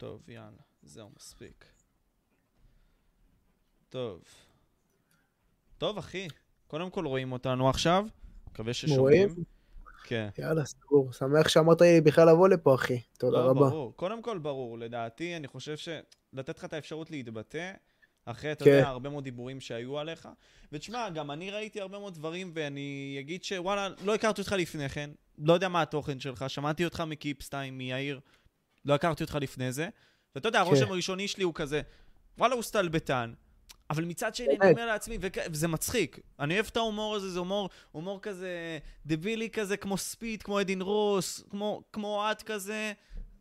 טוב, יאללה, זהו, מספיק. טוב. טוב, אחי, קודם כל רואים אותנו עכשיו, מקווה ששומעים. רואים? כן. יאללה, סגור. שמח שאמרת לי בכלל לבוא לפה, אחי. תודה לא, רבה. ברור. קודם כל, ברור. לדעתי, אני חושב שלתת לך את האפשרות להתבטא, אחרי, אתה כן. יודע, הרבה מאוד דיבורים שהיו עליך. ותשמע, גם אני ראיתי הרבה מאוד דברים, ואני אגיד שוואלה, לא הכרתי אותך לפני כן, לא יודע מה התוכן שלך, שמעתי אותך מקיפסטיים, מיאיר, לא הכרתי אותך לפני זה. ואתה יודע, הרושם כן. הראשוני שלי הוא כזה, וואלה, הוא סטלבטן. אבל מצד שני, אני. אומר לעצמי, וזה מצחיק. אני אוהב את ההומור הזה, זה הומור, הומור כזה דבילי כזה, כמו ספיד, כמו אדין רוס, כמו, כמו את כזה,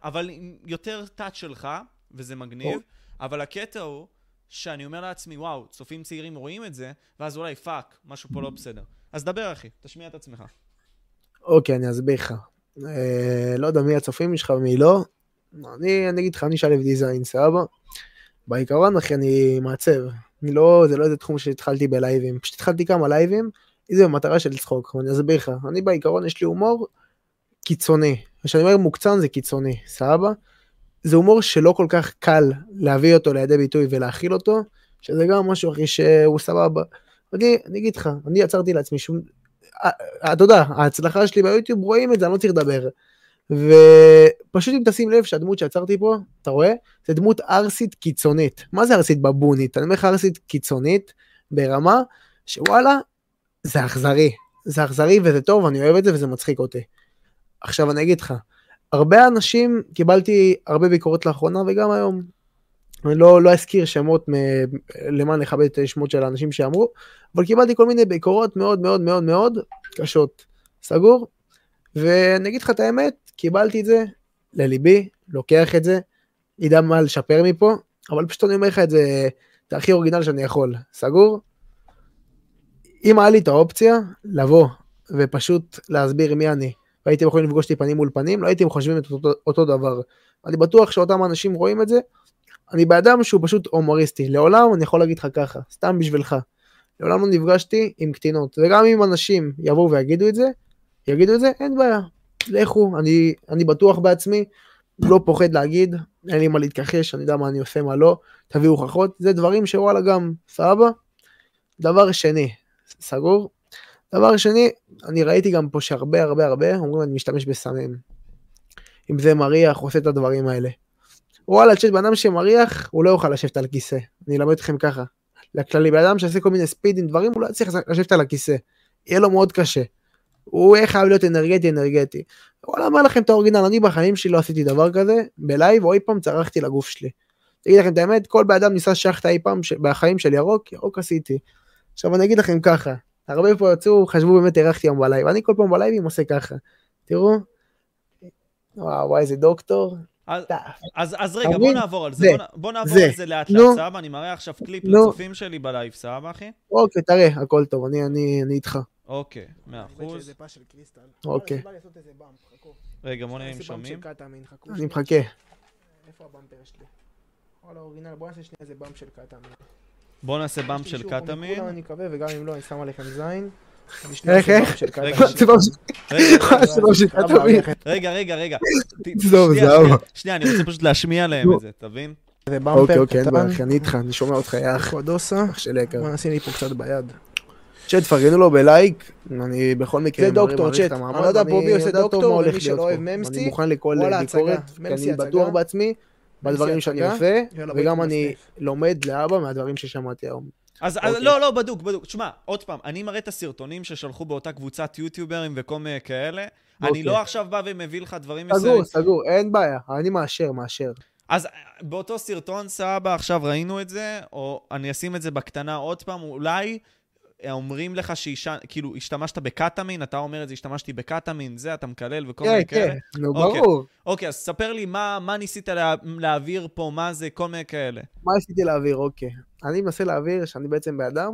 אבל עם יותר טאט שלך, וזה מגניב. טוב. אבל הקטע הוא, שאני אומר לעצמי, וואו, צופים צעירים רואים את זה, ואז אולי fuck, משהו פה לא בסדר. אז דבר, אחי, תשמיע את עצמך. אוקיי, אני אסביר לך. אה, לא יודע מי הצופים שלך ומי לא. אני, אני אגיד לך, אני שלו דיזיין, סבבה? בעיקרון, אחי, אני מעצב. אני לא, זה לא איזה תחום שהתחלתי בלייבים. פשוט התחלתי כמה לייבים, זה במטרה של צחוק. ואני אסביר לך. אני בעיקרון, יש לי הומור קיצוני. כשאני אומר מוקצן זה קיצוני, סבבה? זה הומור שלא כל כך קל להביא אותו לידי ביטוי ולהכיל אותו, שזה גם משהו, אחי, שהוא סבבה. אני, אני אגיד לך, אני יצרתי לעצמי שום... אה, אתה יודע, ההצלחה שלי ביוטיוב רואים את זה, אני לא צריך לדבר. ופשוט אם תשים לב שהדמות שיצרתי פה, אתה רואה? זה דמות ערסית קיצונית. מה זה ערסית בבונית? אני אומר לך ערסית קיצונית ברמה שוואלה, זה אכזרי. זה אכזרי וזה טוב, אני אוהב את זה וזה מצחיק אותי. עכשיו אני אגיד לך, הרבה אנשים, קיבלתי הרבה ביקורות לאחרונה וגם היום. אני לא, לא אזכיר שמות מ... למען לכבד את השמות של האנשים שאמרו, אבל קיבלתי כל מיני ביקורות מאוד מאוד מאוד מאוד קשות. סגור? ואני אגיד לך את האמת, קיבלתי את זה לליבי, לוקח את זה, ידע מה לשפר מפה, אבל פשוט אני אומר לך את זה, את הכי אורגינל שאני יכול. סגור? אם היה לי את האופציה לבוא ופשוט להסביר מי אני, והייתם יכולים לפגוש אותי פנים מול פנים, לא הייתם חושבים את אותו, אותו דבר. אני בטוח שאותם אנשים רואים את זה. אני באדם שהוא פשוט הומוריסטי. לעולם אני יכול להגיד לך ככה, סתם בשבילך. לעולם לא נפגשתי עם קטינות, וגם אם אנשים יבואו ויגידו את זה, יגידו את זה, אין בעיה. לכו, אני, אני בטוח בעצמי, לא פוחד להגיד, אין לי מה להתכחש, אני יודע מה אני עושה, מה לא, תביאו הוכחות, זה דברים שוואלה גם, סבבה? דבר שני, סגור? דבר שני, אני ראיתי גם פה שהרבה הרבה הרבה אומרים אני משתמש בסמים. אם זה מריח, עושה את הדברים האלה. וואלה, תשמע, בן אדם שמריח, הוא לא יוכל לשבת על כיסא. אני אלמד אתכם ככה. לכללי, בן אדם שעושה כל מיני ספידים, דברים, הוא לא יצליח לשבת על הכיסא. יהיה לו מאוד קשה. הוא יהיה חייב להיות אנרגטי אנרגטי. וואלה, אומר לכם את האורגינל, אני בחיים שלי לא עשיתי דבר כזה, בלייב אי פעם צרחתי לגוף שלי. אגיד לכם את האמת, כל בן אדם ניסה שאכטה אי פעם ש... בחיים של ירוק, ירוק עשיתי. עכשיו אני אגיד לכם ככה, הרבה פה יצאו, חשבו באמת הרחתי היום בלייב, אני כל פעם בלייבים עושה ככה. תראו. וואו, וואי, איזה דוקטור. אז. אז, אז רגע, בוא? נעבור על זה. זה, בוא, בוא נעבור זה. על זה לאט. לאט, סבבה? אני מראה עכשיו קליפ. לצופים שלי בלייב, סבבה, אחי? אוקיי, תראה, הכל טוב, אני, אני, אני איתך. אוקיי, מאה אחוז. שזה פס של קריסטל. אוקיי. רגע, בוא נראה אם נעשה באמפ שומעים. קטאמין, אני. מחכה. איפה הבמפר שלי? וואלה, אורגינל, בוא נעשה שנייה איזה באמפ של קטאמין. בוא נעשה באמפ של. מכולם, אני מקווה, וגם אם לא, אני שם עליכם זין. איך, איך? של רגע, קטאמין. זה לא רגע, זה לא. רגע. ת- טוב, שנייה, אני רוצה פשוט להשמיע להם. את זה, תבין? זה אוקיי, באמפר אוקיי, אין בעיה, קטן. אחי, אני איתך, אני שומע אותך, יא אח. קודוסה. אח של יקר. בוא נשים לי פה קצת ביד. צ'אט, תפרגנו לו בלייק, אני בכל מקרה זה דוקטור, צ'אט. אני לא יודע פה מי עושה דוקטור, ומי שלא אוהב פה. ממסטי, אני מוכן לכל ביקורת. כי ממסי אני בטוח. בעצמי, בדברים שאני. עושה, וגם אני. לומד לאבא מהדברים ששמעתי היום. אז, אז אוקיי. לא, לא, בדוק, בדוק. תשמע, עוד פעם, אני מראה את הסרטונים ששלחו באותה קבוצת יוטיוברים וכל מיני כאלה. אני אוקיי. לא עכשיו בא ומביא לך דברים סגור, מסוימים. סגור, אין בעיה, אני מאשר, מאשר. אז אה, באותו סרטון, סבא, עכשיו ראינו את זה, או אני אשים את זה בקטנה עוד פעם, אולי אומרים לך שאישה, כאילו, השתמשת בקטמין, אתה אומר את זה, השתמשתי בקטמין, זה, אתה מקלל וכל כן, מיני כאלה. כן, נו אוקיי. ברור. אוקיי, אז ספר לי מה, מה ניסית לה, להעביר פה, מה זה, כל מיני כאלה. מה עשיתי להעביר? אוקיי. אני מנסה להעביר שאני בעצם בן אדם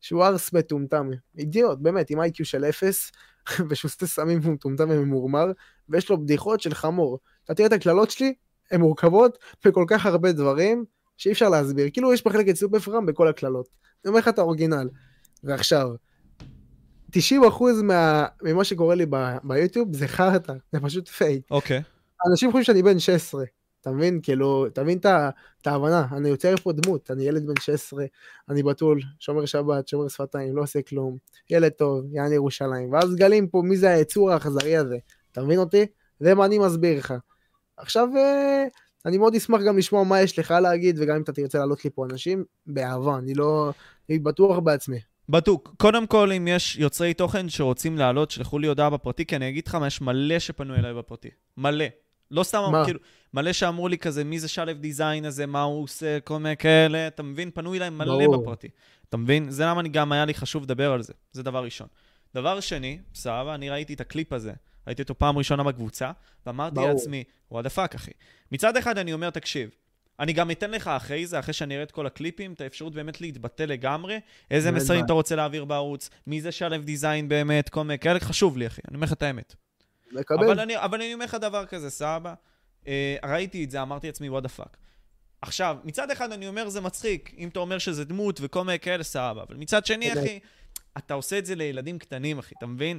שהוא ערס מטומטם. אידיוט, באמת, עם IQ של אפס, ושהוא סטה סמים והוא מטומטם וממורמר, ויש לו בדיחות של חמור. אתה תראה את הקללות שלי, הן מורכבות בכל כך הרבה דברים, שאי אפשר להסביר. כאילו יש מחלקת סופר פארם בכל הקללות. אני אומר לך את ה original. ועכשיו, 90% מה, ממה שקורה לי ב, ביוטיוב זה חרטא, זה פשוט פייק. אוקיי. אנשים חושבים שאני בן 16. אתה מבין? כאילו, תבין את ה- את ההבנה, אני יוצר פה דמות, אני ילד בן 16, אני בתול, שומר שבת, שומר שפתיים, לא עושה כלום, ילד טוב, יעני ירושלים, ואז גלים פה מי זה היצור האכזרי הזה, אתה מבין אותי? זה מה אני מסביר לך. עכשיו, אה, אני מאוד אשמח גם לשמוע מה יש לך להגיד, וגם אם אתה תרצה להעלות לי פה אנשים, באהבה, אני לא... אני בטוח בעצמי. בדוק. קודם כל, אם יש יוצרי תוכן שרוצים לעלות, שלחו לי הודעה בפרטי, כי אני אגיד לך מה, יש מלא שפנו אליי בפרטי. מלא. לא סתם, מה? כאילו, מלא שאמרו לי כזה, מי זה שלו דיזיין הזה, מה הוא עושה, כל מיני כאלה, אתה מבין? פנו אליי מלא ברור. בפרטי. אתה מבין? זה למה אני גם היה לי חשוב לדבר על זה. זה דבר ראשון. דבר שני, סבבה, אני ראיתי את הקליפ הזה, ראיתי אותו פעם ראשונה בקבוצה, ואמרתי ברור. לעצמי, what the fuck, אחי. מצד אחד אני אומר, תקשיב, אני גם אתן לך אחרי זה, אחרי שאני אראה את כל הקליפים, את האפשרות באמת להתבטא לגמרי, איזה מסרים. אתה רוצה להעביר בערוץ, מי זה שלו דיזיין באמת, כל מיני כאלה, חשוב לי, אחי, אני אומר לך את האמת. מקבל. אבל אני, אבל אני אומר לך דבר כזה, סבא, אה, ראיתי את זה, אמרתי לעצמי, what the fuck. עכשיו, מצד אחד אני אומר, זה מצחיק, אם אתה אומר שזה דמות וכל מיני כאלה, סבבה, אבל מצד שני. אחי, אתה עושה את זה לילדים קטנים, אחי, אתה מבין?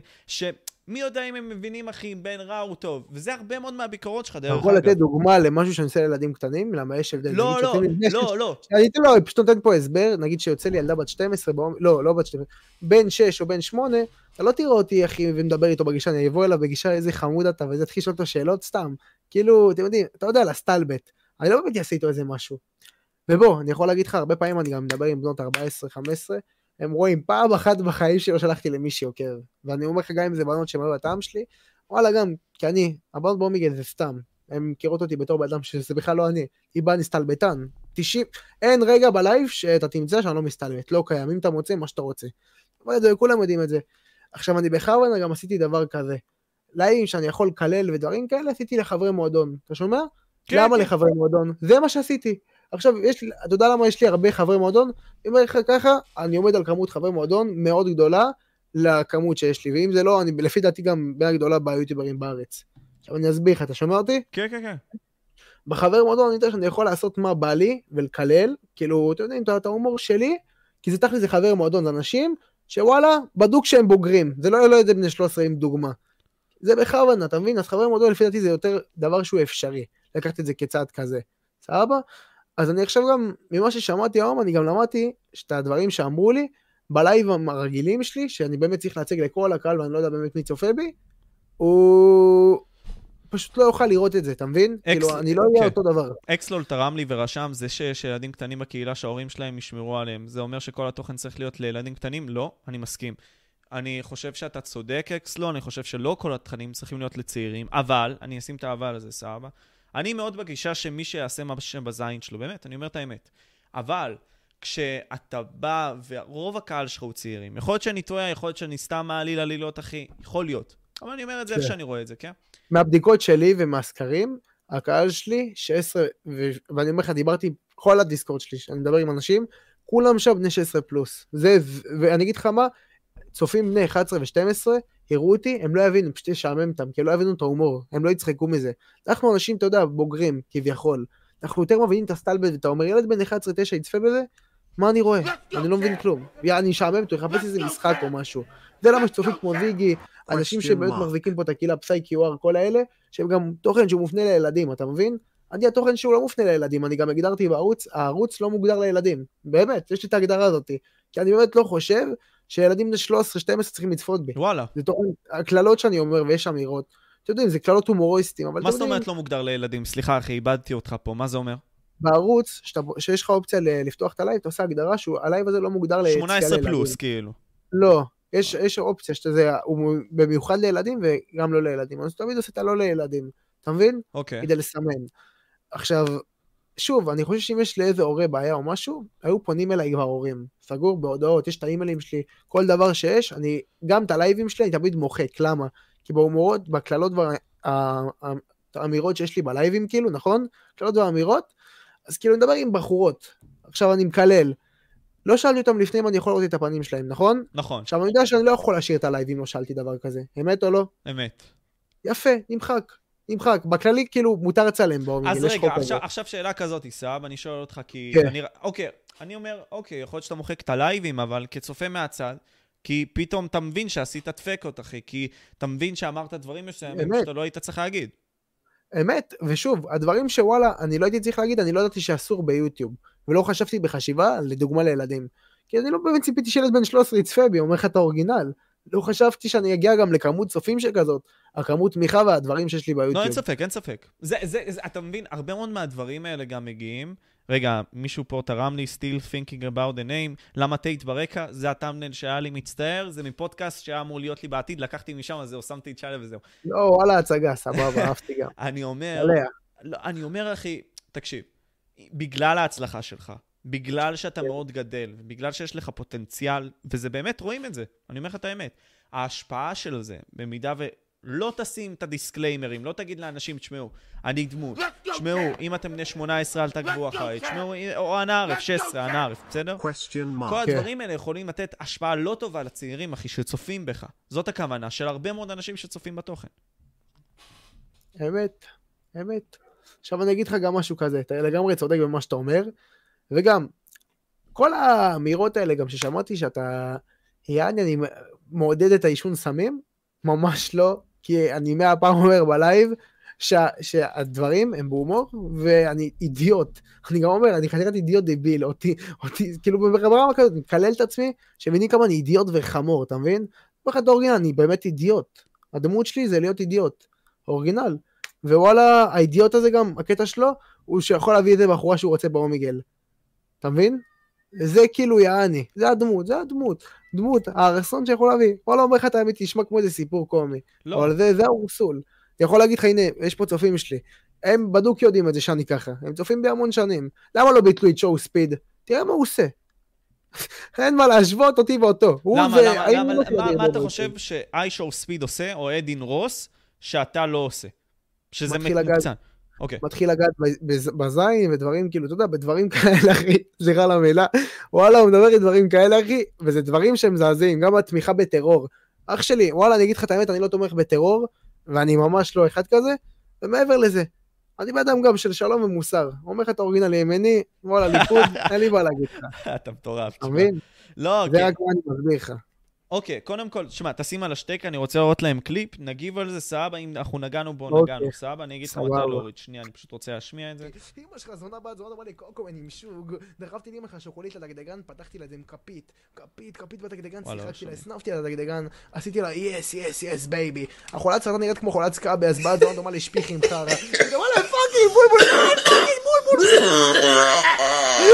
שמי יודע אם הם מבינים, אחי, בין רע לטוב, וזה הרבה מאוד מהביקורות שלך, אתה דרך יכול אגב. לתת דוגמה למשהו שאני עושה לילדים קטנים? למה יש הבדל? לא, לא, לא, שש- לא. אני אתן לו, פשוט נותן פה הסבר, נגיד שיוצא לי ילדה בת 12, בעומר- לא, לא בת 12, בן 6 או בן 8, אתה לא תראה אותי, אחי, ומדבר איתו בגישה, אני אבוא אליו בגישה, איזה חמוד אתה, וזה התחיל לשאול אותו שאלות סתם. כאילו, אתם יודעים, אתה יודע, לסטלבט. אני לא באמת אעשה איתו איזה משהו. ובוא, אני יכול להגיד לך, הרבה פעמים אני גם מדבר עם בנות 14-15, הם רואים פעם אחת בחיים שלא שלחתי למישהי עוקב. ואני אומר לך, גם אם זה בנות שהן היו הטעם שלי, וואלה גם, כי אני, הבנות באומיגל זה סתם. הן מכירות אותי בתור בן אדם שזה בכלל לא אני. היא באה נסתלבטן. 90, אין רגע בלייב שאתה תמצא שאני לא מסתלבט, לא קיים. אם אתה מוצא, מה שאתה רוצה. אבל זה, כולם יודעים את זה. עכשיו, אני בכוונה גם עשיתי דבר כזה. לייבים שאני יכול לקלל ודברים כאלה, עשיתי לחברי מועדון. אתה שומע? כן, למה כן. לחברי מועדון? זה מה שעשיתי. עכשיו, יש אתה יודע למה יש לי הרבה חברי מועדון? אני אומר לך ככה, אני עומד על כמות חברי מועדון מאוד גדולה לכמות שיש לי, ואם זה לא, אני לפי דעתי גם בין הגדולה ביוטיוברים בארץ. עכשיו אני אסביר לך, אתה שומע אותי? כן, כן, כן. בחבר מועדון אני יודע שאני יכול לעשות מה בא לי ולקלל, כאילו, אתם יודעים, את ההומור שלי, כי זה תכל'ס זה חבר מועדון, זה אנשים שוואלה, בדוק שהם בוגרים, זה לא לא איזה בני 13 עם דוגמה. זה בכוונה, אתה מבין? אז חבר מועדון לפי דעתי זה יותר דבר שהוא אפשרי, לקחת את זה כצעד כזה, סבבה? אז אני עכשיו גם, ממה ששמעתי היום, אני גם למדתי את הדברים שאמרו לי, בלייב הרגילים שלי, שאני באמת צריך להציג לכל הקהל ואני לא יודע באמת מי צופה בי, הוא פשוט לא יוכל לראות את זה, אתה מבין? אקס- כאילו, אני לא אהיה כן. אותו דבר. אקסלול תרם לי ורשם, זה שיש ילדים קטנים בקהילה שההורים שלהם ישמרו עליהם. זה אומר שכל התוכן צריך להיות לילדים קטנים? לא, אני מסכים. אני חושב שאתה צודק, אקסלו, אני חושב שלא כל התכנים צריכים להיות לצעירים, אבל, אני אשים את האבל הזה, סבבה. אני מאוד בגישה שמי שיעשה מה שם בזין שלו, באמת, אני אומר את האמת. אבל, כשאתה בא, ורוב הקהל שלך הוא צעירים, יכול להיות שאני טועה, יכול להיות שאני סתם מעליל עלילות, אחי, יכול להיות. אבל אני אומר את זה איך כן. שאני רואה את זה, כן? מהבדיקות שלי ומהסקרים, הקהל שלי, 16, ו... ואני אומר לך, דיברתי עם כל הדיסקורד שלי, שאני מדבר עם אנשים, כולם שם בני 16 פלוס. זה, ואני אגיד לך מה, צופים בני 11 ו-12, יראו אותי, הם לא יבינו, פשוט ישעמם אותם, כי הם לא יבינו את ההומור, הם לא יצחקו מזה. אנחנו אנשים, אתה יודע, בוגרים, כביכול. אנחנו יותר מבינים את הסטלבט, ואתה אומר, ילד בן 11-9 יצפה בזה, מה אני רואה? אני לא מבין כלום. אני אשעמם אותו, יחפש איזה משחק או משהו. זה למה שצופים כמו ויגי, אנשים שבאמת מחזיקים פה את הקהילה פסאי QR, כל האלה, שהם גם תוכן שהוא מופנה לילדים, אתה מבין? אני התוכן שהוא לא מופנה לילדים, אני גם הגדרתי בערוץ, הערוץ לא מוגדר לילדים. באמת, יש לי את ההגדרה הזאת. כי אני באמת לא חושב שילדים בני 13-12 צריכים לצפות בי. וואלה. זה תוכן, הקללות שאני אומר, ויש אמירות, אתם יודעים, זה קללות הומוריסטים, אבל מה זאת אומרת לא מוגדר לילדים? סליחה, אחי, איבדתי אותך פה, מה זה אומר? בערוץ, שאתה, שיש לך אופציה לפתוח את הלייב, אתה עושה הגדרה שהלייב הזה לא מוגדר 18 לילדים. פלוס, כאילו. לא, יש, יש אופציה שזה, הוא במיוחד לילדים וגם לא לילדים, אז תמיד עושה את הלא לילדים, אתה מבין? אוקיי. כדי לסמן. עכשיו, שוב, אני חושב שאם יש לאיזה הורה בעיה או משהו, היו פונים אליי כבר הורים. סגור בהודעות, יש את האימיילים שלי, כל דבר שיש, אני, גם את הלייבים שלי אני תמיד מוחק, למה? כי בהומור, בקללות והאמירות שיש לי בלייבים, כאילו, נכון? קללות ואמירות, אז כאילו אני מדבר עם בחורות. עכשיו אני מקלל. לא שאלתי אותם לפני אם אני יכול לראות את הפנים שלהם, נכון? נכון, עכשיו אני יודע שאני לא יכול להשאיר את הלייב אם לא שאלתי דבר כזה. אמת או לא? אמת. יפה, נמחק. נמחק. בכללי כאילו מותר לצלם בו. אז רגע. עכשיו, עכשיו שאלה כזאת, סבא, אני שואל אותך כי... כן. אני, אוקיי, אני אומר, אוקיי, יכול להיות שאתה מוחק את הלייבים, אבל כצופה מהצד, כי פתאום אתה מבין שעשית דפקט, אחי, כי אתה מבין שאמרת דברים מסוימים. שאתה לא היית צריך להגיד. אמת, ושוב, הדברים שוואלה, אני לא הייתי צריך להגיד, אני לא ידעתי שאסור ביוטיוב, ולא חשבתי בחשיבה, לדוגמה לילדים. כי אני לא באמת ציפיתי שילד בן 13 יצפה בי, אומר לך את האורגינל. לא חשבתי שאני אגיע גם לכמות צופים שכזאת, הכמות תמיכה והדברים שיש לי ביוטיוב. לא, אין ספק, אין ספק. זה, זה, זה, אתה מבין, הרבה מאוד מהדברים האלה גם מגיעים. רגע, מישהו פה תרם לי still thinking about the name, למה טייט ברקע? זה הטאמנל שהיה לי מצטער, זה מפודקאסט שהיה אמור להיות לי בעתיד, לקחתי משם, אז זהו, שמתי את שלו וזהו. לא, וואלה, הצגה, סבבה, אהבתי גם. אני אומר. לא, אני אומר, אחי, תקשיב, בגלל ההצלחה שלך, בגלל שאתה מאוד גדל, ובגלל שיש לך פוטנציאל, וזה באמת, רואים את זה, אני אומר לך את האמת. ההשפעה של זה, במידה ולא תשים את הדיסקליימרים, לא תגיד לאנשים, תשמעו, אני דמות, תשמעו, אם אתם בני 18 אל תעקבו אחריי, תשמעו, או אנא ערף, 16, אנא ערף, בסדר? כל mark. הדברים האלה יכולים לתת השפעה לא טובה לצעירים, אחי, שצופים בך. זאת הכוונה של הרבה מאוד אנשים שצופים בתוכן. אמת, אמת. עכשיו אני אגיד לך גם משהו כזה, אתה לגמרי צודק במה שאתה אומר, וגם, כל האמירות האלה גם ששמעתי שאתה, יעני, אני מעודד את העישון סמים, ממש לא, כי אני מאה פעם אומר בלייב, שה, שהדברים הם בהומור, ואני אידיוט. אני גם אומר, אני חתיכת אידיוט דביל, אותי, אותי, כאילו ברמה כזאת, אני מקלל את עצמי, שמבינים כמה אני אידיוט וחמור, אתה מבין? אומר לך את האורגינל, אני באמת אידיוט. הדמות שלי זה להיות אידיוט. אורגינל. ווואלה, האידיוט הזה גם, הקטע שלו, הוא שיכול להביא איזה בחורה שהוא רוצה באומיגל. אתה מבין? זה כאילו יעני, זה הדמות, זה הדמות. דמות, הארסון שיכול להביא. וואלה, אומר לך את האמת, תשמע כמו איזה סיפור קומי. לא, אבל זה, זה האורסול. אני יכול להגיד לך, הנה, יש פה צופים שלי. הם בדוק יודעים את זה שאני ככה. הם צופים בי המון שנים. למה לא ביטלו את שואו ספיד? תראה מה הוא עושה. אין מה להשוות אותי ואותו. למה, ו- למה, למה, לא מה, מה אתה חושב שאיישור ספיד עושה, או אדין רוס, שאתה לא עושה? שזה. מוקצן. אוקיי. מתחיל לגעת בזין ודברים כאילו, אתה יודע, בדברים כאלה, אחי, סליחה על המילה, וואלה, הוא מדבר עם דברים כאלה, אחי, וזה דברים שהם מזעזעים, גם התמיכה בטרור. אח שלי, וואלה, אני אגיד לך את האמת, אני לא תומך בטרור, ואני ממש לא אחד כזה, ומעבר לזה, אני בן אדם גם של שלום ומוסר. אומר לך את האורגינל ימני, וואלה, ליכוד, אין לי מה להגיד לך, אתה מטורף. אתה. מבין? לא, זה כן. רק מה אני מסביר לך. אוקיי, קודם כל, שמע, תשים על השטק, אני רוצה לראות להם קליפ, נגיב על זה, סבבה, אם אנחנו נגענו בו, אוקיי. נגענו, סבבה, אני אגיד לך. מתי להוריד, שנייה, אני פשוט רוצה להשמיע את זה. אמא שלך זונה בת זונה אמרה לי קוקו אני עם שוג דחפתי לאמא שלך שוקולית לדגדגן פתחתי לה את זה עם כפית כפית כפית בדגדגן שיחקתי לה רשום. הסנפתי לה את הדגדגן עשיתי לה יס יס יס בייבי החולת סרטן נראית כמו חולת סקאבה אז בת זונה דומה לשפיך עם חרא וואלה פאקינג בולבול פאקינג בולבול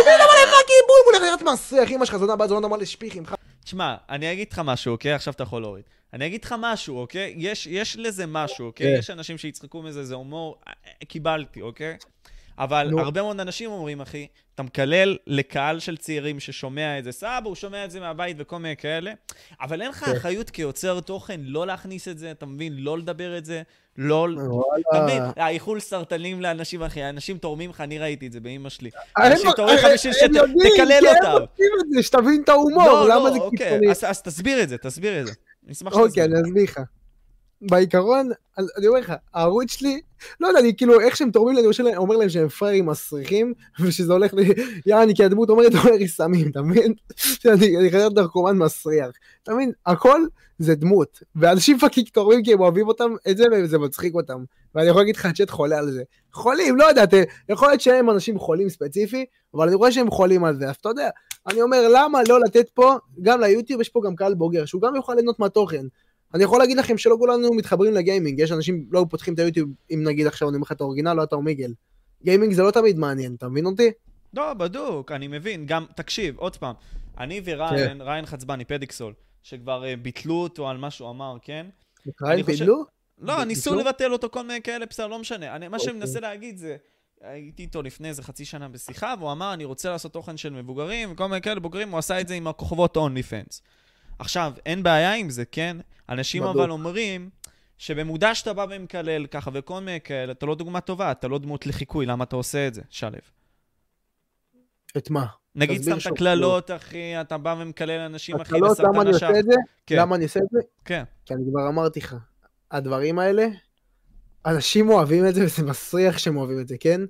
וואלה fucking בולבול איך נראית מסריח אמא שלך זונה בת זונה דומה לשפיך עם חרא תשמע, אני אגיד לך משהו, אוקיי? עכשיו אתה יכול להוריד. אני אגיד לך משהו, אוקיי? יש, יש לזה משהו, אוקיי? כן. יש אנשים שיצחקו מזה, זה הומור, אה, אה, קיבלתי, אוקיי? אבל נו. הרבה מאוד אנשים אומרים, אחי, אתה מקלל לקהל של צעירים ששומע את זה, סבא, הוא שומע את זה מהבית וכל מיני כאלה, אבל אין לך כן. אחריות כיוצר תוכן לא להכניס את זה, אתה מבין? לא לדבר את זה, לא... אתה מבין? האיחולי סרטנים לאנשים, אחי, אנשים תורמים לך, אני ראיתי את זה באמא שלי. הם- אנשים תורמים לך הם- בשביל הם יודעים, שתקלל כי הם אותם. עושים את זה, שתבין את ההומור, לא, למה לא, זה אוקיי, קיצוני. אז, אז תסביר את זה, תסביר את זה. אני אשמח אוקיי, שתסביר. אני אסביר לך. בעיקרון, אני אומר לך, הערוץ שלי, לא יודע, אני כאילו, איך שהם תורמים לי, אני אומר- אומר להם שהם פראיירים מסריחים, ושזה הולך ל... יעני, כי הדמות אומרת, הולך לי סמים, אתה מבין? אני חייב נרקומן מסריח. אתה מבין? הכל זה דמות. ואנשים fucking תורמים כי הם אוהבים אותם, את זה, וזה מצחיק אותם. ואני יכול להגיד לך, הצ'אט חולה על זה. חולים, לא יודע, יכול להיות שהם אנשים חולים ספציפי, אבל אני רואה שהם חולים על זה, אז אתה יודע, אני אומר, למה לא לתת פה, גם ליוטיוב יש פה גם קהל בוגר, שהוא גם יוכל ליהנות מהתוכן. אני יכול להגיד לכם שלא כולנו מתחברים לגיימינג, יש אנשים לא פותחים את היוטיוב, אם נגיד עכשיו אני אומר לך את האורגינל, לא את האומיגל. גיימינג זה לא תמיד מעניין, אתה מבין אותי? לא, בדוק, אני מבין. גם, תקשיב, עוד פעם, אני וריין, ריין חצבני, פדיקסול, שכבר uh, ביטלו אותו על מה שהוא אמר, כן? חושב- פידלו? לא, ניסו ביטלו? לבטל אותו, כל מיני כאלה, בסדר, לא משנה. מה שאני אוקיי. מנסה להגיד זה, הייתי איתו לפני איזה חצי שנה בשיחה, והוא אמר, אני רוצה לעשות תוכן של מבוגרים, וכל מיני כאלה בוגרים, הוא עשה את זה עם הכוכבות אונלי פנס. עכשיו, אין בעיה עם זה, כן? אנשים בדוק. אבל אומרים, שבמודע שאתה בא ומקלל ככה, וכל מיני כאלה, אתה לא דוגמה טובה, אתה לא דמות לחיקוי, למה אתה עושה את זה, שלו? את מה? נגיד סתם את. הקללות, אחי, אתה בא ומקלל אנשים, אחי, הקללות, למה אני עושה את זה? כן, למה אני עושה את זה? כן. כי אני כבר אמרתי לך, הדברים האלה, אנשים אוהבים את זה וזה מסריח שהם אוהבים את זה, כן?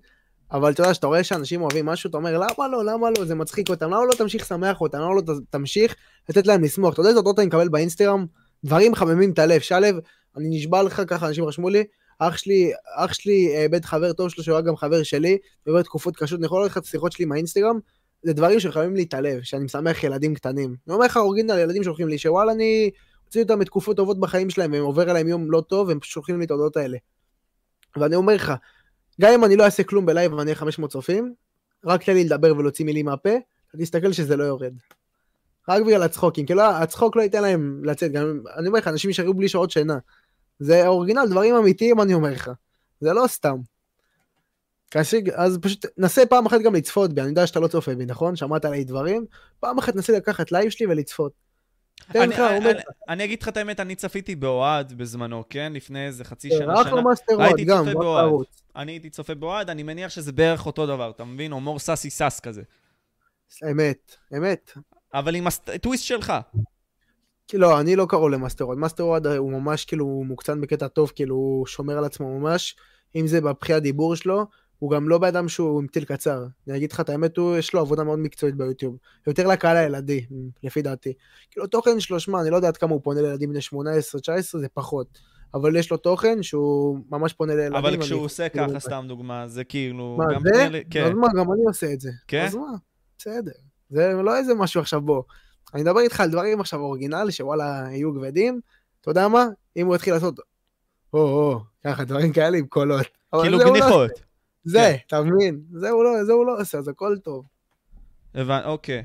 אבל אתה יודע, כשאתה רואה שאנשים אוהבים משהו, אתה אומר, למה לא, למה לא, זה מצחיק אותם, למה לא תמשיך לשמח אותם, למה לא תמשיך לתת להם לשמוח. אתה יודע איזה אותות אני מקבל באינסטגרם? דברים מחממים את הלב. שלו, אני נשבע לך ככה, אנשים רשמו לי, אח שלי, אח שלי אה, איבד חבר טוב שלו, שהוא היה גם חבר שלי, ועובר תקופות קשות, אני יכול את השיחות שלי מהאינסטגרם, זה דברים שחייבים לי את הלב, שאני משמח ילדים קטנים. אני אומר לך, אורגינל, ילדים שולחים לי, שוואלה, אני הוציא אותם מתקופות טובות בחיים שלהם, והם עובר עליהם יום לא טוב, פשוט שולחים לי את ההודעות האלה. ואני אומר לך, גם אם אני לא אעשה כלום בלייב ואני אהיה 500 צופים, רק תן לי לדבר ולהוציא מילים מהפה, תסתכל שזה לא יורד. רק בגלל הצחוקים, כאילו הצחוק לא ייתן להם לצאת, גם אני אומר לך, אנשים יישארו בלי שעות שינה. זה אורגינל, דברים אמיתיים אני אומר לך. זה לא סתם. כאשר, אז פשוט נסה פעם אחת גם לצפות בי, אני יודע שאתה לא צופה בי, נכון? שמעת עליי דברים? פעם אחת נסה לקחת לייב שלי ולצפות. אני- לך, אני- אני- אני אגיד לך את האמת, אני צפיתי באוהד בזמנו, כן? לפני איזה חצי שנה, לך, אחלה שנה. מאסטר וואט, הייתי גם, באוהד. תרוץ. אני הייתי צופה באוהד, אני מניח שזה בערך אותו דבר, אתה מבין? הומור סאסי סאס כזה. אמת, אמת. אבל עם הטוויסט שלך. לא, אני לא קרוב למאסטרוד. מאסטרוד הוא ממש כאילו מוקצן בקטע טוב, כאילו הוא שומר על עצמו ממש, אם זה בבחי הדיבור שלו, הוא גם לא באדם שהוא עם טיל קצר. אני אגיד לך את האמת, הוא, יש לו עבודה מאוד מקצועית ביוטיוב. יותר לקהל הילדי, לפי דעתי. כאילו תוכן שלו, שמע, אני לא יודע עד כמה הוא פונה לילדים בני 18-19, זה פחות. אבל יש לו תוכן שהוא ממש פונה לילדים. אבל כשהוא עושה כאילו, ככה, סתם דוגמה, זה כאילו... מה, גם זה? פונה כן. אז מה, גם אני עושה את זה. כן? אז מה, בסדר. זה לא איזה משהו עכשיו בוא. אני מדבר איתך על דברים עכשיו אורגינל, שוואלה, יהיו כבדים. אתה יודע מה? אם הוא יתחיל לעשות, או, או, ככה, דברים כאלה עם קולות. כאילו גניחות. זה, כן. אתה מבין? זה הוא לא- זה הוא לא עושה, אז הכל טוב. הבנ- אוקיי.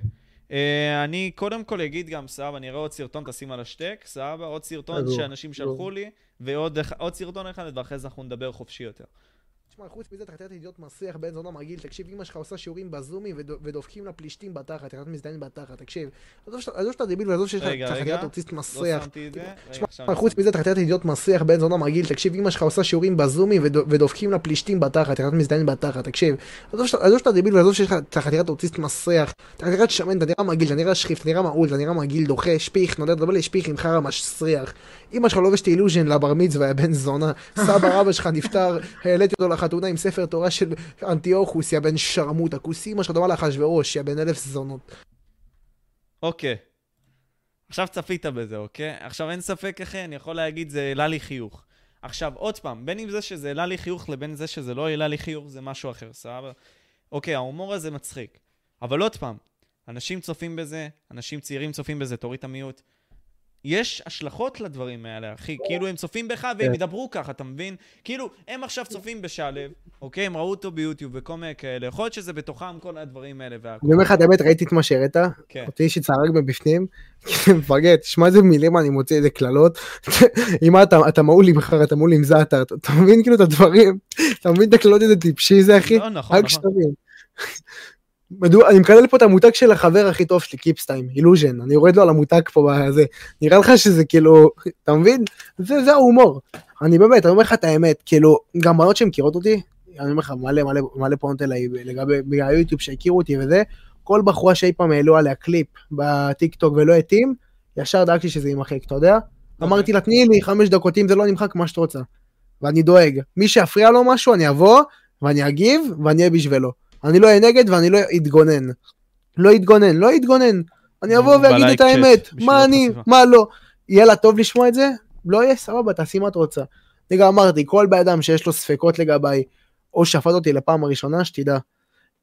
אה, אני קודם כל אגיד גם, סבבה, אני אראה עוד סרטון, תשים על השטק, סבבה, עוד סרטון שאנשים שלחו. לי, ועוד סרטון אחד, ואחרי זה אנחנו נדבר חופשי יותר. תשמע, חוץ מזה, אתה חתיכת אידיוט מסריח בן זונה מגעיל, תקשיב, אמא שלך עושה שיעורים בזומים ודו- ודופקים לה פלישתים בתחת, חתיכת מזדיין בתחת, תקשיב. עזוב שאתה- דביל ועזוב שיש לך אתה. חתיכת אוטיסט לא מסריח. תשמע, חוץ. מזה, אתה חתיכת אידיוט מסריח בן זונה מגעיל, תקשיב, אמא שלך עושה שיעורים בזומים ודו- ודופקים לה פלישתים בתחת, חתיכת מזדיין בתחת, תקשיב. עזוב שאתה- דביל ועזוב שיש לך אתה חתיכת אוטיסט מסריח, אתה חתיכת שמן, אתה נראה מגעיל, אתה נראה שחיף, אתה נראה מעול, אתה נראה מגעיל, דוחה, שפיך, נודד, דבר לי שפיך עם חרא מסריח. אמא שלך לובשת אילוז'ן לבר מצווה, יא בן זונה. סבא רבא שלך נפטר, העליתי אותו לחתונה עם ספר תורה של אנטיוכוס, יא בן שרמוטה. כוס אמא שלך דומה לאחשוורוש, יא בן אלף זונות. אוקיי. עכשיו צפית בזה, אוקיי? עכשיו אין ספק אחי, אני יכול להגיד, זה העלה לי חיוך. עכשיו, עוד פעם, בין אם זה שזה העלה לי חיוך לבין זה שזה לא העלה לי חיוך, זה משהו אחר, סבבה? אוקיי, ההומור הזה מצחיק. אבל עוד פעם, אנשים צופים בזה, אנשים צעירים צופים בזה, תוריד את המיעוט. יש השלכות לדברים האלה, אחי. כאילו, הם צופים בך והם כן. ידברו ככה, אתה מבין? כאילו, הם עכשיו צופים בשלב, אוקיי? הם ראו אותו ביוטיוב וכל מיני כאלה. יכול להיות שזה בתוכם כל הדברים האלה והכל. אני אומר לך את האמת, ראיתי את מה שהראית, כן. אותי שצערק מבפנים, מפגר, תשמע איזה מילים אני מוציא, איזה קללות. אם אתה, אתה מעול עם חרא, אתה מעול עם זעתר, אתה מבין כאילו את הדברים, אתה מבין את הקללות איזה טיפשי זה אחי? לא, נכון, נכון. מדוע, אני מקלל פה את המותג של החבר הכי טוב שלי, קיפסטיים, אילוז'ן, אני יורד לו על המותג פה בזה, נראה לך שזה כאילו, אתה מבין? זה, זה ההומור. אני באמת, אני אומר לך את האמת, כאילו, גם בנות שמכירות אותי, אני אומר לך, מלא מלא מלא פונות אליי לגבי, היוטיוב שהכירו אותי וזה, כל בחורה שאי פעם העלו עליה קליפ בטיק טוק ולא התאים, ישר דאגתי שזה יימחק, אתה יודע? אמרתי לה, תני לי חמש דקות, אם זה לא נמחק, מה שאת רוצה. ואני דואג. מי שיפריע לו משהו, אני אבוא, ואני אגיב, ואני אהיה בשבילו. אני לא אהיה נגד ואני לא אתגונן. לא אתגונן, לא אתגונן. אני אבוא ואגיד את האמת, מה אני. מה לא. יהיה לה טוב לשמוע את זה? לא יהיה, סבבה, תעשי מה את רוצה. אני גם אמרתי, כל בן אדם שיש לו ספקות לגביי, או שפט אותי לפעם הראשונה, שתדע.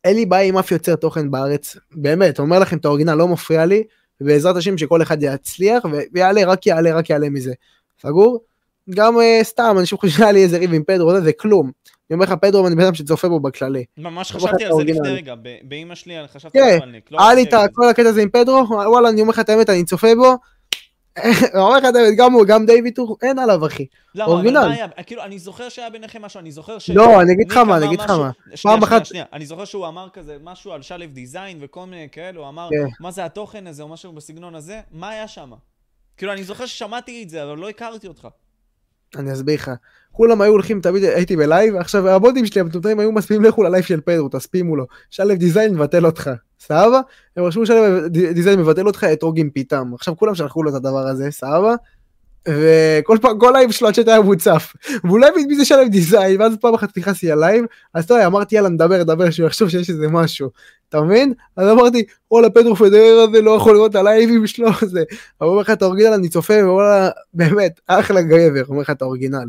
אין לי בעיה עם אף יוצר תוכן בארץ, באמת, אומר לכם את האורגינל, לא מפריע לי, ובעזרת השם שכל אחד יצליח, ויעלה, רק יעלה, רק יעלה מזה. סגור? גם uh, סתם, אנשים חושבים שהיה לי איזה ריב עם פדרו, זה כלום. אני אומר לך, פדרו, אני בן אדם שצופה בו בכללי. ממש לא חשבתי על זה לפני. רגע, ב- באמא שלי, אני חשבתי כן, על סמלניק. לא היה לי את כל הקטע הזה עם פדרו, וואלה, אני אומר לך את האמת, אני צופה בו. אני אומר לך את האמת, גם הוא, גם דיוויד טור, אין עליו, אחי. למה, אבל אורגינל. מה היה? כאילו, אני זוכר שהיה ביניכם משהו, אני זוכר ש... לא, אני אגיד לך מה, אני אגיד לך מה. פעם אחת- שנייה. אני זוכר שהוא אמר כזה משהו על שליו די זיין וכל מיני כאלו, הוא אמר, כן. מה זה התוכן הזה, או משהו בסגנון הזה, מה היה שם? כאילו, אני זוכר ששמעתי את זה, אבל לא הכרתי אותך. אני אסביר לך. כולם היו הולכים, תמיד הייתי בלייב, עכשיו הבוטים שלי המטומטמים היו מספיקים לכו ללייב של פדרו, תספימו לו. שליו די זיין מבטל אותך, סבבה? הם רשמו שליו די זיין מבטל אותך, אתרוג עם פיתם. עכשיו כולם שלחו לו את הדבר הזה, סבבה? וכל פעם, כל לייב שלו הצ'אט היה מוצף. והוא לא הבין מי זה שליו די זיין, ואז פעם אחת נכנסתי ללייב, אז אתה יודע, אמרתי יאללה נדבר, נדבר, שהוא יחשוב שיש איזה משהו. אתה מבין? אז אמרתי, וואלה פדרו פדרר הזה לא יכול לראות את הלייבים שלו, זה. אבל אומר לך את האורגינל, אני צופה, ווואלה, באמת, אחלה גבר, אומר לך את האורגינל.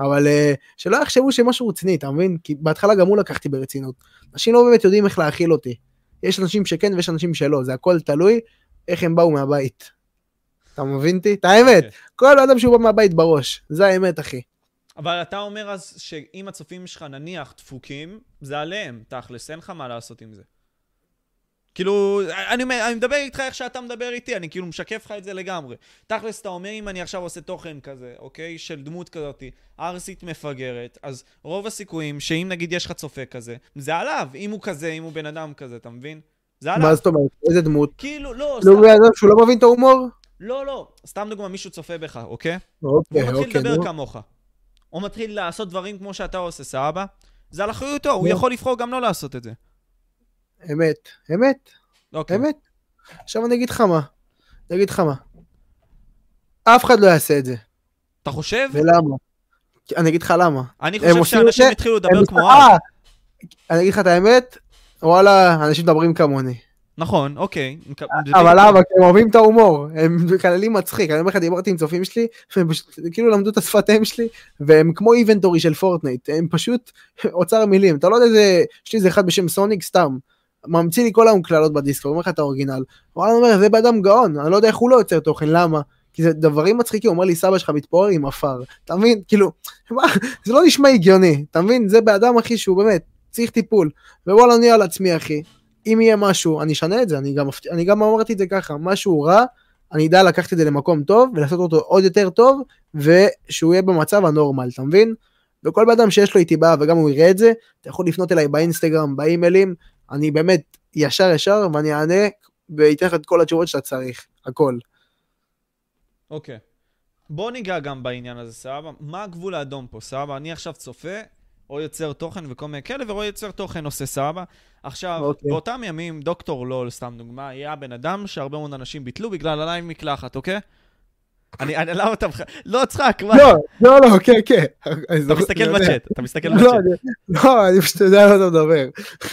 אבל אה, שלא יחשבו שמשהו רציני, אתה מבין? כי בהתחלה גם הוא לקחתי ברצינות. אנשים לא באמת יודעים איך להכיל אותי. יש אנשים שכן ויש אנשים שלא, זה הכל תלוי איך הם באו מהבית. אתה מבין אותי? את האמת, כן. כל אדם שהוא בא מהבית בראש, זה האמת, אחי. אבל אתה אומר אז שאם הצופים שלך נניח דפוקים, זה עליהם, תכלס, אין לך מה לעשות עם זה. כאילו, אני, אני מדבר איתך איך שאתה מדבר איתי, אני כאילו משקף לך את זה לגמרי. תכלס, אתה אומר, אם אני עכשיו עושה תוכן כזה, אוקיי? של דמות כזאת, ערסית מפגרת, אז רוב הסיכויים שאם נגיד יש לך צופה כזה, זה עליו, אם הוא כזה, אם הוא בן אדם כזה, אתה מבין? זה עליו. מה זאת אומרת? איזה דמות? כאילו, לא, לא סתם, בן אדם שהוא לא מבין את ההומור? לא, לא, סתם דוגמה, מישהו צופה בך, אוקיי? אוקיי, והוא מתחיל אוקיי, לדבר נו. כמוך. הוא מתחיל לעשות דברים כמו שאתה עושה, סבבה? זה על אחריותו, הוא. יכול לבחור גם לא לעשות את זה. אמת, אמת, אוקיי. אמת. עכשיו אני אגיד לך מה, אני אגיד לך מה. אף אחד לא יעשה את זה, אתה חושב? ולמה? אני אגיד לך למה. אני חושב שאנשים התחילו לדבר כמו אה. אני אגיד לך את האמת, וואלה, אנשים מדברים כמוני. נכון, אוקיי. זה אבל למה? כי הם אוהבים את ההומור, הם מקללים מצחיק, אני אומר לך, דיברתי עם צופים שלי, והם פשוט כאילו למדו את השפת אם שלי, והם כמו איבנטורי של פורטנייט, הם פשוט אוצר מילים, אתה לא יודע איזה, יש לי איזה אחד בשם סוניק, סתם, ממציא לי כל היום קללות בדיסקו, אומר לך את האורגינל, וואלה, אני אומר, זה בן אדם גאון, אני לא יודע איך הוא לא יוצר תוכן, למה? כי זה דברים מצחיקים, הוא אומר לי, סבא שלך מתפורר עם עפר, אתה מבין? כאילו, מה, זה לא נשמע הגיוני, אתה מבין? זה בן אדם, אחי, שהוא באמת, צריך טיפול, ווואלה, אני על עצמי, אחי. אם יהיה משהו, אני אשנה את זה, אני גם, אני גם אמרתי את זה ככה, משהו רע, אני אדע לקחת את זה למקום טוב, ולעשות אותו עוד יותר טוב, ושהוא יהיה במצב הנורמל, אתה מבין? וכל בן אדם שיש לו איתי בעיה, וגם הוא יראה את זה, אתה יכול לפנות אליי באינסטגרם, באימיילים, אני באמת ישר ישר, ואני אענה, ואתן לך את כל התשובות שאתה צריך, הכל. אוקיי. בוא ניגע גם בעניין הזה, סבבה? מה הגבול האדום פה, סבבה? אני עכשיו צופה, או יוצר תוכן וכל מיני כאלה, ורועי יוצר תוכן עושה, סבבה? עכשיו, אוקיי. באותם ימים, דוקטור לול, סתם דוגמה, היה בן אדם שהרבה מאוד אנשים ביטלו בגלל עליי עם מקלחת, אוקיי? אני, אני, למה אתה... לא, צחק, מה? לא, לא, לא, כן, כן. אתה מסתכל בצ'אט, אתה מסתכל לא, בצ'אט. לא, אני פשוט יודע על מה אתה מדבר.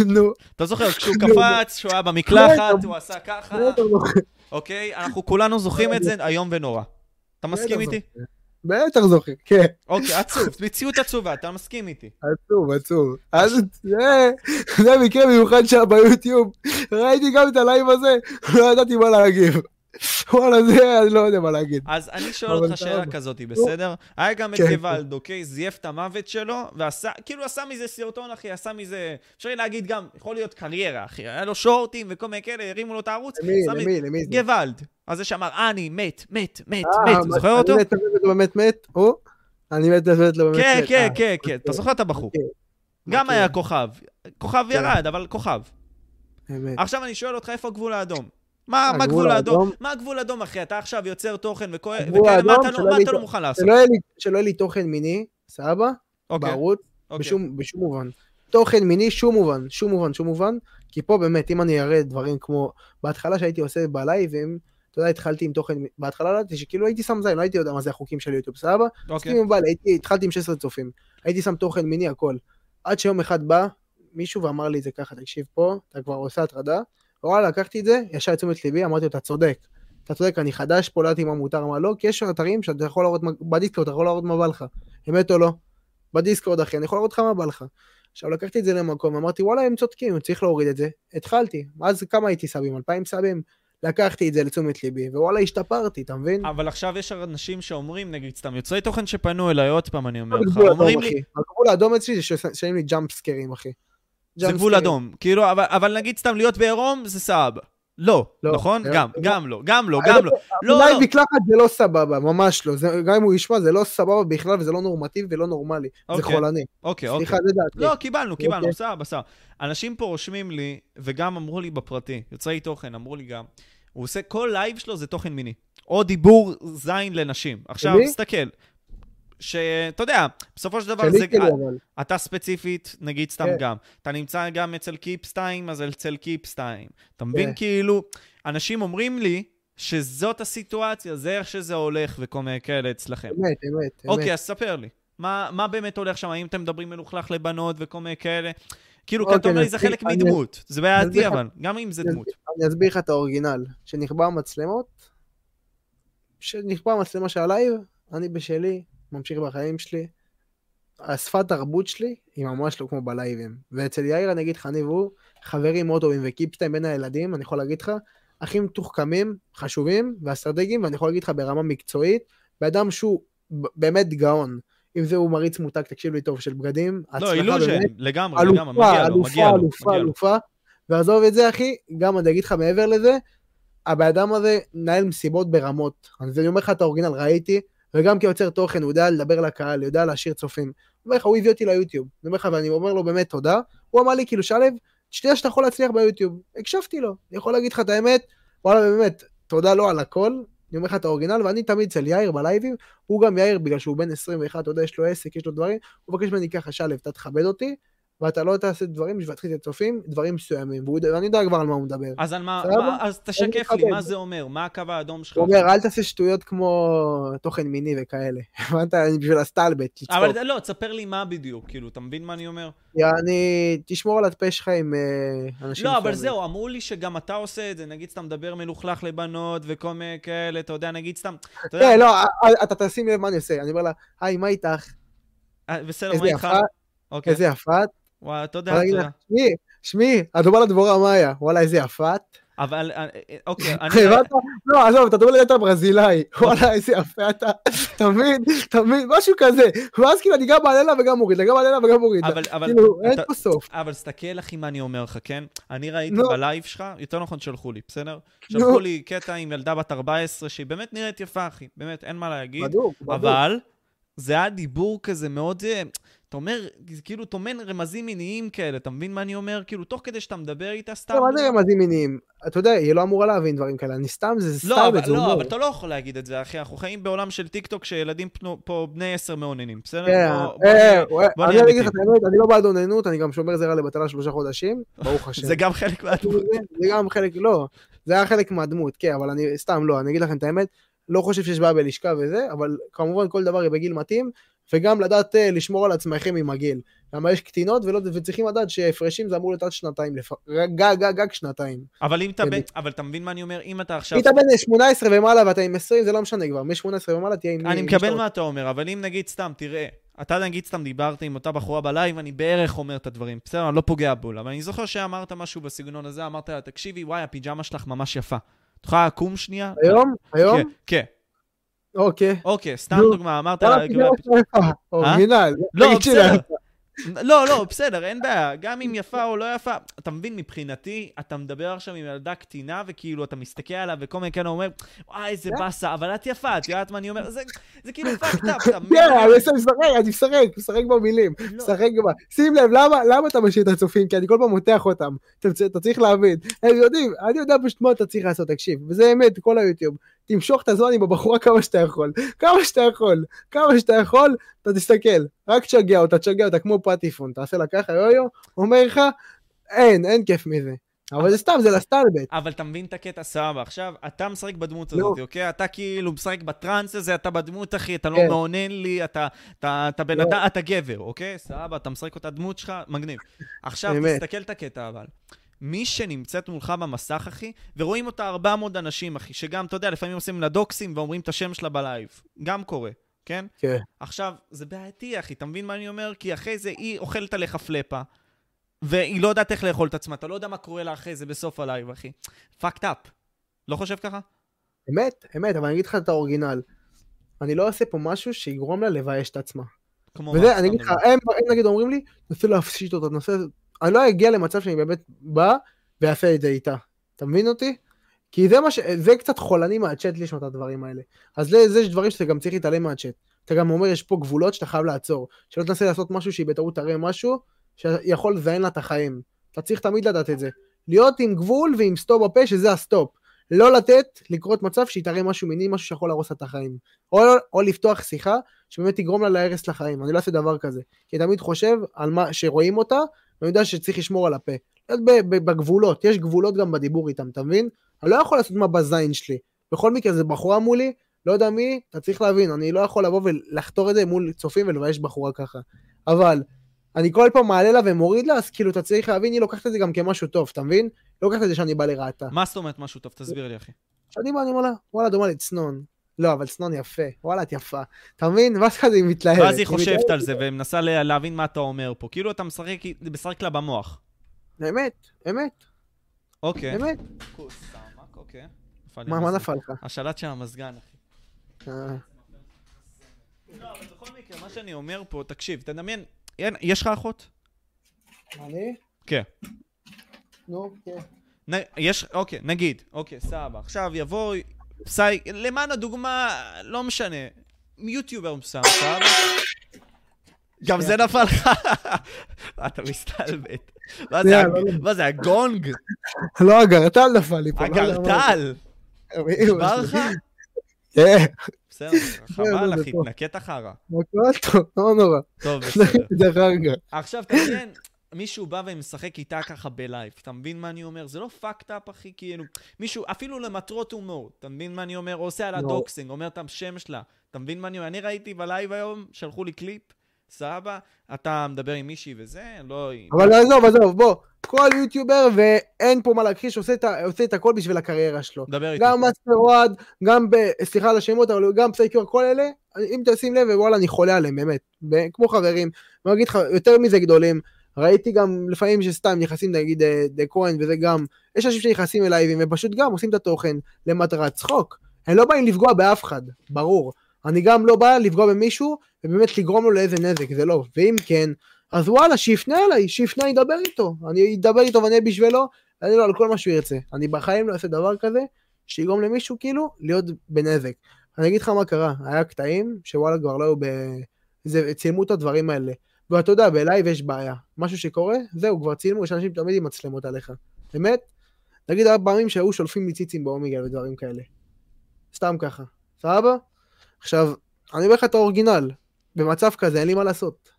נו, אתה זוכר, כשהוא קפץ, שהוא היה במקלחת, לא, הוא עשה ככה, לא, לא, אוקיי? אנחנו כולנו זוכרים את זה איום ונורא. אתה מסכים איתי? בטח זוכר, כן. אוקיי, עצוב, מציאות עצובה, אתה מסכים איתי. עצוב, עצוב. אז זה, זה מקרה מיוחד שהיה ביוטיוב. ראיתי גם את הלייב הזה, לא ידעתי מה להגיב. וואלה, זה, אני לא יודע מה להגיד. אז אני שואל אותך שאלה. כזאת, בסדר? היה גם את כן, גוואלד, אוקיי? זייף את המוות שלו, ועשה, כאילו עשה מזה סרטון, אחי, עשה מזה, אפשר להגיד גם, יכול להיות קריירה, אחי. היה לו שורטים וכל מיני כאלה, הרימו לו את הערוץ. למי, למי, למי? גוואלד. אז זה שאמר, אני מת, מת, מת, אה, מת, מה, זוכר אותו? אני מת לא באמת מת? הוא? אני מת למת לא באמת מת. כן, כן, אה, כן, כן, אתה זוכר את הבחור. אוקיי. גם אוקיי. היה כוכב. כוכב כן. ירד, אבל כוכב. עכשיו אני שואל אותך איפה הגבול האדום. מה מה הגבול הגבול האדום? האדום? מה הגבול האדום, אחי? אתה עכשיו יוצר תוכן וכאלה, מה אתה לא- מה לא מוכן לעשות? שלא יהיה לי- שלא יהיה לי תוכן מיני, סבבה? אוקיי, בערוץ, אוקיי. בשום בשום מובן. תוכן מיני, שום מובן, שום מובן, שום מובן. כי פה באמת, אם אני אראה דברים כמו, בהתחלה שהייתי עושה בלייבים, אתה יודע, התחלתי עם תוכן, בהתחלה לא ידעתי שכאילו הייתי שם זין, לא הייתי יודע מה זה החוקים של יוטיוב, סבבה? אוקיי. התחלתי עם 16 צופים, הייתי שם תוכן מיני הכל. עד שיום אחד בא מישהו ואמר לי את זה ככה, תקשיב פה, אתה כבר עושה הטרדה, וואלה, לקחתי את זה, ישר לתשומת ליבי, אמרתי לו, אתה צודק. אתה צודק, אני חדש פה, לא יודעת מה מותר, מה לא, כי יש אתרים שאתה יכול להראות, בדיסקורד, אתה יכול להראות מה בא לך. אמת או לא? בדיסקורד, אחי, אני יכול להראות לך מה בא לך. עכשיו לקחתי את זה למקום, אמרתי, וואלה, הם צודקים, צריך להוריד את זה. התחלתי, אז כמה הייתי סאבים? 2,000 סאבים? לקחתי את זה לתשומת ליבי, ווואלה, השתפרתי, אתה מבין? אבל עכשיו יש אנשים שאומרים, נגיד, סתם יוצרי תוכן שפנו אליי, עוד פעם אני אומר לך, אומרים לי. הגבול האדום אצלי זה ששמים לי ג'אמפ סקרים, אחי. זה גבול. אדום. כאילו, אבל- אבל נגיד סתם להיות בעירום, זה סבבה. לא, לא, נכון? זה- גם, זה- גם לא, גם לא, גם לא. לא, אולי לא. מקלחת זה לא סבבה, ממש לא. זה- גם אם הוא ישמע, זה לא סבבה בכלל, וזה לא נורמטיבי ולא נורמלי. זה אוקיי. חולני. אוקיי, אוקיי. סליחה, זה דעתי. לא, קיבלנו, קיבלנו, אוקיי. סבבה, סבבה. אנשים פה רושמים לי, וגם אמרו לי בפרטי, יוצרי תוכן, אמרו לי גם, הוא עושה, כל לייב שלו זה תוכן מיני. או דיבור זין לנשים. עכשיו? תסתכל. שאתה יודע, בסופו של דבר זה... כאילו, אבל. אתה ספציפית, נגיד סתם כן. גם, אתה נמצא גם אצל קיפסטיים, אז אצל קיפסטיים. אתה מבין? כן. כאילו, אנשים אומרים לי שזאת הסיטואציה, זה איך שזה הולך וכל מיני כאלה אצלכם. אמת, אמת, אוקיי, אמת. אז ספר לי. מה, מה באמת הולך שם? האם אתם מדברים מלוכלך לבנות וכל מיני כאלה? כאילו, כי אתה אוקיי, אומר לי, זה חלק אני- מדמות. זה בעייתי, אבל, גם אם זה אני דמות. אני אסביר לך את האורגינל. כשנכבה המצלמות, כשנכבה המצלמה של הלייב, אני בשלי, ממשיך בחיים שלי, השפת תרבות שלי היא ממש לא כמו בלייבים. ואצל יאיר אני אגיד לך, אני והוא חברים מאוד טובים, וקיפטיים בין הילדים, אני יכול להגיד לך, הכי מתוחכמים, חשובים ואסטרטגיים, ואני יכול להגיד לך ברמה מקצועית, באדם שהוא באמת גאון. אם זה הוא מריץ מותג, תקשיב לי טוב, של בגדים, לא, אילוז'ן, לגמרי, לגמרי, אלופה, מגיע לו, מגיע לו, אלופה. אלופה. ועזוב את זה, אחי, גם אני אגיד לך מעבר לזה, הבן אדם הזה מנהל מסיבות ברמות. אז אני אומר לך את האורגינל, ראיתי, וגם כיוצר תוכן, הוא יודע לדבר לקהל, יודע להשאיר צופים. אני אומר לך, הוא הביא אותי ליוטיוב. אני אומר לך, ואני אומר לו באמת תודה. הוא אמר לי, כאילו, שלו, שתדע שאתה יכול להצליח ביוטיוב. הקשבתי לו. אני יכול להגיד לך את האמת, וואלה, באמת, תודה לו על הכל. אני אומר לך את האורגינל, ואני תמיד אצל יאיר בלייבים, הוא גם יאיר, בגלל שהוא בן 21, אתה יודע, יש לו עסק, יש לו דברים, הוא מבקש ממני ככה, שלו, אתה תכבד אותי, ואתה לא תעשה דברים בשביל להתחיל את הצופים, דברים מסוימים, ואני יודע כבר על מה הוא מדבר. אז על מה? מה- אז תשקף לי. מה זה אומר? מה הקו האדום שלך? הוא אומר, אל תעשה שטויות כמו תוכן מיני וכאלה. הבנת? אני בשביל הסטלבט, לצחוק. אבל לא, תספר לי מה בדיוק, כאילו, אתה מבין מה אני אומר? יעני, תשמור על הפה שלך עם אה, אנשים לא, אבל. זהו, אמרו לי שגם אתה עושה את זה, נגיד סתם מדבר מלוכלך לבנות וכל מיני כאלה, אתה יודע, נגיד סתם, אתה יודע, כן, לא, אה, אה, אתה תשים לב מה אני עושה. אני אומר לה, היי, מה איתך? בסדר, מה איתך? אוקיי, איזה יפה את. וואלה, תודה. לה, שמי, שמי, את לדבורה מאיה. וואלה, איזה יפה את. אבל, אה, אה, אוקיי, אני... הבנת? לא, עזוב, אתה דומה לדעת ברזילאי. וואלה, איזה יפה אתה. אתה? אתה מבין? משהו כזה. ואז כאילו, אני גם מעלה לה וגם מוריד לה, גם מעלה לה וגם מוריד לה. כאילו, אין אתה- פה סוף. אבל תסתכל אחי מה אני אומר לך, כן? אני ראיתי. בלייב שלך, יותר נכון שלחו לי, בסדר? שלחו לי קטע עם ילדה בת 14 שהיא באמת נראית יפה, אחי. באמת, אין מה להגיד. בדוק, בדוק. אבל זה היה דיבור כזה מאוד, אה, אתה אומר, כאילו טומן רמזים מיניים כאלה, אתה מבין מה אני אומר? כאילו, תוך כדי שאתה מדבר איתה סתם... לא, מה זה רמזים מיניים? אתה יודע, היא לא אמורה להבין דברים כאלה. אני סתם, זה לא, סתם, אבל, זה לא, הומור. אבל אתה לא יכול להגיד את זה, אחי. אנחנו חיים בעולם של טיק טוק שילדים פנו- פה בני עשר מאוננים, בסדר? כן, אה, אה, בוא אני אגיד לך את. האמת, אני לא בעד אוננות, אני גם שומר זרע לבטלה שלושה חודשים, ברוך השם. זה גם חלק מהדמות. זה גם חלק, לא, זה היה חלק מהדמות, כן, אבל אני, סתם לא, אני אגיד לכם את האמת, לא חושב שיש בעיה בלשכה וזה, אבל כמובן כל דבר בגיל מתאים, וגם לדעת אה, לשמור על עצמכם עם הגיל. למה יש קטינות ולא, וצריכים לדעת שהפרשים זה אמור להיות עד שנתיים, לפ... גג, גג, גג שנתיים. אבל אם אתה... כן. בן- אבל אתה מבין מה אני אומר? אם אתה עכשיו... אם אתה בן 18 ומעלה ואתה עם 20, זה לא משנה כבר, מ-18 ומעלה תהיה עם... אני מקבל מה אתה אומר, אבל אם נגיד סתם, תראה, אתה נגיד סתם דיברת עם אותה בחורה בלייב, אני בערך אומר את הדברים, בסדר, אני לא פוגע בול, אבל אני זוכר שאמרת משהו בסגנון הזה, אמרת לה, תקשיבי, וואי, הפיג'מה שלך ממש יפה. את יכולה לקום שנייה? היום? היום? כן, כן. אוקיי. אוקיי, סתם. דוגמה, אמרת יפה, אורגינל. לא, תגיד שהיא בסדר. לא, לא, בסדר, אין בעיה. גם אם יפה או לא יפה, אתה מבין, מבחינתי, אתה מדבר עכשיו עם ילדה קטינה, וכאילו, אתה מסתכל עליו, וכל מיני כאלה אומר, וואי, איזה באסה, אבל את יפה, את יודעת מה אני אומר? זה כאילו פאקד אפ, אתה מבין? כן, אני משחק, אני משחק, משחק במילים. לא. משחק ב... שים לב, למה, אתה משאיר את הצופים? כי אני כל פעם מותח אותם. אתה צריך להבין. הם יודעים, אני יודע פשוט מה אתה צריך לעשות, תקשיב. וזה אמת, כל היוטיוב. תמשוך את הזמן עם הבחורה כמה שאתה יכול. כמה שאתה יכול. כמה שאתה יכול, אתה תסתכל. רק תשגע אותה, תשגע אותה כמו פטיפון. תעשה לה ככה, יו-יו, אומר לך, אין, אין כיף מזה. אבל זה סתם, זה לסטלבט. אבל אתה מבין את הקטע, סבבה. עכשיו, אתה משחק בדמות לא. הזאת, אוקיי? אתה כאילו משחק בטראנס הזה, אתה בדמות, אחי, אתה לא כן. מעונן לי, אתה- בן לא. אדם, אתה גבר, אוקיי? סבבה, אתה משחק אותה דמות שלך, מגניב. עכשיו. תסתכל את הקטע אבל. מי שנמצאת מולך במסך, אחי, ורואים אותה 400 אנשים, אחי, שגם, אתה יודע, לפעמים עושים לה דוקסים ואומרים את השם שלה בלייב. גם קורה, כן? כן. עכשיו, זה בעייתי, אחי, אתה מבין מה אני אומר? כי אחרי זה היא אוכלת עליך פלאפה, והיא לא יודעת איך לאכול את עצמה, אתה לא יודע מה קורה לה אחרי זה בסוף הלייב, אחי. fucked up. לא חושב ככה? אמת, אמת, אבל אני אגיד לך את ה original. אני לא אעשה פה משהו שיגרום לה לבייש את עצמה. כמו וזה, אני אגיד לך, הם נגיד אומרים לי, נסה להפשיט אותה, נסה... אני לא אגיע למצב שאני באמת בא ואעשה את זה איתה. אתה מבין אותי? כי זה מה ש... זה קצת חולני מהצ'אט לשמוע את הדברים האלה. אז זה, זה יש דברים שאתה גם צריך להתעלם מהצ'אט. אתה גם אומר, יש פה גבולות שאתה חייב לעצור. שלא תנסה לעשות משהו שהיא בטעות תראה משהו שיכול לזיין לה את החיים. אתה צריך תמיד לדעת את זה. להיות עם גבול ועם סטופ בפה, שזה הסטופ. לא לתת לקרות מצב שהיא תראה משהו מיני, משהו שיכול להרוס לה את החיים. או, או לפתוח שיחה שבאמת תגרום לה להרס לחיים. אני לא אעשה דבר כזה. כי תמיד חושב על מה שרואים אותה, ואני יודע שצריך לשמור על הפה. בגבולות, יש גבולות גם בדיבור איתם, אתה מבין? אני לא יכול לעשות מה בזין שלי. בכל מקרה, זה בחורה מולי, לא יודע מי, אתה צריך להבין, אני לא יכול לבוא ולחתור את זה מול צופים ולבייש בחורה ככה. אבל, אני כל פעם מעלה לה ומוריד לה, אז כאילו אתה צריך להבין, היא לוקחת את זה גם כמשהו טוב, אתה מבין? לא לוקחת את זה שאני בא לרעתה. מה זאת אומרת משהו טוב? תסביר לי, אחי. שאני בא, אני אומר לה, וואלה, דומה לי צנון. לא, אבל סנון יפה. וואלה, את יפה. אתה מבין? ואז כזה היא מתלהבת. ואז היא היא חושבת. על זה ומנסה לה- להבין מה אתה אומר פה. כאילו אתה משחק לה במוח. אמת, אמת, אוקיי. אמת. אוקיי. מה מה. נפל לך? השלט של המזגן, אחי. אה, לא, אבל בכל מקרה, מה שאני אומר פה, תקשיב, תדמיין, יש לך אחות? אני? כן. נו, כן. יש, אוקיי, נגיד, אוקיי, סבבה. עכשיו יבוא, פסי, למען הדוגמה, לא משנה, יוטיובר מסוים, סבבה? גם זה נפל לך? אתה מסתלבט. מה זה, לא, לא. מה זה, הגונג? לא, הגרטל נפל לי פה. לא. הגרטל? נשבר לך? כן, בסדר, לא, חבל, אחי. תנקה את החרא. הכל טוב, לא נורא. טוב, בסדר. עכשיו תדמיין, מישהו בא ומשחק איתה ככה בלייב, אתה מבין מה אני אומר? זה לא fucked up, אחי, כאילו, מישהו, אפילו למטרות הומור, אתה מבין מה אני אומר? או עושה על לא. הדוקסינג, אומר את השם שלה, אתה מבין מה אני אומר? אני ראיתי בלייב היום, שלחו לי קליפ, סבבה, אתה מדבר עם מישהי וזה, לא... אבל עזוב, עזוב, בוא. כל יוטיובר ואין פה מה להכחיש, עושה את ה- עושה את הכל בשביל הקריירה שלו. דבר איתי. גם מאסטר אוהד, גם ב... סליחה על השמות, אבל גם פסייקור, כל אלה, אם תשים לב, וואלה, אני חולה עליהם, באמת. כמו חברים. אני אגיד לך, יותר מזה גדולים. ראיתי גם לפעמים שסתם נכנסים, נגיד, אה, דה כהן וזה גם, יש אנשים שנכנסים אליי והם פשוט גם עושים את התוכן למטרת צחוק. הם לא באים לפגוע באף אחד, ברור. אני גם לא בא לפגוע במישהו, ובאמת לגרום לו לאיזה נזק, זה לא. ואם כן, אז וואלה, שיפנה אליי, שיפנה, ידבר איתו. אני אדבר איתו ואני אהיה בשבילו, אני לא, על כל מה שהוא ירצה. אני בחיים לא אעשה דבר כזה, שיגרום למישהו כאילו להיות בנזק. אני אגיד לך מה קרה, היה קטעים שוואלה כבר לא היו ב... זה, צילמו את הדברים האלה. ואתה יודע, בלייב יש בעיה. משהו שקורה, זהו, כבר צילמו, יש אנשים תמיד עם מצלמות עליך. באמת? נגיד היה פעמים שהיו שולפים לי ציצים באומיגל ודברים כאלה. סתם ככה. סבבה? עכשיו, אני אומר לך את האורגינל. במצב כזה אין לי מה לעשות.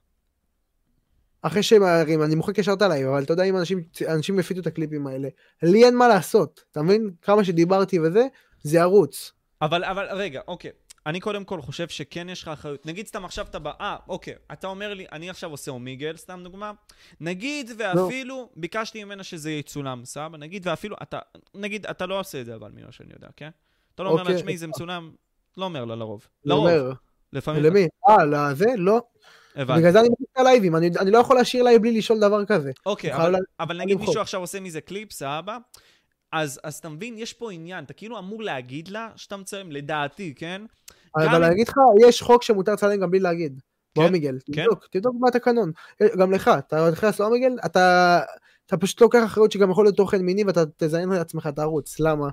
אחרי שהם מעירים, אני מוחק ישר את הלייב, אבל אתה יודע אם אנשים, אנשים הפיצו את הקליפים האלה, לי אין מה לעשות, אתה מבין? כמה שדיברתי וזה, זה ערוץ. אבל, אבל, רגע, אוקיי. אני קודם כל חושב שכן יש לך אחריות. נגיד סתם עכשיו אתה בא, אה, אוקיי, אתה אומר לי, אני עכשיו עושה אומיגל, סתם דוגמה. נגיד ואפילו, ביקשתי ממנה שזה יצולם, סבבה? נגיד ואפילו, אתה, נגיד, אתה לא עושה את זה אבל, ממה שאני יודע, כן? אתה לא אומר לה, אוקיי. תשמעי, זה מצולם, לא אומר לה לרוב. לרוב, אומר, לפעמים. למי? אה, לזה? לא. הבנתי. בגלל זה אני מבין את הלייבים, אני, אני לא יכול להשאיר לייב בלי לשאול דבר כזה. אוקיי, אבל, חייב אבל נגיד. מישהו עכשיו עושה מזה קליפ, סבבה? אז, אז אתה מבין, יש פה עניין, אתה כאילו אמור להגיד לה שאתה מצלם, לדעתי, כן? אבל אני אגיד לך, יש חוק שמותר לצלם גם בלי להגיד. כן? באומיגל, כן? תבדוק, תבדוק מה התקנון. גם לך, אתה נכנס לאומיגל, אתה, אתה פשוט לוקח אחריות שגם יכול להיות תוכן מיני ואתה תזיין לעצמך את הערוץ. למה?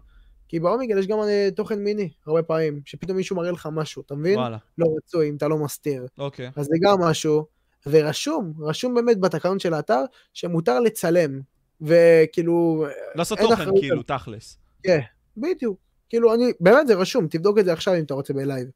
כי באומיגל יש גם אה, תוכן מיני, הרבה פעמים, שפתאום מישהו מראה לך משהו, אתה מבין? וואלה, לא רצוי, אם אתה לא מסתיר. אוקיי. אז זה גם משהו, ורשום, רשום באמת בתקנון של האתר, שמותר לצלם. וכאילו, לעשות תוכן, כאילו, תכלס. בדיוק. כאילו, אני, באמת זה רשום, תבדוק את זה עכשיו אם אתה רוצה בלייב.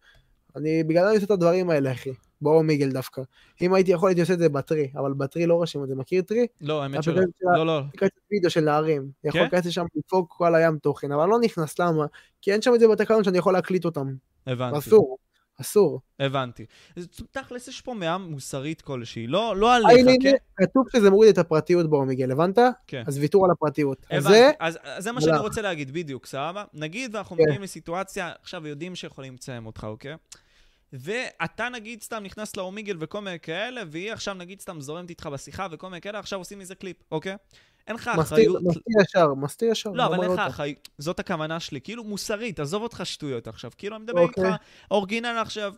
אני, בגלל אני עושה את הדברים האלה, אחי. באומיגל דווקא. אם הייתי יכול, הייתי עושה את זה בטרי, אבל בטרי לא רשום את זה. מכיר טרי? לא, האמת שלא. לא, לא. אפליקציית וידאו של נערים. יכול כן? להיכנס לשם לדפוק כל הים תוכן, אבל לא נכנס, למה? כי אין שם את זה בתקנון שאני יכול להקליט אותם. הבנתי. אסור. אסור. הבנתי. אז תכלס יש פה מאה מוסרית כלשהי, לא לא עליך, כן? כתוב שזה מוריד את הפרטיות באומיגל, הבנת? כן. אז ויתור על הפרטיות. אז הבנתי. זה, אז אז זה מה. שאני רוצה להגיד, בדיוק, סבבה? נגיד ואנחנו כן. מגיעים לסיטואציה, עכשיו יודעים שיכולים לציין אותך, אוקיי? ואתה נגיד סתם נכנס לאומיגל וכל מיני כאלה, והיא עכשיו נגיד סתם זורמת איתך בשיחה וכל מיני כאלה, עכשיו עושים מזה קליפ, אוקיי? אין לך אחריות. מסתיר ישר, מסתיר ישר. לא, אבל אין לך. אחריות, זאת הכוונה שלי, כאילו מוסרית, עזוב אותך שטויות עכשיו, כאילו אני מדבר אוקיי. איתך, אורגינל עכשיו,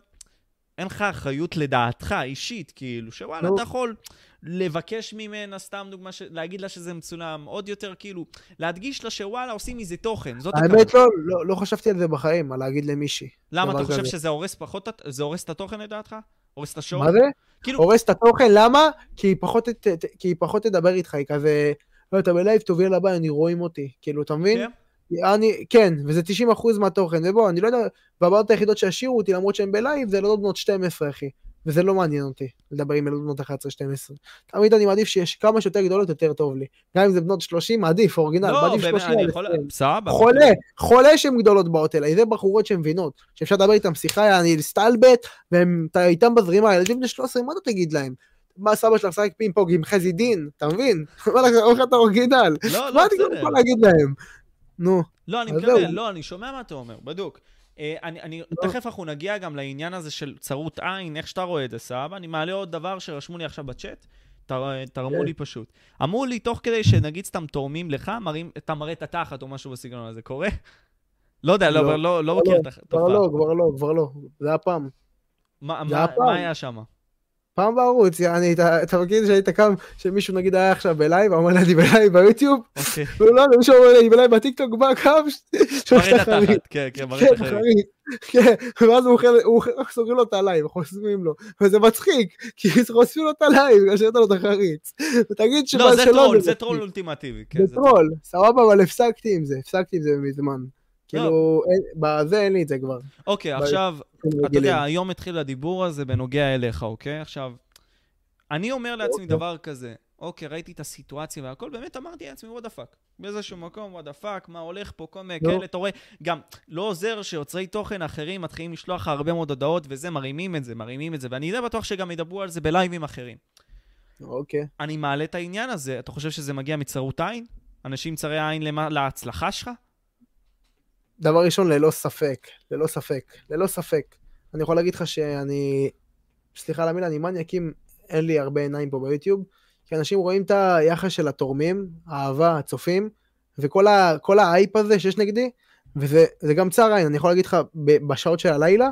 אין לך אחריות לדעתך, אישית, כאילו, שוואלה. אתה יכול לבקש ממנה, סתם דוגמה, ש... להגיד לה שזה מצולם, עוד יותר כאילו, להדגיש לה שוואלה, עושים מזה תוכן, זאת הכוונה. האמת לא, לא, לא חשבתי על זה בחיים, על להגיד למישהי. למה, אתה חושב כזה. שזה הורס פחות, זה הורס את התוכן לדעתך? הורס את השואו? מה זה? כאילו, הורס את התוכן, למה? כי היא פחות, כי היא פחות תדבר איתך, היא כזה, לא, אתה בלייב, תוביל לבא, אני רואים אותי. כאילו, אתה מבין? כן? אני, כן, וזה 90% מהתוכן, ובוא, אני לא יודע, והבנות היחידות שהשאירו אותי, למרות שהן בלייב, זה לא בנות 12, אחי. וזה לא מעניין אותי, לדבר עם ילדות בנות 11-12. תמיד אני מעדיף שיש כמה שיותר גדולות, יותר טוב לי. גם אם זה בנות 30, מעדיף, original, לא, מעדיף באמת, 30 אני לא יכול... 20. סבבה. חולה, חולה שהן גדולות באות אליי, זה בחורות שהן מבינות, שאפשר לדבר איתן שיחה, אני סטלבט, ואתה איתם בזרימה, ילדים בני 13, מה אתה תגיד להם? מה סבא שלך משחק פינג פונג עם חזי דין, אתה מבין? מה לך, אומר לך אתה אורגינל, לא, מה לא, אתה גם בסדר. יכול להגיד להם? נו, לא, אני מקבל. לא, אני שומע מה אתה אומר, בדוק. אה, אני, אני, לא. תכף אנחנו נגיע גם לעניין הזה של צרות עין, איך שאתה רואה את זה, סבבה? אני מעלה עוד דבר שרשמו לי עכשיו בצ'אט, תר, תרמו כן. לי פשוט. אמרו לי, תוך כדי שנגיד סתם תורמים לך, מראים, אתה מראה את התחת או משהו בסגנון הזה, קורה? לא יודע, לא, כבר מכיר את כבר התופעה. לא, כבר לא, כבר לא. זה היה פעם. מה, מה. מה היה שם? פעם בערוץ, יעני, אתה אתה מכיר שהיית קם, שמישהו נגיד היה עכשיו בלייב, אמר לי, בלייב ביוטיוב, אוקיי. והוא לא, מישהו אומר לי, בלייב בטיקטוק, בא, קם, שולח. התחת, כן, כן, מראה כן. חריץ. כן, ואז הוא סוגרים לו את הלייב, חוסמים לו, וזה מצחיק, כי חוסמים לו את הלייב, בגלל שנתן לו את החריץ. ותגיד שבא לא, זה שלא, טרול, זה מצחיק. טרול אולטימטיבי. כן, זה טרול, סבבה, אבל הפסקתי עם זה, הפסקתי עם זה מזמן. כאילו, אין- בזה אין לי את זה כבר. אוקיי, עכשיו, אתה. יודע, היום התחיל הדיבור הזה בנוגע אליך, אוקיי? עכשיו, אני אומר לעצמי אוקיי. דבר כזה, אוקיי, ראיתי את הסיטואציה והכל, באמת אמרתי לעצמי, what the fuck. באיזשהו מקום, what the fuck, מה הולך פה, כל מיני לא. כאלה, אתה רואה, גם לא עוזר שיוצרי תוכן אחרים מתחילים לשלוח לך הרבה מאוד הודעות, וזה, מרימים את זה, מרימים את זה, ואני די בטוח שגם ידברו על זה בלייבים אחרים. אוקיי. אני מעלה את העניין הזה, אתה חושב שזה מגיע מצרות עין? אנשים צרי עין להצלחה שלך? דבר ראשון, ללא ספק, ללא ספק, ללא ספק. אני יכול להגיד לך שאני, סליחה על המילה, אני מניאקים, אין לי הרבה עיניים פה ביוטיוב, כי אנשים רואים את היחס של התורמים, האהבה, הצופים, וכל ה, האייפ הזה שיש נגדי, וזה זה גם צער עין, אני יכול להגיד לך, בשעות של הלילה,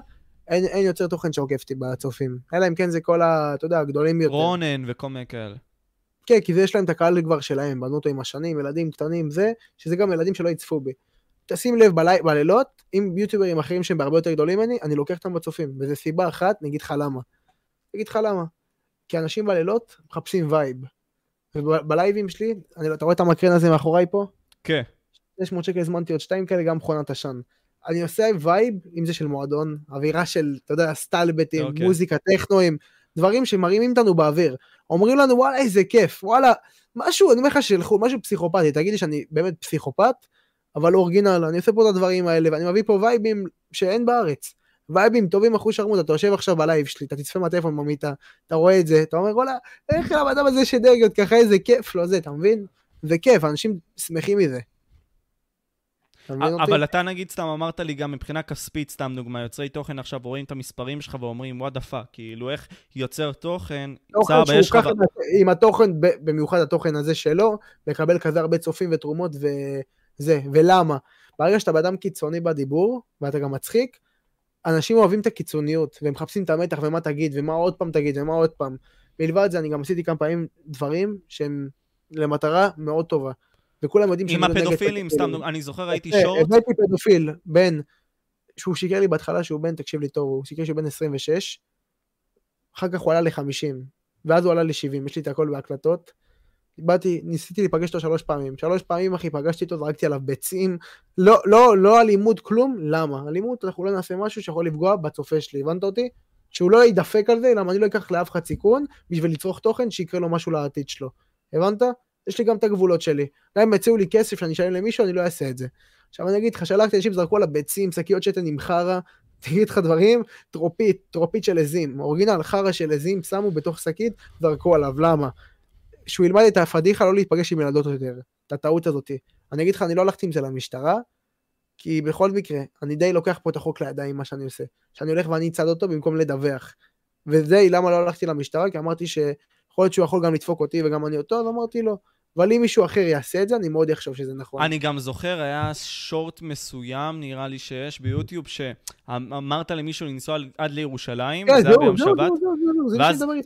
אין, אין יוצר תוכן שעוקף אותי בצופים. אלא אם כן זה כל ה... אתה יודע, הגדולים יותר. רונן וכל מיני כאלה. כן, כי זה יש להם את הקהל כבר שלהם, בנו אותו עם השנים, ילדים קטנים, זה, שזה גם ילדים שלא יצפו בי. תשים לב בלי, בלילות, עם יוטיוברים אחרים שהם בהרבה יותר גדולים ממני, אני לוקח אותם בצופים, וזו סיבה אחת, אני אגיד לך למה. אני אגיד לך למה. כי אנשים בלילות מחפשים וייב. ובלייבים שלי, אני, אתה רואה את המקרן הזה מאחוריי פה? כן. 600 שקל הזמנתי עוד שתיים כאלה, גם מכונת עשן. אני עושה וייב, אם זה של מועדון, אווירה של, אתה יודע, סטלבטים, אוקיי. מוזיקה, טכנואים, דברים שמרימים אותנו באוויר. אומרים לנו, וואלה, איזה כיף, וואלה, משהו, אני אומר לך שילכו, משהו פסיכופתי, תגיד לי שאני באמת פסיכופת, אבל אורגינל, אני עושה פה את הדברים האלה, ואני מביא פה וייבים שאין בארץ. וייבים טובים אחושרמוטה, אתה יושב עכשיו בלייב שלי, אתה תצפה מהטלפון במיטה, אתה רואה את זה, אתה אומר, וואלה, איך הבן אדם הזה שדרג להיות ככה, איזה כיף לו זה, אתה מבין? זה כיף, אנשים שמחים מזה. אתה? אבל אתה נגיד סתם אמרת לי גם מבחינה כספית, סתם דוגמה, יוצרי תוכן עכשיו רואים את המספרים שלך ואומרים, what the fuck, כאילו איך יוצר תוכן, תוכן שהוא. ככה, עם התוכן, במיוחד התוכן הזה שלו, לקבל כזה הרבה צופים ותרומות וזה, ולמה? ברגע שאתה בן קיצוני בדיבור, ואתה גם מצחיק, אנשים אוהבים את הקיצוניות, והם מחפשים את המתח ומה תגיד, ומה עוד פעם תגיד, ומה עוד פעם. מלבד זה, אני גם עשיתי כמה פעמים דברים שהם למטרה מאוד טובה. וכולם יודעים עם שאני לא נגד הפדופילים, סתם אני זוכר ראיתי אה, שורט, הבאתי פדופיל, בן, שהוא שיקר לי בהתחלה שהוא בן, תקשיב לי טוב, הוא שיקר שהוא בן 26, אחר כך הוא עלה ל-50, ואז הוא עלה ל-70, יש לי את הכל בהקלטות. באתי, ניסיתי להיפגש איתו שלוש פעמים, שלוש פעמים אחי, פגשתי אותו, זרקתי עליו ביצים, לא, לא, לא אלימות כלום, למה? אלימות, אנחנו לא נעשה משהו שיכול לפגוע בצופה שלי, הבנת אותי? שהוא לא יידפק על זה, למה אני לא אקח לאף אחד סיכון בשביל לצרוך תוכן שיקרה לו משהו לעתיד שלו, הבנת? יש לי גם את הגבולות שלי. גם אם יציעו לי כסף שאני אשלם למישהו, אני לא אעשה את זה. עכשיו אני אגיד לך, שלחתי אנשים זרקו עליו ביצים, שקיות שתן עם חרא, תגיד לך דברים, טרופית, טרופית של עזים, אורגינל חרא של עזים, שמו בתוך שקית, זרקו עליו, למה? שהוא ילמד את הפדיחה לא להיפגש עם ילדות יותר, את הטעות הזאתי. אני אגיד לך, אני לא הלכתי עם זה למשטרה, כי בכל מקרה, אני די לוקח פה את החוק לידיים, מה שאני עושה. שאני הולך ואני אצעד אותו במקום לדווח. וזה למה לא הלכתי למשטרה, כי אמרתי שיכול להיות שהוא יכול גם לדפוק אותי וגם אני אותו, אז אמרתי לו, אבל אם מישהו אחר יעשה את זה, אני מאוד אחשוב שזה נכון. אני גם זוכר, היה שורט מסוים, נראה לי שיש ביוטיוב, שאמרת למישהו לנסוע עד לירושלים, כן, זה היה ביום שבת,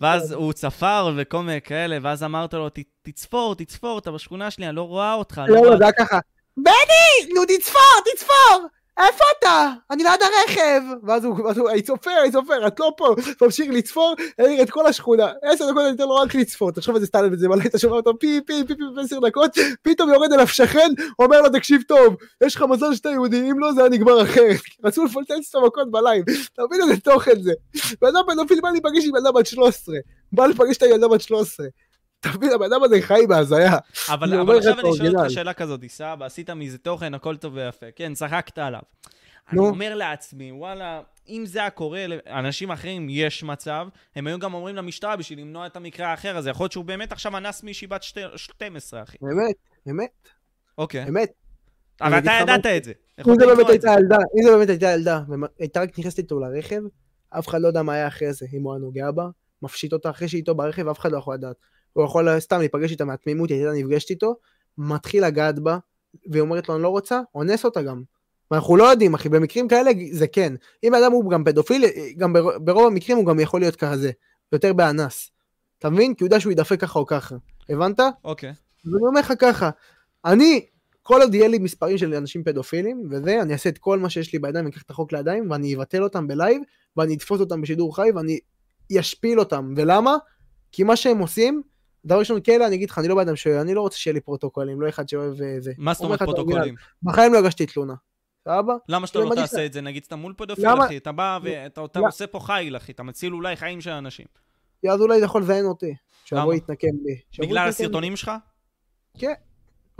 ואז, הוא צפר וכל מיני כאלה, ואז אמרת לו, "ת- תצפור, תצפור, אתה בשכונה שלי, אני לא רואה אותך. לא, רואה לא, זה היה ככה. בני, נו תצפור, תצפור! איפה אתה? אני ליד הרכב! ואז הוא, הוא, אני צופר, אני צופר, את לא פה! ממשיך לצפור, העיר את כל השכונה. עשר דקות אני אתן לו רק לצפור. תחשוב איזה סטלם זה מלא, אתה שומע אותו פי פי פי פי בעשר דקות, פתאום יורד אליו שכן, אומר לו תקשיב טוב, יש לך מזל שאתה יהודי, אם לא זה היה נגמר אחרת. רצו לפוצץ את המכות בלייב, אתה מבין איזה תוכן זה. בן אדם פדופיל בא להיפגש עם ילדה בת 13, בא לפגש את הילדה בת 13. אתה מבין, הבן אדם הזה חי בהזיה. אבל, עכשיו אני שואל אותך. שאלה כזאת, סבא, עשית מזה תוכן, הכל טוב ויפה. כן, צחקת עליו. אני. אומר לעצמי, וואלה, אם זה היה קורה לאנשים אחרים, יש מצב, הם היו גם אומרים למשטרה בשביל למנוע את המקרה האחר הזה. יכול להיות שהוא באמת עכשיו אנס מישהי בת שתי- 12, אחי. אמת, אמת, אוקיי. אמת. אבל אתה ידעת. את זה. אם זה באמת. הייתה ילדה, אם זה באמת הייתה ילדה, והייתה רק נכנסת איתו לרכב, אף אחד לא יודע מה היה אחרי זה, אם הוא היה נוגע בה, מפשיט אותה אחרי שהיא איתו ברכב, אף אחד לא יכול לדעת. הוא יכול סתם להיפגש איתה מהתמימות, היא הייתה נפגשת איתו, מתחיל לגעת בה, והיא אומרת לו אני לא רוצה, אונס אותה גם. ואנחנו לא יודעים, אחי, במקרים כאלה זה כן. אם האדם הוא גם פדופיל, גם בר- ברוב המקרים הוא גם יכול להיות כזה, יותר באנס. אתה מבין? כי הוא יודע שהוא יידפק ככה או ככה. הבנת? אוקיי. אז אני אומר לך ככה, אני, כל עוד יהיה לי מספרים של אנשים פדופילים, וזה, אני אעשה את כל מה שיש לי בידיים, אני אקח את החוק לידיים, ואני אבטל אותם בלייב, ואני אתפוס אותם בשידור חי, ואני אשפיל אותם. ולמה? כי מה שהם עושים, דבר ראשון, כאלה, אני אגיד לך, אני לא באדם שואל, אני לא רוצה שיהיה לי פרוטוקולים, לא אחד שאוהב אה, זה. מה זאת אומר אומרת. פרוטוקולים? בחיים לא הגשתי תלונה. סבבה? למה שאתה לא. תעשה את זה, נגיד סתם מול פדופיל, למה- אחי? אתה בא ואתה אתה למה- עושה פה חיל, אחי, אתה מציל אולי חיים של אנשים. אז אולי זה יכול לזיין אותי. שיבוא? להתנקם בי. בגלל. הסרטונים שלך?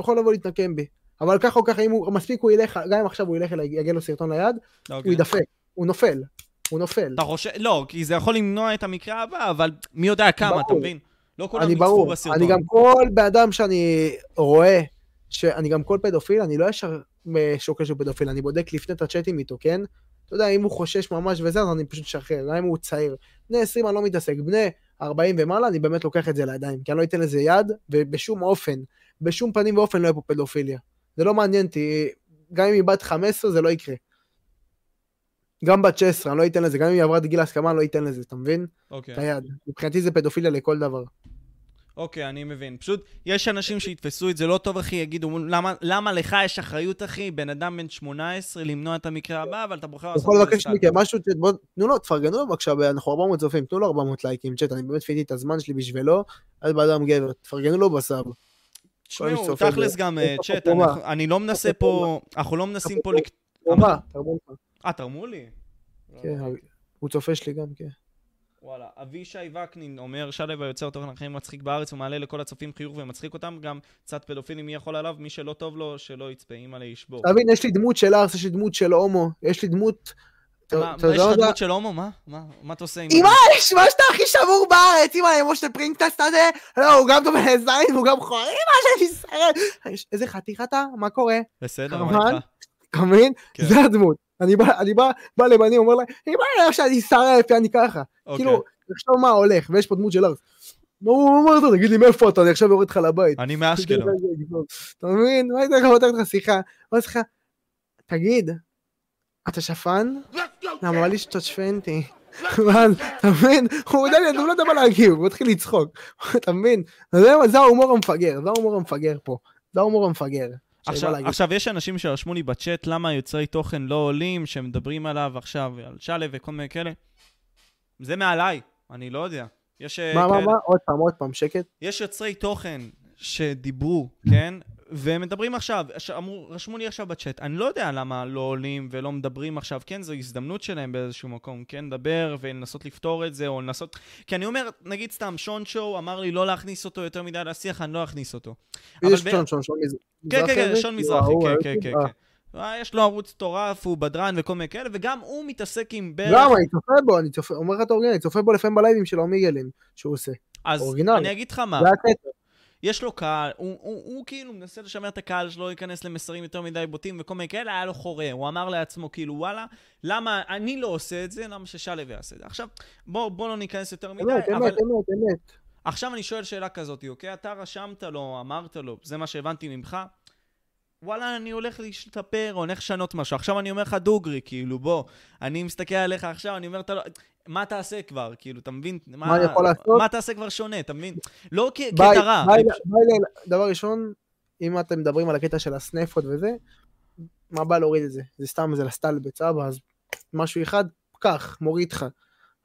יכול לבוא להתנקם בי. אבל ככה או ככה, אם הוא, מספיק הוא ילך, גם אם עכשיו הוא ילך, יגיע לו סרטון ליד, הוא אוקיי. יידפק. הוא נופל. הוא נופל. אתה חושב, לא, כי זה יכול למנוע את המקרה הבא, אבל מי יודע כמה, אתה. מבין? לא כולם אני יצפו ברור, בסרטון. אני גם כל בן אדם שאני רואה, שאני גם כל פדופיל, אני לא ישר שוקל שהוא פדופיל, אני בודק לפני את הצ'אטים איתו, כן? אתה יודע, אם הוא חושש ממש וזה, אז אני פשוט משחרר, אם הוא צעיר. בני 20 אני לא מתעסק, בני 40 ומעלה, אני באמת לוקח את זה לידיים, כי אני לא אתן לזה יד, ובשום אופן, בשום פנים ואופן לא יהיה פה פדופיליה. זה לא מעניין אותי, גם אם היא בת 15 זה לא יקרה. גם בת 16, אני לא אתן לזה, גם אם היא עברה את גיל ההסכמה, אני לא אתן לזה, אתה מבין? אוקיי. את היד. מבחינתי זה פדופיליה לכל דבר. אוקיי, אני מבין. פשוט, יש אנשים שיתפסו את זה לא טוב, אחי, יגידו, למה, למה לך יש אחריות, אחי, בן אדם בן 18, למנוע את המקרה הבא, אבל אתה בוחר לעשות יכול את זה לבקש סתם. מכם משהו, תנו לו, תפרגנו לו בבקשה, אנחנו 400 צופים, תנו לו 400 לייקים, צ'אט, אני באמת פיניתי את הזמן שלי בשבילו, אז באדם גבר, תפרגנו לו בסאב. תשמעו, תכלס גם, אה, צ'אט, אני לא מנסה פה אנחנו לא מנסים פה... תרמו לך. אה, תרמו לי? כן, הוא צופה שלי גם, כן. וואלה, אבישי וקנין אומר, שלו היוצר תוכן החיים מצחיק בארץ, הוא מעלה לכל הצופים חיוך ומצחיק אותם, גם קצת פדופילים, מי יכול עליו? מי שלא טוב לו, שלא יצפה, אימא לישבור. תבין, יש לי דמות של ארס, יש לי דמות של הומו, יש לי דמות... מה, יש לך דמות של הומו? מה? מה? אתה עושה עם... אמא, יש מה שאתה הכי שבור בארץ, אמא, משה פרינקטסט הזה, לא, הוא גם טוב זין, והוא גם חור, אמא שאני שרד. איזה חתיך אתה? מה קורה? בסדר, מה. איתך? אתה מבין? כן. זה הדמות. אני בא, אני בא, בא לבנים, אומר להם, אמא, לא שאני שרף, אני ככה. אוקיי. כאילו, תחשוב מה הולך, ויש פה דמות של ארס. נו, הוא אומר לך, תגיד לי מאיפה אתה, אני עכשיו יורד לך לבית. אני מאשקלון. אתה מבין? מה הייתה לך פותחת לך שיחה? אמרתי לך, תגיד, אתה שפן? למה לי שאתה שפנתי? ואז, אתה מבין? הוא יודע הוא לא יודע מה להגיב, הוא מתחיל לצחוק. אתה מבין? זה ההומור המפגר, זה ההומור המפגר פה. זה ההומור המפגר. עכשיו. עכשיו, יש אנשים שרשמו לי בצ'אט למה יוצרי תוכן לא עולים, שמדברים עליו עכשיו, על שלו וכל מיני כאלה. זה מעליי, אני לא יודע. יש, אה, מה, מה, כאלה- מה? עוד פעם, עוד פעם, שקט. יש יוצרי תוכן שדיברו, כן? והם מדברים עכשיו, אמרו, רשמו לי עכשיו בצ'אט, אני לא יודע למה לא עולים ולא מדברים עכשיו, כן? זו הזדמנות שלהם באיזשהו מקום, כן? לדבר ולנסות לפתור את זה, או לנסות... כי אני אומר, נגיד סתם, שון שואו אמר לי לא להכניס אותו יותר מדי לשיח, אני לא אכניס אותו. יש שון, שון, שון מז- כן, מזרחי כן, כן, הזה? שון מזרחי, כן, כן, כן. כן. יש לו ערוץ מטורף, הוא בדרן וכל מיני כאלה, וגם הוא מתעסק עם בערך... למה? אני צופה בו, אני צופה, אומר לך את האורגינל, אני צופה בו לפעמים בלייבים של המיגלים, שהוא עושה. אז. אני אגיד לך מה. יש לו קהל, הוא, הוא, הוא כאילו מנסה לשמר את הקהל שלו, לא ייכנס למסרים יותר מדי בוטים וכל מיני כאלה, היה לו חורה. הוא אמר לעצמו, כאילו, וואלה, למה אני לא עושה את זה, למה ששלו יעשה את זה. עכשיו, בוא, בוא לא ניכנס יותר מדי, אמת, אבל אמת, אמת, אמת. עכשיו אני שואל שאלה כזאת, אוקיי? אתה רשמת לו, אמרת לו, זה מה שהבנתי ממך, וואלה, אני הולך להשתפר, הולך לשנות משהו. עכשיו אני אומר לך דוגרי, כאילו, בוא, אני מסתכל עליך עכשיו, אני אומר, אתה לא... מה תעשה כבר? כאילו, אתה מבין? מה אני יכול לעשות? מה תעשה כבר שונה, אתה מבין? לא כ- ביי, קטע רע. ביי, ביי, דבר ראשון, אם אתם מדברים על הקטע של הסנפות וזה, מה בא להוריד את זה? זה סתם, זה לסטלבט, סבבה, אז משהו אחד, קח, מוריד לך,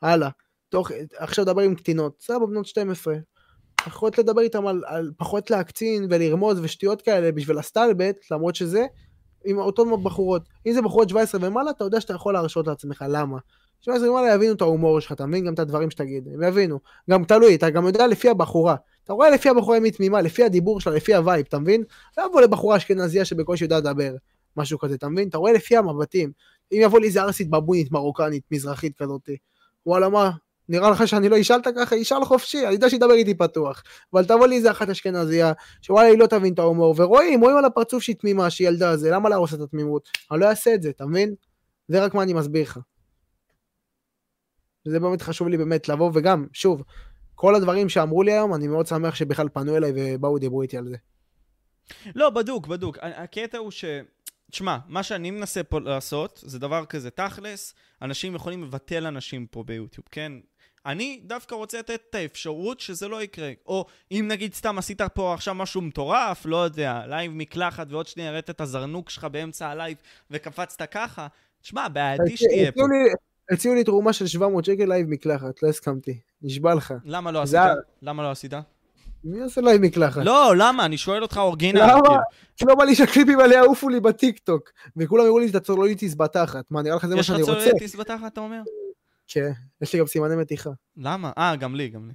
הלאה. תוך, עכשיו דבר עם קטינות, סבבה, בנות 12. פחות לדבר איתם על, על פחות להקצין ולרמוז ושטויות כאלה בשביל הסטלבט, למרות שזה, עם אותו בחורות. אם זה בחורות 17 ומעלה, אתה יודע שאתה יכול להרשות לעצמך, למה? 17 ומעלה יבינו את ההומור שלך, אתה מבין גם את הדברים שתגיד, הם יבינו. גם תלוי, אתה גם יודע לפי הבחורה. אתה רואה לפי הבחורה אם היא תמימה, לפי הדיבור שלה, לפי הווייב, אתה מבין? לא יבוא לבחורה אשכנזיה שבקושי יודעת לדבר, משהו כזה, אתה מבין? אתה רואה לפי המבטים. אם יבוא לי איזה ערסית בבונית, מרוקאית, מזרחית כזאת, וואלה מה, נראה לך שאני לא אשאל אותה ככה? ישאל חופשי, אני יודע שידבר איתי פתוח. אבל תבוא לי איזה אחת אשכנזייה, שוואלה היא לא תבין את ההומור, ורואים, רואים על הפרצוף שהיא תמימה, שהיא ילדה, זה למה להרוס את התמימות? אני לא אעשה את זה, אתה מבין? זה רק מה אני מסביר לך. וזה באמת חשוב לי באמת לבוא, וגם, שוב, כל הדברים שאמרו לי היום, אני מאוד שמח שבכלל פנו אליי ובאו דיברו איתי על זה. לא, בדוק, בדוק. הקטע הוא ש... תשמע, מה שאני מנסה פה לעשות, זה דבר כזה, תכלס, אנשים יכולים לבטל אנשים פה ביוטיוב, כן? אני דווקא רוצה לתת את האפשרות שזה לא יקרה. או אם נגיד סתם עשית פה עכשיו משהו מטורף, לא יודע, לייב מקלחת ועוד שנייה הראת את הזרנוק שלך באמצע הלייב וקפצת ככה, תשמע, בעייתי שתהיה פה. הציעו לי- הציעו לי תרומה של 700 שקל לייב מקלחת, לא הסכמתי. נשבע לך. למה לא עשית? למה לא עשית? מי עושה לייב מקלחת? לא, למה? אני שואל אותך אורגינל. למה? כאילו. כי לא בא לי שהקליפים האלה יעופו לי בטיקטוק. וכולם אמרו לי שאתה צלוליטיס בתחת. מה, נראה לך זה מה יש לך שאני רוצה? צלוליטיס בתחת, אתה אומר? כן, יש לי גם סימני מתיחה. למה? אה, גם לי, גם לי.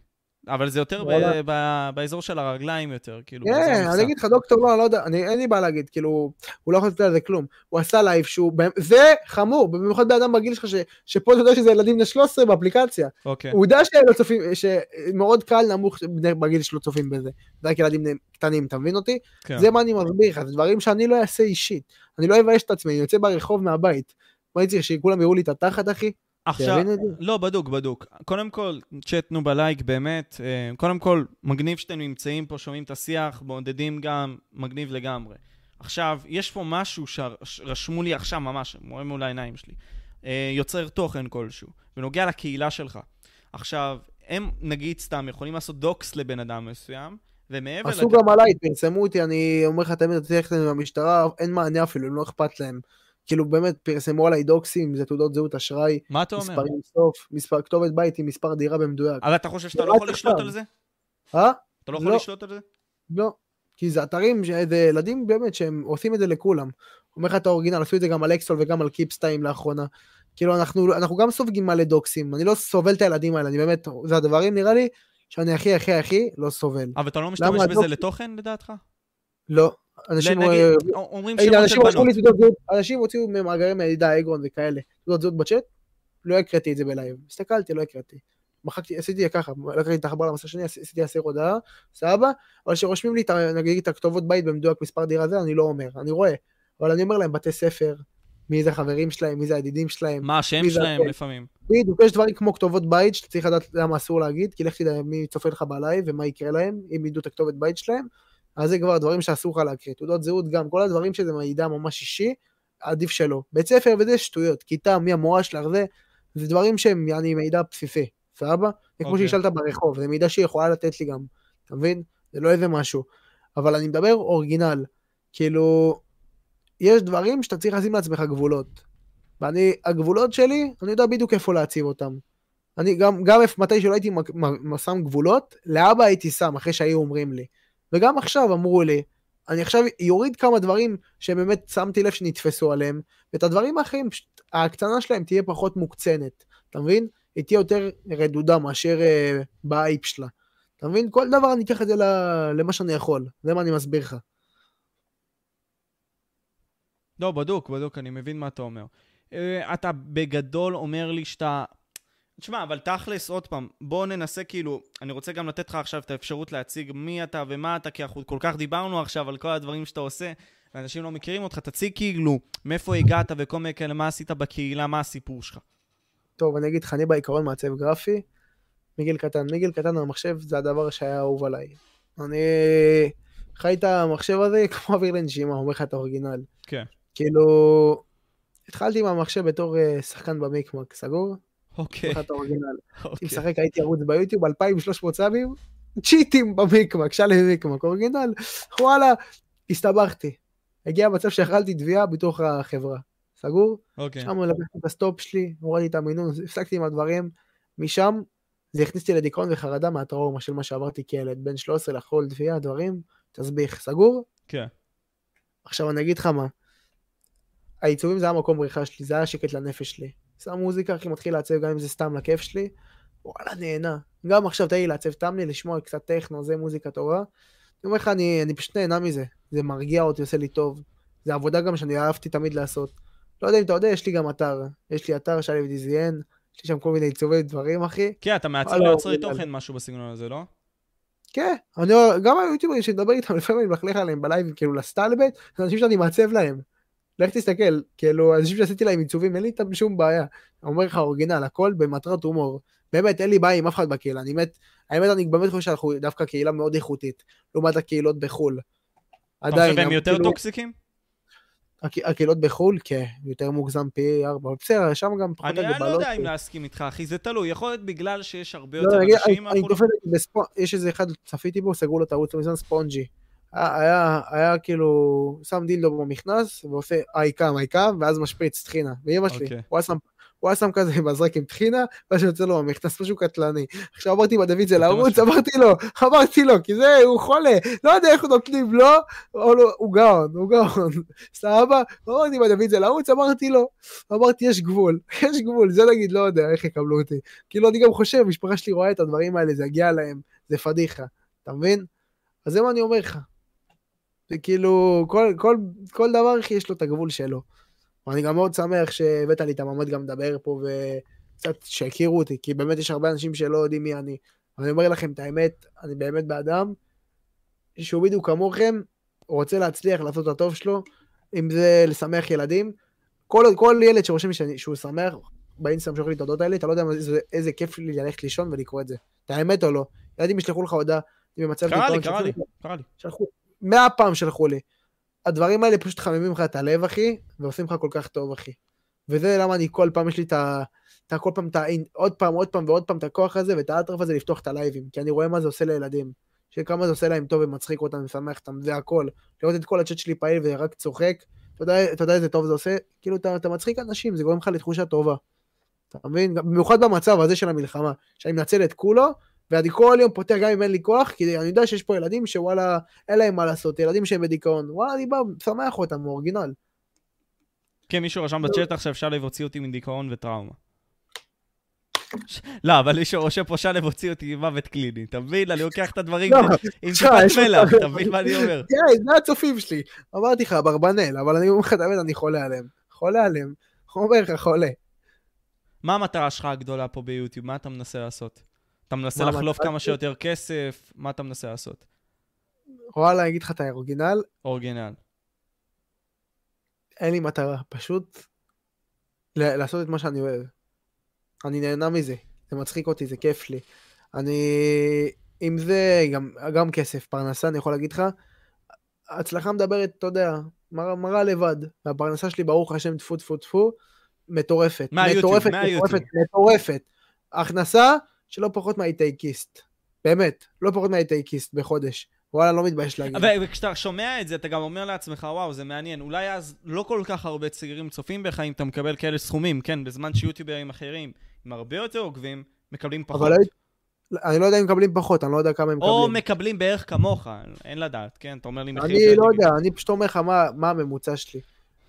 אבל זה יותר ב-. ב- באזור של הרגליים יותר, כאילו. כן, אני. אגיד לך, דוקטור, לא, לא יודע, אני- אין לי בעיה להגיד, כאילו, הוא לא יכול לתת על זה כלום. הוא עשה לייב שהוא, זה חמור, במיוחד באדם בגיל שלך, ש- שפה אתה יודע שזה ילדים בני 13 באפליקציה. אוקיי. הוא יודע שלא צופים, שמאוד קל נמוך בגיל שלו צופים בזה. זה רק ילדים קטנים, אתה מבין אותי? כן. זה מה אני מסביר לך, זה דברים שאני לא אעשה אישית. אני לא אבייש את עצמי, אני יוצא ברחוב מהבית. מה אני צריך, שכולם יראו לי את התחת, אחי? עכשיו? לא, בדוק, בדוק. קודם כל, צ'טנו בלייק, באמת. אה, קודם כל, מגניב שאתם נמצאים פה, שומעים את השיח, מעודדים גם, מגניב לגמרי. עכשיו, יש פה משהו שרשמו לי עכשיו ממש, רואה מול העיניים שלי. אה, יוצר תוכן כלשהו, בנוגע לקהילה שלך. עכשיו, הם, נגיד סתם, יכולים לעשות דוקס לבן אדם מסוים, ומעבר עשו גם עליי, פרסמו אותי, אני אומר לך, תמיד אתה תלך למשטרה, אין מענה אפילו, הם לא אכפת להם. כאילו באמת פרסמו עליי דוקסים, זה תעודות זהות אשראי, מה אתה אומר? מספרים סוף, מספר כתובת בית עם מספר דירה במדויק. אבל אתה חושב שאתה לא רק יכול לשלוט. על זה? אה? אתה לא יכול לא. לשלוט על זה? לא. כי זה אתרים, זה ילדים באמת שהם עושים את זה לכולם. אומר לך את האורגינל, עשו את זה גם על אקסול וגם על קיפסטיים לאחרונה. כאילו אנחנו, אנחנו גם סופגים מלא דוקסים, אני לא סובל את הילדים האלה, אני באמת, זה הדברים נראה לי שאני הכי הכי הכי לא סובל. אבל אתה לא משתמש בזה ה dox- לתוכן, לדעתך? לא. אנשים, אה, אומרים הנה, שמות של בנות. אנשים הוציאו ממאגרי מידע אגרון וכאלה, תעודות זהות בצ'אט, לא הקראתי את זה בלייב, הסתכלתי, לא הקראתי. מחקתי, עשיתי ככה, לקחתי את החבר למסך שני, עשיתי הסיר הודעה, סבבה, אבל כשרושמים לי, נגיד, את הכתובות בית במדויק מספר דירה זה, אני לא אומר, אני רואה, אבל אני אומר להם בתי ספר, מי זה החברים שלהם, מי זה הידידים שלהם, מה השם שלהם? לפעמים. בדיוק, יש דברים כמו כתובות בית, שאתה צריך לדעת למה אסור להגיד, כי לך תדע מי צופה לך בלייב ומה יקרה להם, אם ידעו את הכתובת בית שלהם, אז זה כבר דברים שאסור לך להקריא, תעודות זהות גם, כל הדברים שזה מידע ממש אישי, עדיף שלא. בית ספר וזה שטויות, כיתה, מי המורה שלך, זה, זה דברים שהם יעני מידע בסיסי, סבבה? זה כמו אוקיי. שהשאלת ברחוב, זה מידע שהיא יכולה לתת לי גם, אתה מבין? זה לא איזה משהו. אבל אני מדבר אורגינל, כאילו, יש דברים שאתה צריך לשים לעצמך גבולות. ואני, הגבולות שלי, אני יודע בדיוק איפה להציב אותם. אני גם, גם מתי שלא הייתי שם גבולות, לאבא הייתי שם, אחרי שהיו אומרים לי. וגם עכשיו אמרו לי, אני עכשיו יוריד כמה דברים שבאמת שמתי לב שנתפסו עליהם, ואת הדברים האחרים, פשוט, ההקצנה שלהם תהיה פחות מוקצנת, אתה מבין? היא תהיה יותר רדודה מאשר אה, באייפ שלה. אתה מבין? כל דבר אני אקח את זה למה שאני יכול, זה מה אני מסביר לך. לא, בדוק, בדוק, אני מבין מה אתה אומר. אה, אתה בגדול אומר לי שאתה... תשמע, אבל תכלס, עוד פעם, בוא ננסה כאילו, אני רוצה גם לתת לך עכשיו את האפשרות להציג מי אתה ומה אתה, כי אנחנו כל כך דיברנו עכשיו על כל הדברים שאתה עושה, ואנשים לא מכירים אותך, תציג כאילו מאיפה הגעת וכל מיני כאלה, מה עשית בקהילה, מה הסיפור שלך. טוב, אני אגיד לך, אני בעיקרון מעצב גרפי, מגיל קטן. מגיל קטן המחשב זה הדבר שהיה אהוב עליי. אני חי את המחשב הזה כמו אוויר לנשימה, אומר לך את האורגינל. כן. כאילו, התחלתי עם המחשב בתור אה, שחקן במיקמק, סגור? אוקיי, את האורגינל. אוקיי. משחק, הייתי ערוץ ביוטיוב, 2300 סאבים, צ'יטים במיקמק, שלם מיקמק, אורגינל, וואלה, הסתבכתי. הגיע מצב שאכלתי תביעה בתוך החברה, סגור? אוקיי. שם לקחתי את ה stop שלי, הורדתי את המינון, הפסקתי עם הדברים, משם זה הכניס אותי לדיכאון וחרדה מהטראומה של מה שעברתי כילד, בין 13 לאכול תביעה, דברים, תסביך, סגור? כן. עכשיו אני אגיד לך מה, העיצובים זה היה מקום בריחה שלי, זה היה שקט לנפש שלי. שם מוזיקה, אחי מתחיל לעצב גם אם זה סתם לכיף שלי, וואלה נהנה. גם עכשיו תן לי לעצב תמלי, לשמוע קצת טכנו, זה מוזיקה טובה. אני אומר לך, אני, אני פשוט נהנה מזה, זה מרגיע אותי, עושה לי טוב. זה עבודה גם שאני אהבתי תמיד לעשות. לא יודע אם אתה יודע, יש לי גם אתר. יש לי אתר שלו דיזיין, יש לי שם כל מיני עיצובי דברים, אחי. כן, אתה מעצב ליוצרי. תוכן משהו בסגנון הזה, לא? כן, אני, גם היוטיוברים שמדבר איתם, לפעמים אני מלכלך עליהם בלייב, כאילו לסטלבט, זה אנשים שאני מעצב להם. לך תסתכל, כאילו, אנשים שעשיתי להם עיצובים, אין לי איתם שום בעיה. אני אומר לך, אורגינל, הכל במטרת הומור. באמת, אין לי בעיה עם אף אחד בקהילה, אני מת, האמת, אני באמת חושב שאנחנו דווקא קהילה מאוד איכותית, לעומת הקהילות בחו"ל. אתה חושב שהם יותר כאילו- טוקסיקים? הק- הקהילות בחו"ל, כן, יותר מוגזם פי ארבע, בסדר, שם גם פחות אני אני לא הגבלות. יודע אם להסכים איתך, אחי, זה תלוי. יכול להיות בגלל שיש הרבה לא, יותר אנשים. אני- תופס יש איזה אחד, צפיתי בו, סגרו לו את הערוץ מזמן, ספונג'י. היה, היה, היה כאילו, שם דילדו במכנס, ועושה איי קאם, איי קאם, ואז משפריץ טחינה. ואימא שלי, אוקיי. הוא היה שם... הוא היה שם כזה מזרק עם טחינה, ואז יוצא לו במכנס משהו קטלני. עכשיו אמרתי מה זה לערוץ. אמרתי לו, אמרתי לו, כי זה, הוא חולה, לא יודע איך נותנים לו, לא, הוא גאון, הוא גאון, סבבה? אמרתי מה דוד זה לערוץ, אמרתי לו, אמרתי יש גבול, יש גבול, זה נגיד, לא יודע איך יקבלו אותי. כאילו אני גם חושב, המשפחה שלי רואה את הדברים האלה, זה יגיע להם, זה פדיחה, אתה מבין? אז זה מה אני אומר לך. זה כאילו, כל, כל, כל דבר אחי יש לו את הגבול שלו. ואני גם מאוד שמח שהבאת לי את המעמד גם לדבר פה וקצת שיכירו אותי, כי באמת יש הרבה אנשים שלא יודעים מי אני. אבל אני אומר לכם את האמת, אני באמת באדם שהוא בדיוק כמוכם, רוצה להצליח לעשות את הטוב שלו, אם זה לשמח ילדים. כל, כל ילד שרושם שאני, שהוא שמח, באינסטגרם שולח לי את ההודעות האלה, אתה לא יודע איזה, איזה כיף לי ללכת לישון ולקרוא את זה. את האמת או לא? ילדים ישלחו לך הודעה, אני קרה לי, קרה לי, שלחו קרה לי. מאה פעם שלחו לי. הדברים האלה פשוט חממים לך את הלב, אחי, ועושים לך כל כך טוב, אחי. וזה למה אני כל פעם, יש לי את ה... את ה- כל פעם, את ה... עוד פעם, עוד פעם ועוד פעם את הכוח הזה, ואת האטרף הזה לפתוח את הלייבים, כי אני רואה מה זה עושה לילדים. שכמה זה עושה להם טוב ומצחיק אותם ומשמח אותם, זה הכל. לראות את כל הצ'אט שלי פעיל ורק צוחק, אתה יודע, אתה יודע איזה טוב זה עושה? כאילו, אתה, אתה מצחיק אנשים, זה גורם לך לתחושה טובה. אתה מבין? במיוחד במצב הזה של המלחמה, שאני מנצל את כולו, ואני כל יום פותח גם אם אין לי כוח, כי אני יודע שיש פה ילדים שוואלה, אין להם מה לעשות, ילדים שהם בדיכאון, וואלה, אני בא, משמח אותם, הוא אורגינל. כן, מישהו רשם בצ'אט עכשיו, שלו הוציא אותי מדיכאון וטראומה. לא, אבל מישהו רושם פה, שלו הוציא אותי ממוות קליני. אתה מבין? אני לוקח את הדברים לא, עם טיפת מלח, אתה מבין מה אני אומר? כן, זה הצופים שלי. אמרתי לך, אברבנל, אבל אני אומר לך את האמת, אני חולה עליהם. חולה עליהם. אומר לך, חולה. מה המטרה שלך הגדולה פה ביוטיוב? מה אתה מנסה לעשות? אתה מנסה לחלוף כמה? שיותר כסף? מה אתה מנסה לעשות? וואלה, אני אגיד לך את האורגינל, אורגינל. אין לי מטרה, פשוט לעשות את מה שאני אוהב. אני נהנה מזה, זה מצחיק אותי, זה כיף לי. אני, אם זה גם, גם כסף, פרנסה, אני יכול להגיד לך, הצלחה מדברת, אתה יודע, מראה, מראה לבד. והפרנסה שלי, ברוך השם, טפו טפו טפו, מטורפת. מהיוטיוב, מהיוטיוב. מטורפת, מטורפת. הכנסה שלא פחות מהייטייקיסט. באמת, לא פחות מהייטייקיסט בחודש. וואלה, לא מתבייש להגיד. וכשאתה שומע את זה, אתה גם אומר לעצמך, וואו, זה מעניין. אולי אז לא כל כך הרבה צעירים צופים בך אם אתה מקבל כאלה סכומים, כן? בזמן שיוטיוברים אחרים, עם הרבה יותר עוקבים, מקבלים פחות. אבל היית- אני לא יודע אם מקבלים פחות, אני לא יודע כמה הם או מקבלים. מקבלים בערך כמוך, אין לדעת, כן? אתה אומר לי מחיר... אני לא. יודע, אני פשוט אומר לך מה, מה הממוצע שלי.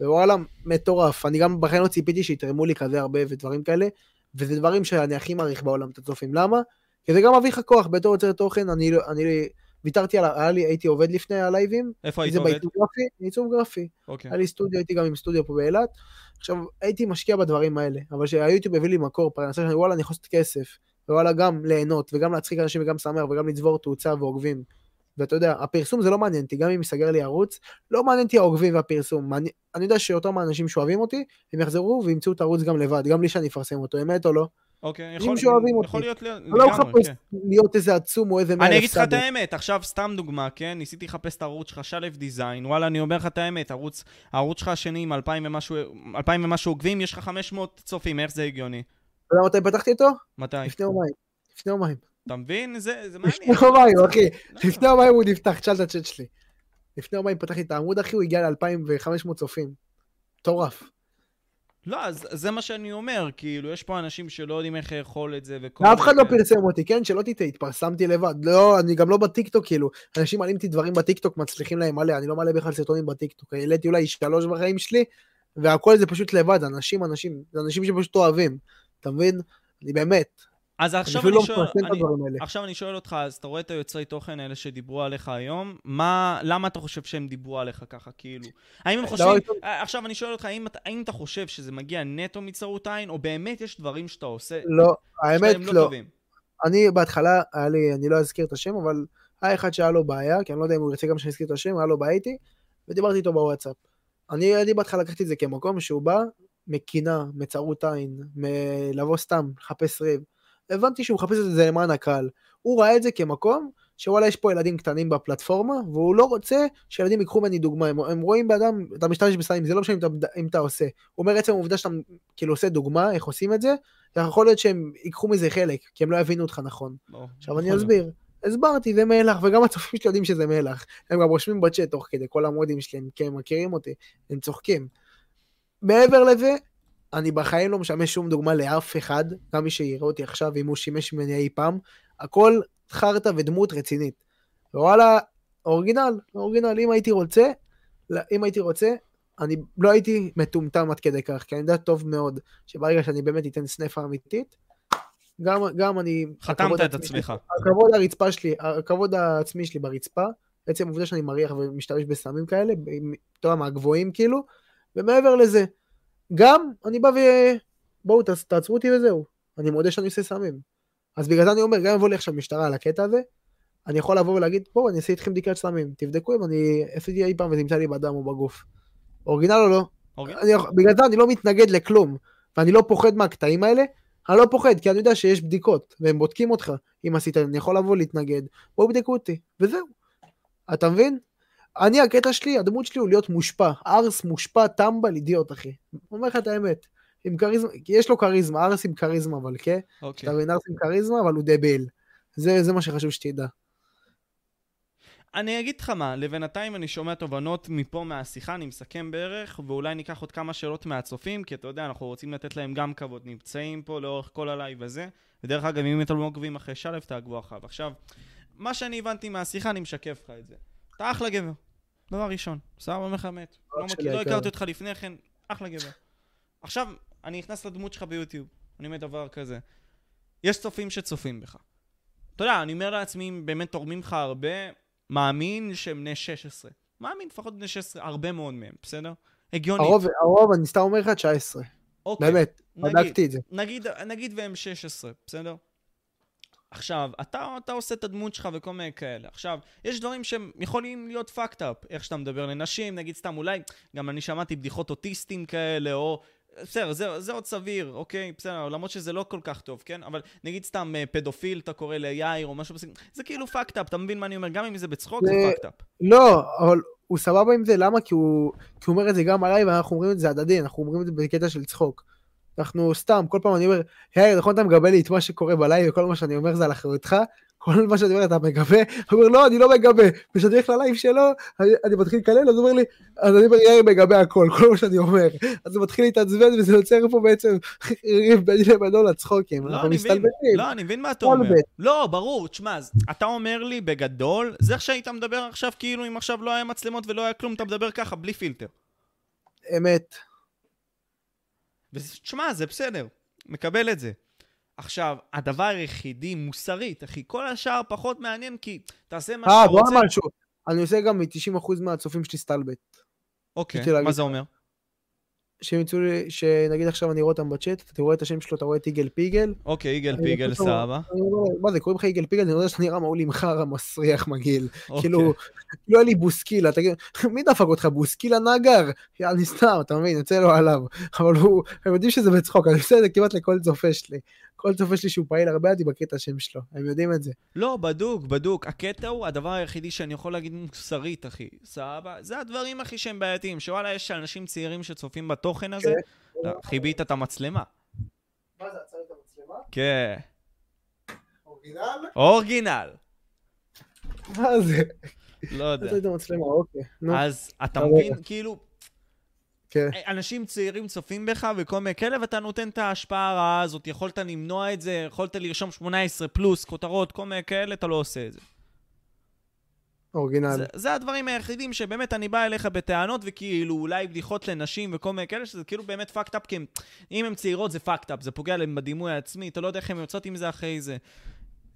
ווואלה, מטורף. אני גם בחיים לא ציפיתי שיתרמו לי כזה הרבה ודברים כאלה, וזה דברים שאני הכי מעריך בעולם, את הצופים. למה? כי זה גם מביא לך כוח בתור יוצר תוכן, אני, לא- אני ויתרתי על, היה לי, הייתי עובד לפני הלייבים, איפה היית עובד? בעיצוב גרפי, בעיצוב גרפי. אוקיי. היה לי סטודיו, הייתי גם עם סטודיו פה באילת. עכשיו, הייתי משקיע בדברים האלה, אבל שהיוטיוב הביא לי מקור פרנסה, שאני וואלה, אני יכול לעשות כסף. ווואלה, גם ליהנות, וגם להצחיק אנשים, וגם לשמח, וגם לצבור תאוצה ועוקבים. ואתה יודע, הפרסום זה לא מעניין אותי, גם אם ייסגר לי ערוץ, לא מעניין אותי העוקבים והפרסום. מעניין- אני יודע שאותם האנשים שאוהבים אותי, הם יחזרו וימצאו את הערוץ גם לבד, גם בלי שאני אפרסם אותו, אמת או לא? אוקיי, יכול- שאוהבים אותי. יכול להיות ל- אני לא לגמרי, מחפש כן. להיות איזה עצום או איזה מאה אני אגיד לך את. האמת, עכשיו סתם דוגמה, כן? ניסיתי לחפש את הערוץ שלך, שלף דיזיין, וואלה, אני אומר לך את האמת, הערוץ, הערוץ שלך השני עם 2,000 ומשהו, 2,000 ומשהו עוקבים, יש לך 500 צופים, איך זה הגיוני? אתה יודע מתי פתחתי אותו? מתי? לפני יומיים. לפני יומיים. אתה מבין? זה זה לפני מעניין. יומיים, אחי. לפני יומיים הוא נפתח, תשאל את הצ'אט שלי. לפני יומיים פתחתי את העמוד, אחי, הוא הגיע ל-2500 צופים. מטורף. לא, אז זה מה שאני אומר, כאילו, יש פה אנשים שלא יודעים איך לאכול את זה, וכל... ואף אחד לא פרסם אותי, כן? שלא תטעה, התפרסמתי לבד. לא, אני גם לא בטיקטוק, כאילו. אנשים מעלים אותי דברים בטיקטוק, מצליחים להם מלא, אני לא מעלה בכלל סרטונים בטיקטוק. העליתי אולי שלוש בחיים שלי, והכל זה פשוט לבד, אנשים, אנשים. זה אנשים שפשוט אוהבים. אתה מבין? אני באמת. אז עכשיו אני לא שואל, אני. עכשיו אני שואל אותך, אז אתה רואה את היוצרי תוכן האלה שדיברו עליך היום, מה, למה אתה חושב שהם דיברו עליך ככה, כאילו? האם הם דבר חושבים, ראשון- אה, עכשיו אני שואל אותך, האם, האם אתה חושב שזה מגיע נטו מצרות עין, או באמת יש דברים שאתה עושה, לא, האמת לא לא. טובים? אני בהתחלה, היה לי, אני לא אזכיר את השם, אבל היה אחד שהיה לו בעיה, כי אני לא יודע אם הוא ירצה גם שאני אזכיר את השם, היה לו בעיה איתי, ודיברתי איתו בוואטסאפ. אני, אני בהתחלה לקחתי את זה כמקום שהוא בא מקינה, מצרות עין, מ- לבוא סתם, לחפש ריב. הבנתי שהוא מחפש את זה למען הקהל. הוא ראה את זה כמקום שוואלה יש פה ילדים קטנים בפלטפורמה, והוא לא רוצה שילדים ייקחו ממני דוגמה. הם, הם רואים באדם, אתה משתמש בסמים, זה לא משנה אם אתה, אם אתה עושה. הוא אומר עצם העובדה שאתה כאילו עושה דוגמה, איך עושים את זה, יכול להיות שהם ייקחו מזה חלק, כי הם לא יבינו אותך נכון. לא, עכשיו אני יכול להיות. אסביר. הסברתי, זה מלח, וגם הצופים שלי יודעים שזה מלח. הם גם רושמים בצ'אט תוך כדי, כל המודים שלי, הם, כי הם מכירים אותי, הם צוחקים. מעבר לזה, אני בחיים לא משמש שום דוגמה לאף אחד, גם מי שיראה אותי עכשיו, אם הוא שימש ממני אי פעם, הכל חרטא ודמות רצינית. וואלה, אורגינל, אורגינל, אם הייתי רוצה, לא, אם הייתי רוצה, אני לא הייתי מטומטם עד כדי כך, כי אני יודע טוב מאוד שברגע שאני באמת אתן סנפה אמיתית, גם, גם אני... חתמת את עצמך. הכבוד הרצפה שלי, הכבוד העצמי שלי ברצפה, עצם העובדה שאני מריח ומשתמש בסמים כאלה, אתה יודע, מהגבוהים כאילו, ומעבר לזה, גם אני בא ו... בואו תעצ- תעצרו אותי וזהו, אני מודה שאני עושה סמים. אז בגלל זה אני אומר, גם אם יבוא לי עכשיו משטרה על הקטע הזה, אני יכול לבוא ולהגיד, בואו אני אעשה איתכם בדיקת סמים, תבדקו אם אני עשיתי אי פעם וזה נמצא לי בדם או בגוף. אורגינל או לא? אוקיי? אני, בגלל זה אני לא מתנגד לכלום, ואני לא פוחד מהקטעים האלה, אני לא פוחד, כי אני יודע שיש בדיקות, והם בודקים אותך, אם עשית, אני יכול לבוא להתנגד, בואו בדקו אותי, וזהו. אתה מבין? אני, הקטע שלי, הדמות שלי הוא להיות מושפע, ארס מושפע, טמבל, אידיוט, אחי. אומר לך את האמת. עם כריזמה, יש לו כריזמה, ארס עם כריזמה, אבל כן? אוקיי. אתה מבין, ארס עם כריזמה, אבל הוא דביל. זה, זה מה שחשוב שתדע. אני אגיד לך מה, לבינתיים אני שומע תובנות מפה מהשיחה, אני מסכם בערך, ואולי ניקח עוד כמה שאלות מהצופים, כי אתה יודע, אנחנו רוצים לתת להם גם כבוד, נמצאים פה לאורך כל הלייב הזה, ודרך אגב, אם אתם לא עוקבים אחרי שליו, תעקבו אחריו. עכשיו, מה שאני הבנתי מהשיחה, אני משקף לך את זה. אתה אחלה גבר, דבר ראשון, סבבה אומר לך אמת. לא. הכרתי אותך לפני כן, אחלה גבר. עכשיו, אני נכנס לדמות שלך ביוטיוב, אני אומר דבר כזה. יש צופים שצופים בך. אתה יודע, אני אומר לעצמי, אם באמת תורמים לך הרבה, מאמין שהם בני 16. מאמין, לפחות בני 16, הרבה מאוד מהם, בסדר? הגיוני. הרוב, הרוב, אני סתם אומר לך 19. אוקיי, באמת, נגיד, בדקתי את זה. נגיד, נגיד והם 16, בסדר? עכשיו, אתה, אתה עושה את הדמות שלך וכל מיני כאלה. עכשיו, יש דברים שהם יכולים להיות fucked up, איך שאתה מדבר לנשים, נגיד סתם, אולי, גם אני שמעתי בדיחות אוטיסטים כאלה, או... בסדר, זה, זה עוד סביר, אוקיי? בסדר, למרות שזה לא כל כך טוב, כן? אבל נגיד סתם אה, פדופיל, אתה קורא ליאיר או משהו בסגנון, זה כאילו fucked up, אתה מבין מה אני אומר? גם אם זה בצחוק, זה זה- fucked up. לא, אבל הוא סבבה עם זה, למה? כי הוא, כי הוא אומר את זה גם עליי, ואנחנו אומרים את זה הדדי, אנחנו אומרים את זה בקטע של צחוק. אנחנו סתם, כל פעם אני אומר, יאיר, נכון אתה מגבה לי את מה שקורה בלייב, וכל מה שאני אומר זה על אחריותך? כל מה שאני אומר אתה מגבה? הוא אומר, לא, אני לא מגבה. וכשאני הולך ללייב שלו, אני, אני מתחיל לקלל, אז הוא אומר לי, אז אני אומר, יאיר מגבה הכל, כל מה שאני אומר. אז הוא מתחיל להתעצבן, וזה יוצר פה בעצם ריב ביני לבינו לצחוקים. לא, אנחנו אני מבין, מסתלבטים. לא, אני מבין מה אתה אומר. סטלבט. לא, ברור, תשמע, אתה אומר לי בגדול, זה איך שהיית מדבר עכשיו, כאילו אם עכשיו לא היה מצלמות ולא היה כלום, אתה מדבר ככה, בלי פילטר. אמת. ותשמע, זה בסדר, מקבל את זה. עכשיו, הדבר היחידי מוסרית, אחי, כל השאר פחות מעניין, כי תעשה מה אה, שאתה בוא רוצה. נאמר משהו. אני עושה גם מ-90% מהצופים שלי סטלבט. אוקיי, מה זה. אומר? שהם ימצאו לי, שנגיד עכשיו אני רואה אותם בצ'אט, אתה רואה את השם שלו, אתה רואה את יגאל פיגל. אוקיי, יגאל אני פיגל, סבבה. מה זה, קוראים לך יגאל פיגל? אני יודע שאתה נראה מעול עם חרא מסריח מגעיל. אוקיי. כאילו, לא היה לי בוסקילה, תגיד, מי דפק אותך? בוסקילה נגר? אני סתם, אתה מבין, יוצא לו עליו. אבל הוא, הם יודעים שזה בצחוק, אני עושה את זה כמעט לכל צופה שלי. כל צופה שלי שהוא פעיל הרבה, אני מקריא את השם שלו, הם יודעים את זה. לא, בדוק, בדוק. הקטע הוא הדבר היחידי שאני יכול להגיד מוסרית, אחי. סבבה? זה הדברים, אחי, שהם בעייתיים. שוואלה, יש אנשים צעירים שצופים בתוכן הזה. לא, חיבית את המצלמה. מה זה, עצרת את המצלמה? כן. אורגינל? אורגינל. מה זה? לא יודע. עצרת את המצלמה, אוקיי. אז אתה רגע. מבין, כאילו, כן. אנשים צעירים צופים בך וכל מיני כאלה, ואתה נותן את ההשפעה הרעה הזאת, יכולת למנוע את זה, יכולת לרשום 18 פלוס, כותרות, כל מיני כאלה, אתה לא עושה את זה. אורגינל. זה, זה הדברים היחידים שבאמת אני בא אליך בטענות, וכאילו אולי בדיחות לנשים וכל מיני כאלה, שזה כאילו באמת fucked up, כי הם, אם הן צעירות זה fucked up, זה פוגע להם בדימוי העצמי, אתה לא יודע איך הן יוצאות עם זה אחרי זה.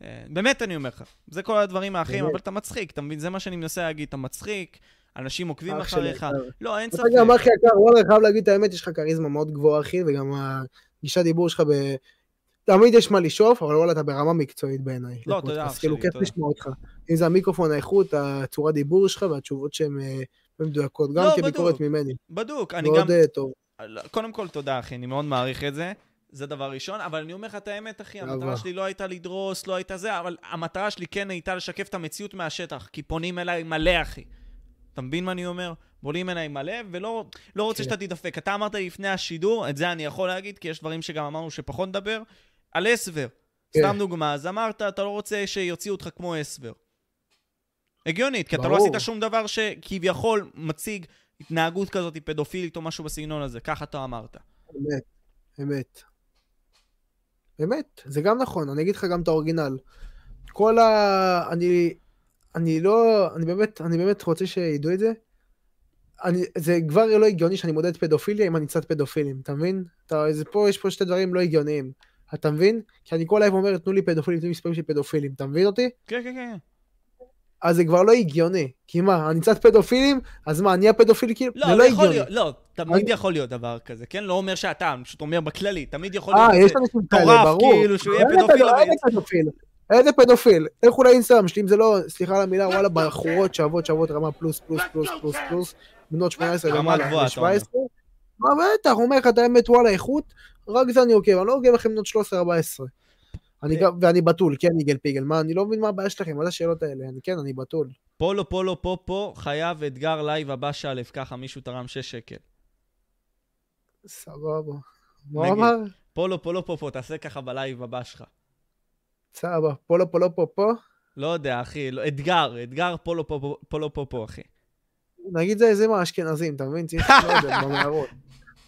אה, באמת אני אומר לך, זה כל הדברים האחרים. אבל אתה מצחיק, אתה מבין? זה מה שאני מנסה להגיד, אתה מצחיק, אנשים עוקבים אחריך. לא, אין אתה ספק. גם אחי יקר, וואלה, אני חייב להגיד את האמת, יש לך כריזמה מאוד גבוהה, אחי, וגם הגישת דיבור שלך ב... תמיד יש מה לשאוף, אבל וואלה, אתה ברמה מקצועית בעיניי. לא. תודה, אח כאילו, שלי, כיף תודה. לשמוע אותך. אם זה המיקרופון, האיכות, הצורת דיבור שלך והתשובות שהן אה, מדויקות, גם לא, כביקורת. ממני. בדוק, אני גם... מאוד אה, טוב. קודם כל, תודה, אחי, אני מאוד מעריך את זה. זה דבר ראשון, אבל אני אומר לך את האמת, אחי, המטרה. שלי לא הייתה לדרוס, לא הייתה זה, אבל המטרה שלי כן הייתה לשקף את המציאות מהשטח, כי פונים אליי מלא, אחי. אתה מבין מה אני אומר? פונים אליי מלא, ולא לא רוצה כן. שאתה תדפק. אתה אמרת לי לפני השידור, את זה אני יכול להגיד, כי יש דברים שגם אמרנו שפחות נדבר, על אסבר. כן. סתם דוגמה, אז אמרת, אתה לא רוצה שיוציאו אותך כמו אסבר. הגיונית, כי אתה לא. עשית שום דבר שכביכול מציג התנהגות כזאת פדופילית או משהו בסגנון הזה, ככה אתה אמרת. אמת, אמת. אמת, זה גם נכון, אני אגיד לך גם את האורגינל. כל ה... אני... אני לא... אני באמת, אני באמת רוצה שידעו את זה. אני, זה כבר לא הגיוני שאני מודד פדופיליה אם אני קצת פדופילים, אתה מבין? אתה, זה פה, יש פה שתי דברים לא הגיוניים. אתה מבין? כי אני כל היום אומר, תנו לי פדופילים, תנו לי מספרים של פדופילים, אתה מבין אותי? כן, כן, כן. אז זה כבר לא הגיוני. כי מה, אני קצת פדופילים? אז מה, אני הפדופיל כאילו? לא, זה לא יכול הגיוני. להיות, לא, תמיד אני- יכול להיות דבר כזה, כן? לא אומר שאתה, פשוט אומר בכללי, תמיד יכול אה, להיות יש איזה אנשים כאלה, ברור. כאילו, שהוא יהיה פדופיל, פדו- אבל פדופיל? איזה פדופיל? לכו לאינסטגרם שלי, אם זה לא, סליחה על המילה, וואלה, בחורות שוות שוות רמה פלוס פלוס פלוס פלוס פלוס, בנות 18 רמה למעלה, גבוהה, אתה אומר. ו-17. מה בטח, אומר לך את האמת, וואלה, איכות, רק זה אני עוקב, אני לא עוקב לכם בנות 13-14. אני אה. גם, ואני בתול, כן, יגאל פיגל, מה, אני לא מבין מה הבעיה שלכם, מה זה השאלות האלה, אני כן, אני בתול. פולו פולו פה, חייב אתגר לייב הבא שלף, ככה מישהו תרם 6 שקל. סבבה. מה. הוא אמר? פולו פולו פה, תעשה ככה בלייב הבא שלך. סבבה, פולו פולו פה, לא יודע, אחי, לא, אתגר, אתגר פולו פה- פולו פה, אחי. נגיד זה זה מהאשכנזים, אתה מבין? צריך, לא יודע, במערות.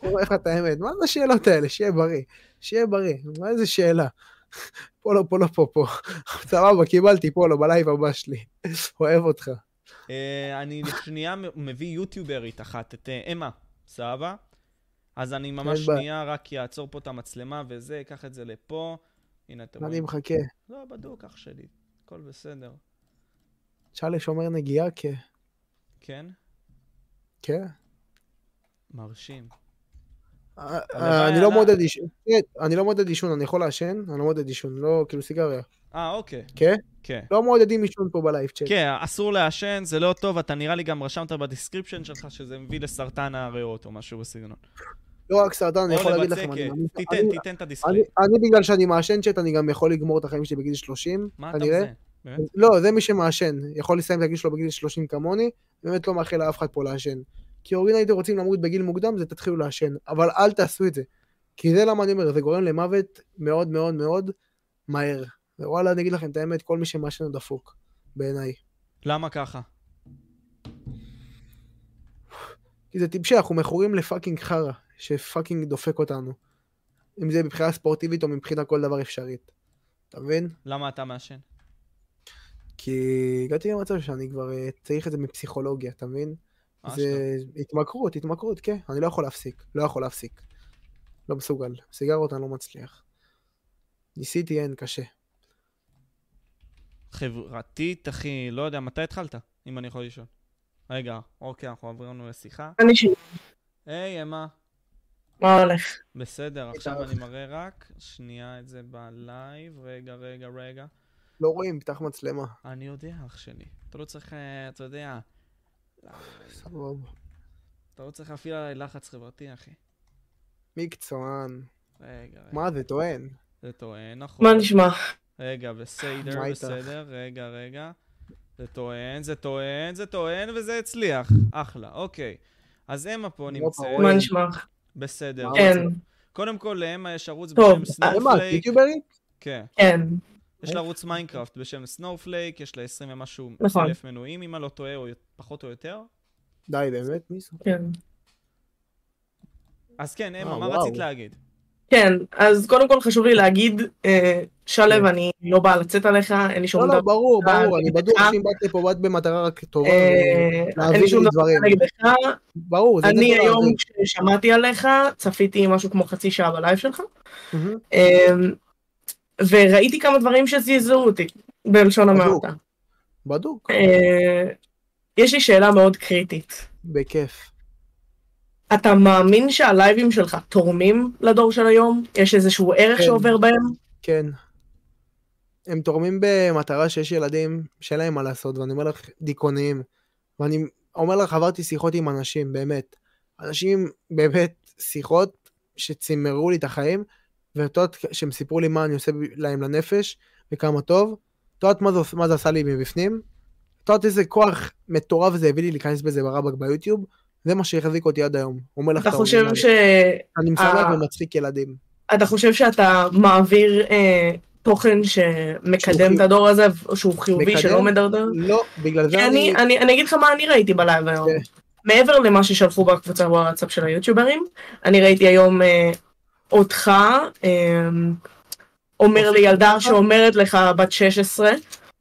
אומר לך את האמת, מה זה השאלות האלה? שיהיה בריא. שיהיה בריא. מה איזה שאלה? פולו, פולו, פה. סבבה, קיבלתי פולו בלייב הבא שלי. אוהב אותך. אה, אני שנייה מ- מביא יוטיוברית אחת, את אה, אמה, סבבה? אז אני ממש. שנייה רק אעצור פה את המצלמה וזה, אקח את זה לפה. הנה, אתם אני רואים. מחכה. לא, בדוק, אח שלי. הכל בסדר. צ'אלה שומר נגיעה, כן. כן? כן. מרשים. אה, אה, אני לא עליי. מודד עישון. כן, אני לא מודד עישון, אני יכול לעשן, אני לא מודד עישון, לא כאילו סיגריה. אה, אוקיי. כן? כן. לא מודדים עישון פה בלייב צ'אט. כן, אסור לעשן, זה לא טוב, אתה נראה לי גם רשמת ב description שלך שזה מביא לסרטן הריאות או משהו בסגנון. לא רק סרטן, אני יכול להגיד לכם, אני מאמין- תיתן, אני- תיתן את ה description. אני בגלל שאני מעשן צ'אט, אני גם יכול לגמור את החיים שלי בגיל 30, מה אתה כנראה. מזה? באמת? לא, זה מי שמעשן. יכול לסיים את הגיל שלו בגיל 30 כמוני, באמת לא מאחל לאף אחד פה לעשן. כי אורגינל הייתם רוצים למות בגיל מוקדם, זה תתחילו לעשן. אבל אל תעשו את זה. כי זה למה אני אומר, זה גורם למוות מאוד מאוד מאוד מהר. ווואלה, אני אגיד לכם את האמת, כל מי שמעשן הוא דפוק, בעיניי. למה ככה? כי זה טיפשי, אנחנו מכורים לפאקינג חרא, שפאקינג דופק אותנו. אם זה מבחינה ספורטיבית או מבחינה כל דבר אפשרית. אתה מבין? למה אתה מעשן? כי הגעתי למצב שאני כבר אה, צריך את זה מפסיכולוגיה, אתה מבין? אשכרה. זה התמכרות, התמכרות, כן. אני לא יכול להפסיק, לא יכול להפסיק. לא מסוגל. סיגרות אני לא מצליח. ניסיתי, אין, קשה. חברתית, אחי, לא יודע, מתי התחלת? אם אני יכול לשאול. רגע, אוקיי, אנחנו עברנו לשיחה. אני ש... היי, אמה. מה הולך? בסדר, עכשיו. אני מראה רק שנייה את זה בלייב. רגע, רגע, רגע. לא רואים, פתח מצלמה. אני יודע, אח שלי. אתה לא צריך, אה, אתה יודע, סבבה. אתה לא צריך להפעיל עליי לחץ חברתי, אחי. מקצוען. רגע, רגע. מה זה, טוען? זה טוען, נכון. מה נשמע? רגע, בסדר? בסדר, רגע, רגע. זה טוען, זה טוען, זה טוען, וזה הצליח. אחלה, אוקיי. אז אמה פה לא נמצאת. מה נשמע? בסדר. כן, קודם כל, לאמה יש ערוץ בשם אה, Snowflake. יוטיוברית? כן. כן. יש לה ערוץ מיינקראפט בשם Snowflake, יש לה 20 ומשהו נכון. אלף מנויים, אם אני לא טועה, או פחות או יותר. די, באמת? מי זה? כן. אז כן, אמה, אה, מה. רצית להגיד? כן, אז קודם כל חשוב לי להגיד, אה, שלו, אני לא באה לצאת עליך, אין לי שום כן. לא, לא, דבר. ברור, ברור, אני בטוח שאם באת לפה, באת במטרה רק טובה, אה, אין לי שום דבר דברים. נגדך. ברור, זה אני היום. כששמעתי עליך, צפיתי משהו כמו חצי שעה בלייב שלך. אה, וראיתי כמה דברים שזעזעו אותי, בלשון. המעטה. בדוק, יש לי שאלה מאוד קריטית. בכיף. אתה מאמין שהלייבים שלך תורמים לדור של היום? יש איזשהו ערך כן. שעובר בהם? כן. הם תורמים במטרה שיש ילדים שאין להם מה לעשות, ואני אומר לך, דיכאוניים. ואני אומר לך, עברתי שיחות עם אנשים, באמת. אנשים, באמת, שיחות שצימרו לי את החיים, ואת יודעת שהם סיפרו לי מה אני עושה להם לנפש, וכמה טוב. את יודעת מה, מה זה עשה לי מבפנים? את יודעת איזה כוח מטורף זה הביא לי להיכנס בזה ברבק ביוטיוב? זה מה שהחזיק אותי עד היום. אומר לך אתה את חושב. ש... אני אה, ומצחיק ילדים. אתה חושב שאתה מעביר אה, תוכן שמקדם את הדור הזה, שהוא חיובי, מקדם? שלא מדרדר? לא, בגלל זה אני... אני, אני, אני אגיד לך מה אני ראיתי בלייב היום. כן. מעבר למה ששלחו בקבוצה וואטסאפ של היוטיוברים, אני ראיתי היום אה, אותך אה, אומר לילדה שאומרת לך בת 16,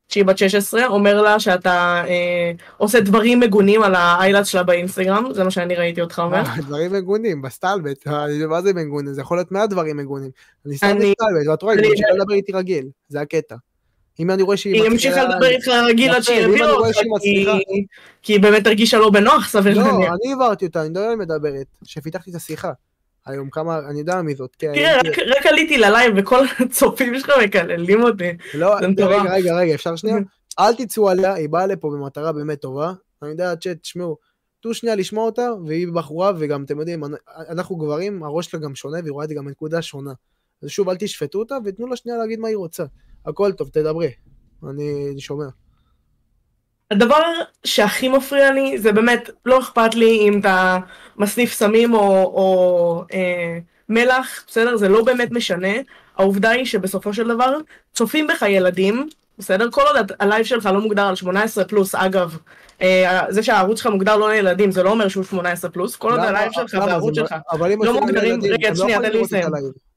שהיא בת 16, אומר לה שאתה אה, עושה דברים מגונים על האיילת שלה באינסטגרם, זה מה שאני ראיתי אותך אומר. אה, דברים מגונים, בסטלבט, אה, מה זה מגונים? זה יכול להיות מעט דברים מגונים. אני סתם בסטלבט, ואת רואה, היא ממשיכה לדבר איתי רגיל, זה הקטע. אם אני רואה שהיא היא המשיכה לדבר איתך רגיל עד שהיא הביאה אותך, מצליחה- כי- היא באמת הרגישה לא בנוח, סביר לא, להניח. אני העברתי אותה, אני מי מדברת, שפיתחתי את השיחה. היום כמה, אני יודע מי זאת, כן. רק- רק עליתי ללייב וכל הצופים שלך מקללים אותי. לא. רגע, רגע, רגע, אפשר שנייה? אל תצאו עליה, היא באה לפה במטרה באמת טובה. אני יודע, צ'אט, תשמעו, תנו שנייה לשמוע אותה, והיא בחורה, וגם, אתם יודעים, אנ- אנחנו גברים, הראש שלה גם שונה, והיא רואה את זה גם מנקודה שונה. אז שוב, אל תשפטו אותה, ותנו לה שנייה להגיד מה היא רוצה. הכל טוב, תדברי. אני שומע. הדבר שהכי מפריע לי זה באמת, לא אכפת לי אם אתה מסניף סמים או, או אה, מלח, בסדר? זה לא באמת משנה. העובדה היא שבסופו של דבר צופים בך ילדים, בסדר? כל עוד הלייב שלך לא מוגדר על 18 פלוס, אגב, אה, זה שהערוץ שלך מוגדר לא לילדים, זה לא אומר שהוא 18 פלוס, כל עוד הלייב שלך? והערוץ שלך. לא מוגדרים- רגע, לא שנייה, תן לי לסיים.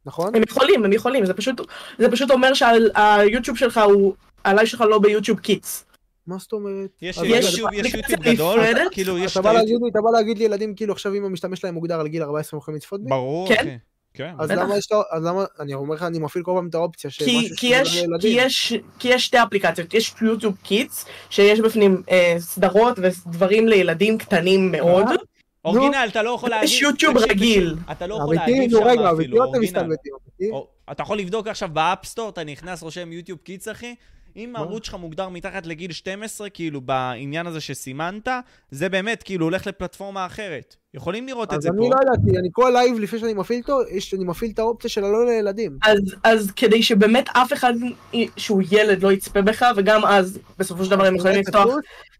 נכון? הם יכולים, הם יכולים, זה פשוט, זה פשוט אומר שהיוטיוב שלך הוא, הלייב שלך לא ב YouTube Kids. מה זאת אומרת? יש יוטיוב יש אפליקציה יוטיוב גדול? כאילו יש אתה את בא היוטיוב... להגיד לי, אתה בא להגיד לי ילדים, כאילו עכשיו אם המשתמש שלהם מוגדר על גיל 14 הם יכולים לצפות בי? ברור, כן. כן. אז. למה יש, את ה- אז למה, אני אומר לך, אני מפעיל כל פעם את האופציה כי, שמשהו כי, יש, שמוגדר כי, לילדים. יש, כי יש שתי אפליקציות, יש YouTube Kids, שיש בפנים אה, סדרות ודברים לילדים קטנים מאוד, אה, אורגינל, אתה לא יכול להגיד... יש יוטיוב רגיל. אתה לא יכול להגיד שם אפילו, אורגינל. אתה יכול לבדוק עכשיו ב App Store, אתה נכנס, רושם YouTube Kids, אחי. אם? הערוץ שלך מוגדר מתחת לגיל 12, כאילו, בעניין הזה שסימנת, זה באמת, כאילו, הולך לפלטפורמה אחרת. יכולים לראות את אז זה אני פה. לא ידעתי, אני כל לייב לפני שאני מפעיל אותו, יש- אני מפעיל את האופציה של הלא לילדים. אז, אז כדי שבאמת אף אחד שהוא ילד לא יצפה בך, וגם אז בסופו של דבר הם יכולים לפתוח?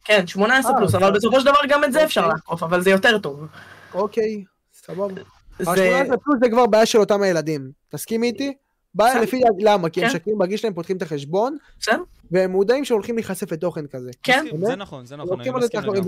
כן, 18 אה, פלוס, אז- אבל בסופו של דבר גם את זה אפשר אוקיי. לעקוף, אבל זה יותר טוב. אוקיי, סבבה. זה... ה-18 פלוס זה כבר בעיה של אותם הילדים. תסכים איתי? בעיה. לפי, למה? כי הם כן. משקרים בגיל שלהם, פותחים את החשבון, בסדר? והם מודעים שהולכים להיחשף לתוכן כזה. כן? זה נכון, זה נכון, אני מסכים לגמרי.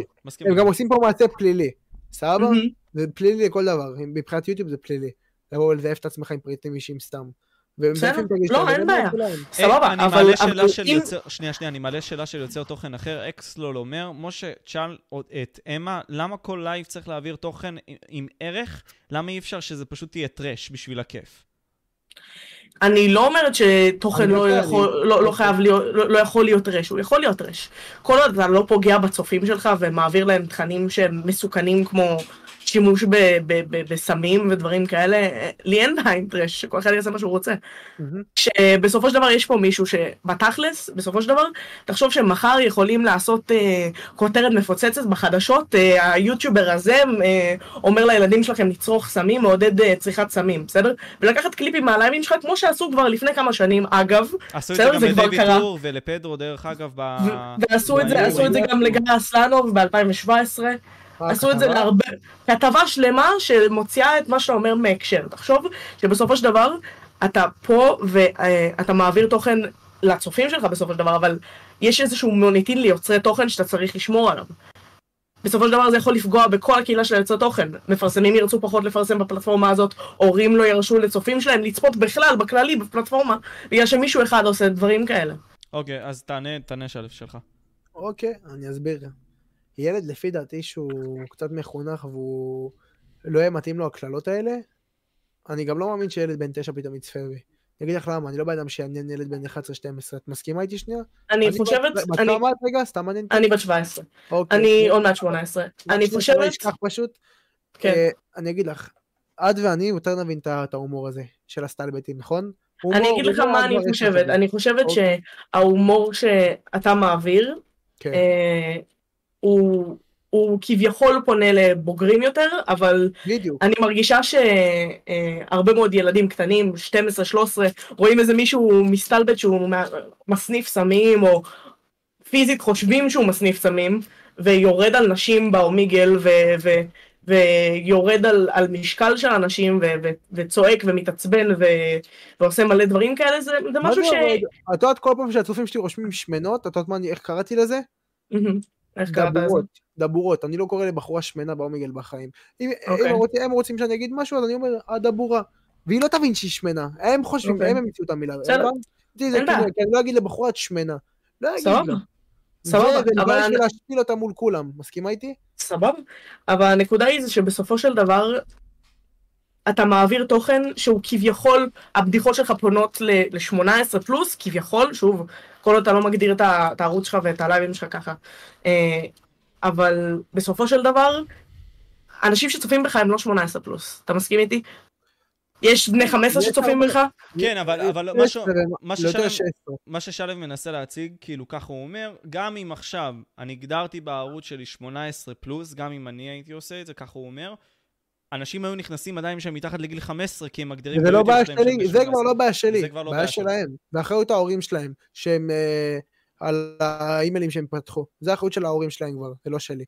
הם גם. עושים פה מעשה פלילי. סבבה? זה פלילי לכל דבר, מבחינת יוטיוב זה פלילי. לבוא ולזייף את עצמך עם פריטים אישיים סתם. בסדר, לא, אין והם בעיה. סבבה, אה, אני אבל מעלה אבל שאלה של אם... יוצר, שנייה, שנייה, אני מעלה שאלה של יוצר תוכן אחר. אקסלול אומר, משה, תשאל את אמה, למה כל לייב צריך להעביר תוכן עם ערך? למה אי אפשר שזה פשוט יהיה trash בשביל הכיף? אני לא אומרת שתוכן אני לא יודע, יכול, לא, לא חייב להיות, לא, לא יכול להיות trash, הוא יכול להיות trash. כל עוד אתה לא פוגע בצופים שלך ומעביר להם תכנים שהם מסוכנים כמו שימוש בסמים ודברים כאלה, לי אין בעיה עם טרש, שכל אחד יעשה מה שהוא רוצה. שבסופו של דבר יש פה מישהו שבתכלס, בסופו של דבר, תחשוב שמחר יכולים לעשות אה, כותרת מפוצצת בחדשות, אה, היוטיובר הזה אה, אומר לילדים שלכם לצרוך סמים, מעודד אה, צריכת סמים, בסדר? ולקחת קליפים מהלייבים שלך, כמו שעשו כבר לפני כמה שנים, אגב, עשו את זה בסדר, גם זה כבר לדייוויד קרה. טור ולפדרו, דרך אגב, ב... ועשו את זה. עשו את זה גם לגיא אסלנוב ב-2017, אה, עשו את זה? להרבה, כתבה שלמה שמוציאה את מה שאתה אומר מהקשר. תחשוב שבסופו של דבר, אתה פה ואתה מעביר תוכן לצופים שלך בסופו של דבר, אבל יש איזשהו מוניטין ליוצרי תוכן שאתה צריך לשמור עליו. בסופו של דבר זה יכול לפגוע בכל הקהילה של יוצרי תוכן. מפרסמים ירצו פחות לפרסם בפלטפורמה הזאת, הורים לא ירשו לצופים שלהם לצפות בכלל, בכללי, בפלטפורמה, בגלל שמישהו אחד עושה דברים כאלה. אוקיי, אז תענה, תענה שלב שלך. אוקיי, אני אסביר. ילד, לפי דעתי, שהוא קצת מחונך והוא לא יהיה מתאים לו הקללות האלה, אני גם לא מאמין שילד בן תשע פתאום יצפה בי. אני אגיד לך למה, אני לא בן אדם שיעניין ילד בן 11-12. את מסכימה איתי שנייה? אני חושבת, בת אני- כמה את רגע? סתם מעניין אותי. אני בת 17, אוקיי. אני עוד מעט 18. אני שלא חושבת, אשכח פשוט. כן. אה, אני אגיד לך, את ואני יותר נבין את ההומור הזה של הסטלבטים, נכון? אני אגיד לך הומור מה אני חושבת. אני חושבת אוקיי. שההומור שאתה מעביר, כן. אה, הוא הוא כביכול פונה לבוגרים יותר, אבל בדיוק. אני מרגישה שהרבה מאוד ילדים קטנים, 12-13, רואים איזה מישהו מסתלבט שהוא מסניף סמים, או פיזית חושבים שהוא מסניף סמים, ויורד על נשים באומיגל, ו... ו ויורד על, על משקל של אנשים ו, ו, וצועק ומתעצבן ו, ועושה מלא דברים כאלה, זה, זה משהו ש... את יודעת כל פעם שהצופים שלי רושמים שמנות, את יודעת מה אני- איך קראתי לזה? מהמם. דבורות. דבורות. אני לא קורא לבחורה שמנה באומיגל בחיים. אם אוקיי. אם רוצים- הם רוצים שאני אגיד משהו, אז אני אומר, הדבורה. והיא לא תבין שהיא שמנה. הם חושבים, אוקיי. הם המציאו את המילה. בסדר. זה אין כאילו, בעיה. אני לא אגיד לבחורה את שמנה. לא אגיד סבבה. לה. סבבה, זה, אבל ולבוא אני- להשפיל אותה מול כולם. מסכימה איתי? סבבה. אבל הנקודה היא זה שבסופו של דבר, אתה מעביר תוכן שהוא כביכול, הבדיחות שלך פונות ל-18 פלוס, כביכול, שוב, כל עוד אתה לא מגדיר את הערוץ שלך ואת הלייבים שלך ככה. אה, אבל בסופו של דבר, אנשים שצופים בך הם לא 18 פלוס. אתה מסכים איתי? יש בני 15 יש שצופים בך? כן, אבל- אבל לא יותר ששלם- 16. מה ששלו מנסה להציג, כאילו ככה הוא אומר, גם אם עכשיו אני הגדרתי בערוץ שלי 18 פלוס, גם אם אני הייתי עושה את זה, ככה הוא אומר, אנשים היו נכנסים עדיין שהם מתחת לגיל 15, כי הם מגדירים זה לא בעיה שלי, זה כבר לא בעיה שלי, זה כבר לא בעיה. שלהם. באחריות ההורים שלהם, שהם אה, על האימיילים שהם פתחו. זה האחריות של ההורים שלהם כבר, זה לא שלי.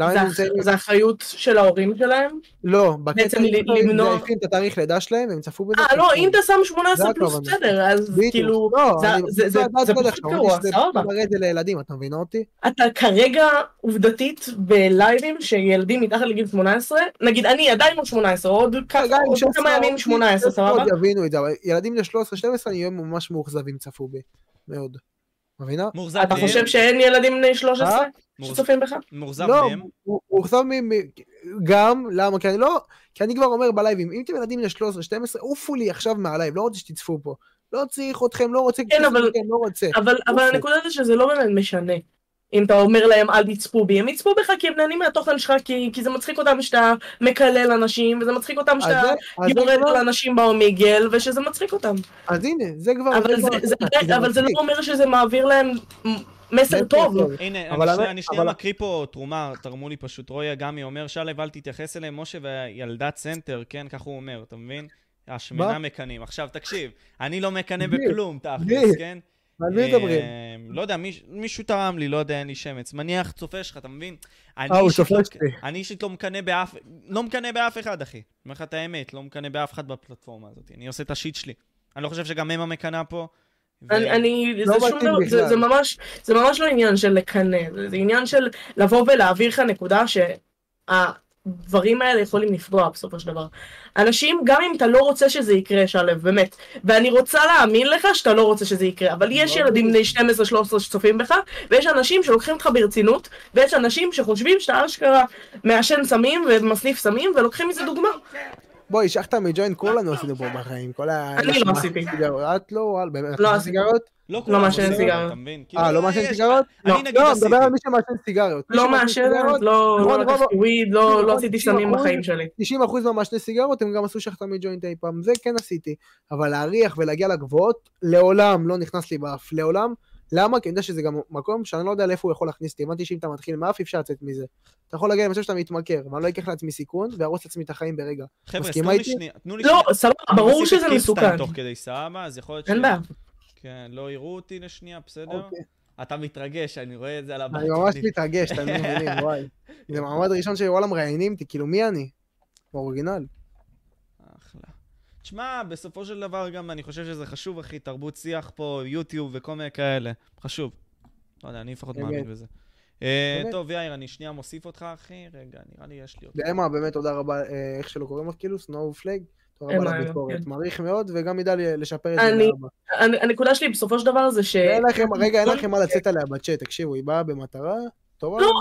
למה זה הם אח- נמצאים? זה אחריות של ההורים שלהם? לא, בקטע למנוע- את התאריך לידה שלהם, הם צפו בזה. אה, לא. אם אתה שם 18 זה פלוס. בסדר, אז. כאילו, לא, זה- פשוט גרוע, שזה סבבה. מראה את זה לילדים, אתה מבין אותי? אתה כרגע עובדתית בלייבים שילדים מתחת לגיל 18, נגיד אני עדיין לא 18, עוד כ- גם עם עוד 16 כמה ימים עוד 18, 16 עוד סבבה? יבינו את זה, אבל ילדים ל-13-12 אני אהיה ממש מאוכזבים צפו בי. מאוד. מבינה? מאוכזב אתה מהם? חושב שאין ילדים בני 13 מאוכזב- שצופים בך? מאוכזב לא, מהם? הוא הוא מאוכזב מ... מ- גם, למה? כי אני לא... כי אני כבר אומר בלייבים, אם אתם ילדים ל-13-12, עופו לי עכשיו מהלייב, לא רוצה שתצפו פה. לא צריך אתכם, לא רוצה כן, אבל- לא רוצה. אבל אבל. הנקודה זה שזה לא באמת משנה. אם אתה אומר להם אל תצפו בי, הם יצפו בך כי הם נהנים מהתוכן שלך, כי כי זה מצחיק אותם שאתה מקלל אנשים, וזה מצחיק אותם שאתה זה- זה יורד על אנשים ב Omegle, ושזה מצחיק אותם. אז הנה, זה כבר... אבל זה- זה- הקטע, כי אבל זה לא. אומר שזה מעביר להם מסר טוב. הנה, אבל אני שנייה- אני שנייה אבל- מקריא פה תרומה, תרמו לי פשוט. רועי אגמי אומר, שלו, אל תתייחס אליהם, משה וילדת סנטר, כן, כך הוא אומר, אתה מבין? השמנה מה? מקנאים. עכשיו, תקשיב, אני לא מקנא? בכלום, תכלס? כן? על מי מדברים? אה, לא יודע, מיש- מישהו תרם לי, לא יודע, אין לי שמץ. מניח צופה שלך, אתה מבין? אני אה, הוא אישית צופה לא- שלי. אני אישית לא מקנא באף, לא מקנא באף אחד, אחי. אומר לך את האמת, לא מקנא באף אחד בפלטפורמה הזאת. אני עושה את השיט שלי. אני לא חושב שגם הם המקנאה פה. ו- אני, אני, לא זה, שום מתאים דבר, זה, בכלל. זה, ממש, זה ממש לא עניין של לקנא, זה, זה עניין של לבוא ולהעביר לך נקודה שהדברים האלה יכולים לפגוע בסופו של דבר. אנשים, גם אם אתה לא רוצה שזה יקרה, שלו, באמת, ואני רוצה להאמין לך שאתה לא רוצה שזה יקרה, אבל יש לא ילדים בני 12-13 שצופים בך, ויש אנשים שלוקחים אותך ברצינות, ויש אנשים שחושבים שאתה אשכרה מעשן סמים ומסניף סמים, ולוקחים מזה דוגמה. בואי, שחטה מג'וינט, כולנו עשינו פה בחיים. כל ה... אני לא עשיתי. את לא, באמת. לא עשיתי. סיגריות? לא כולם מעשן עושים, סיגריות. אתה מבין? אה, כאילו, לא מעשן יש- סיגריות? אני לא. נגיד לא, אני עשיתי. מדבר על מי שמעשן סיגריות. לא מעשנת, סיגריות, לא, רוב- לא לקחתי רוב- וויד, לא, לא עשיתי 90% סמים בחיים שלי. 90% מהמעשני סיגריות הם גם עשו שחטה מג'וינט אי פעם, זה כן עשיתי. אבל להריח ולהגיע לגבוהות, לעולם לא נכנס לי באף, לעולם. למה? כי אני יודע שזה גם מקום שאני לא יודע לאיפה הוא יכול להכניס אותי. הבנתי שאם אתה מתחיל מאף, אי אפשר לצאת מזה. אתה יכול להגיע למצב שאתה מתמכר, ואני לא אקח לעצמי סיכון, וארוס לעצמי את החיים ברגע. חבר'ה, תנו לי? שנייה, תנו לי לא. סבבה, ברור שזה מסוכן. תוך כדי סבבה, אז יכול להיות ש... אין בעיה. כן, לא יראו אותי לשנייה, בסדר? אוקיי. אתה מתרגש, אני רואה את זה על הבת אני ממש מתרגש, אתם לא מבינים, וואי. זה מעמד ראשון שוואלה מראיינים אותי, כאילו מי אני? באורגינל. אחלה. תשמע, בסופו של דבר גם אני חושב שזה חשוב, אחי, תרבות שיח פה, יוטיוב וכל מיני כאלה. חשוב. לא יודע, אני לפחות. מאמין בזה. אה? טוב, יאיר, אני שנייה מוסיף אותך, אחי. רגע, נראה לי יש לי אותו. לאמה, באמת תודה רבה, אה, איך שלא קוראים לך, כאילו, סנואו פלג. תודה רבה לביקורת, כן. מעריך מאוד, וגם ידע לשפר את זה הנקודה שלי בסופו של דבר זה ש... רגע, אין לכם מה לצאת עליה בצ'אט, תקשיבו, היא באה במטרה, טובה, לא.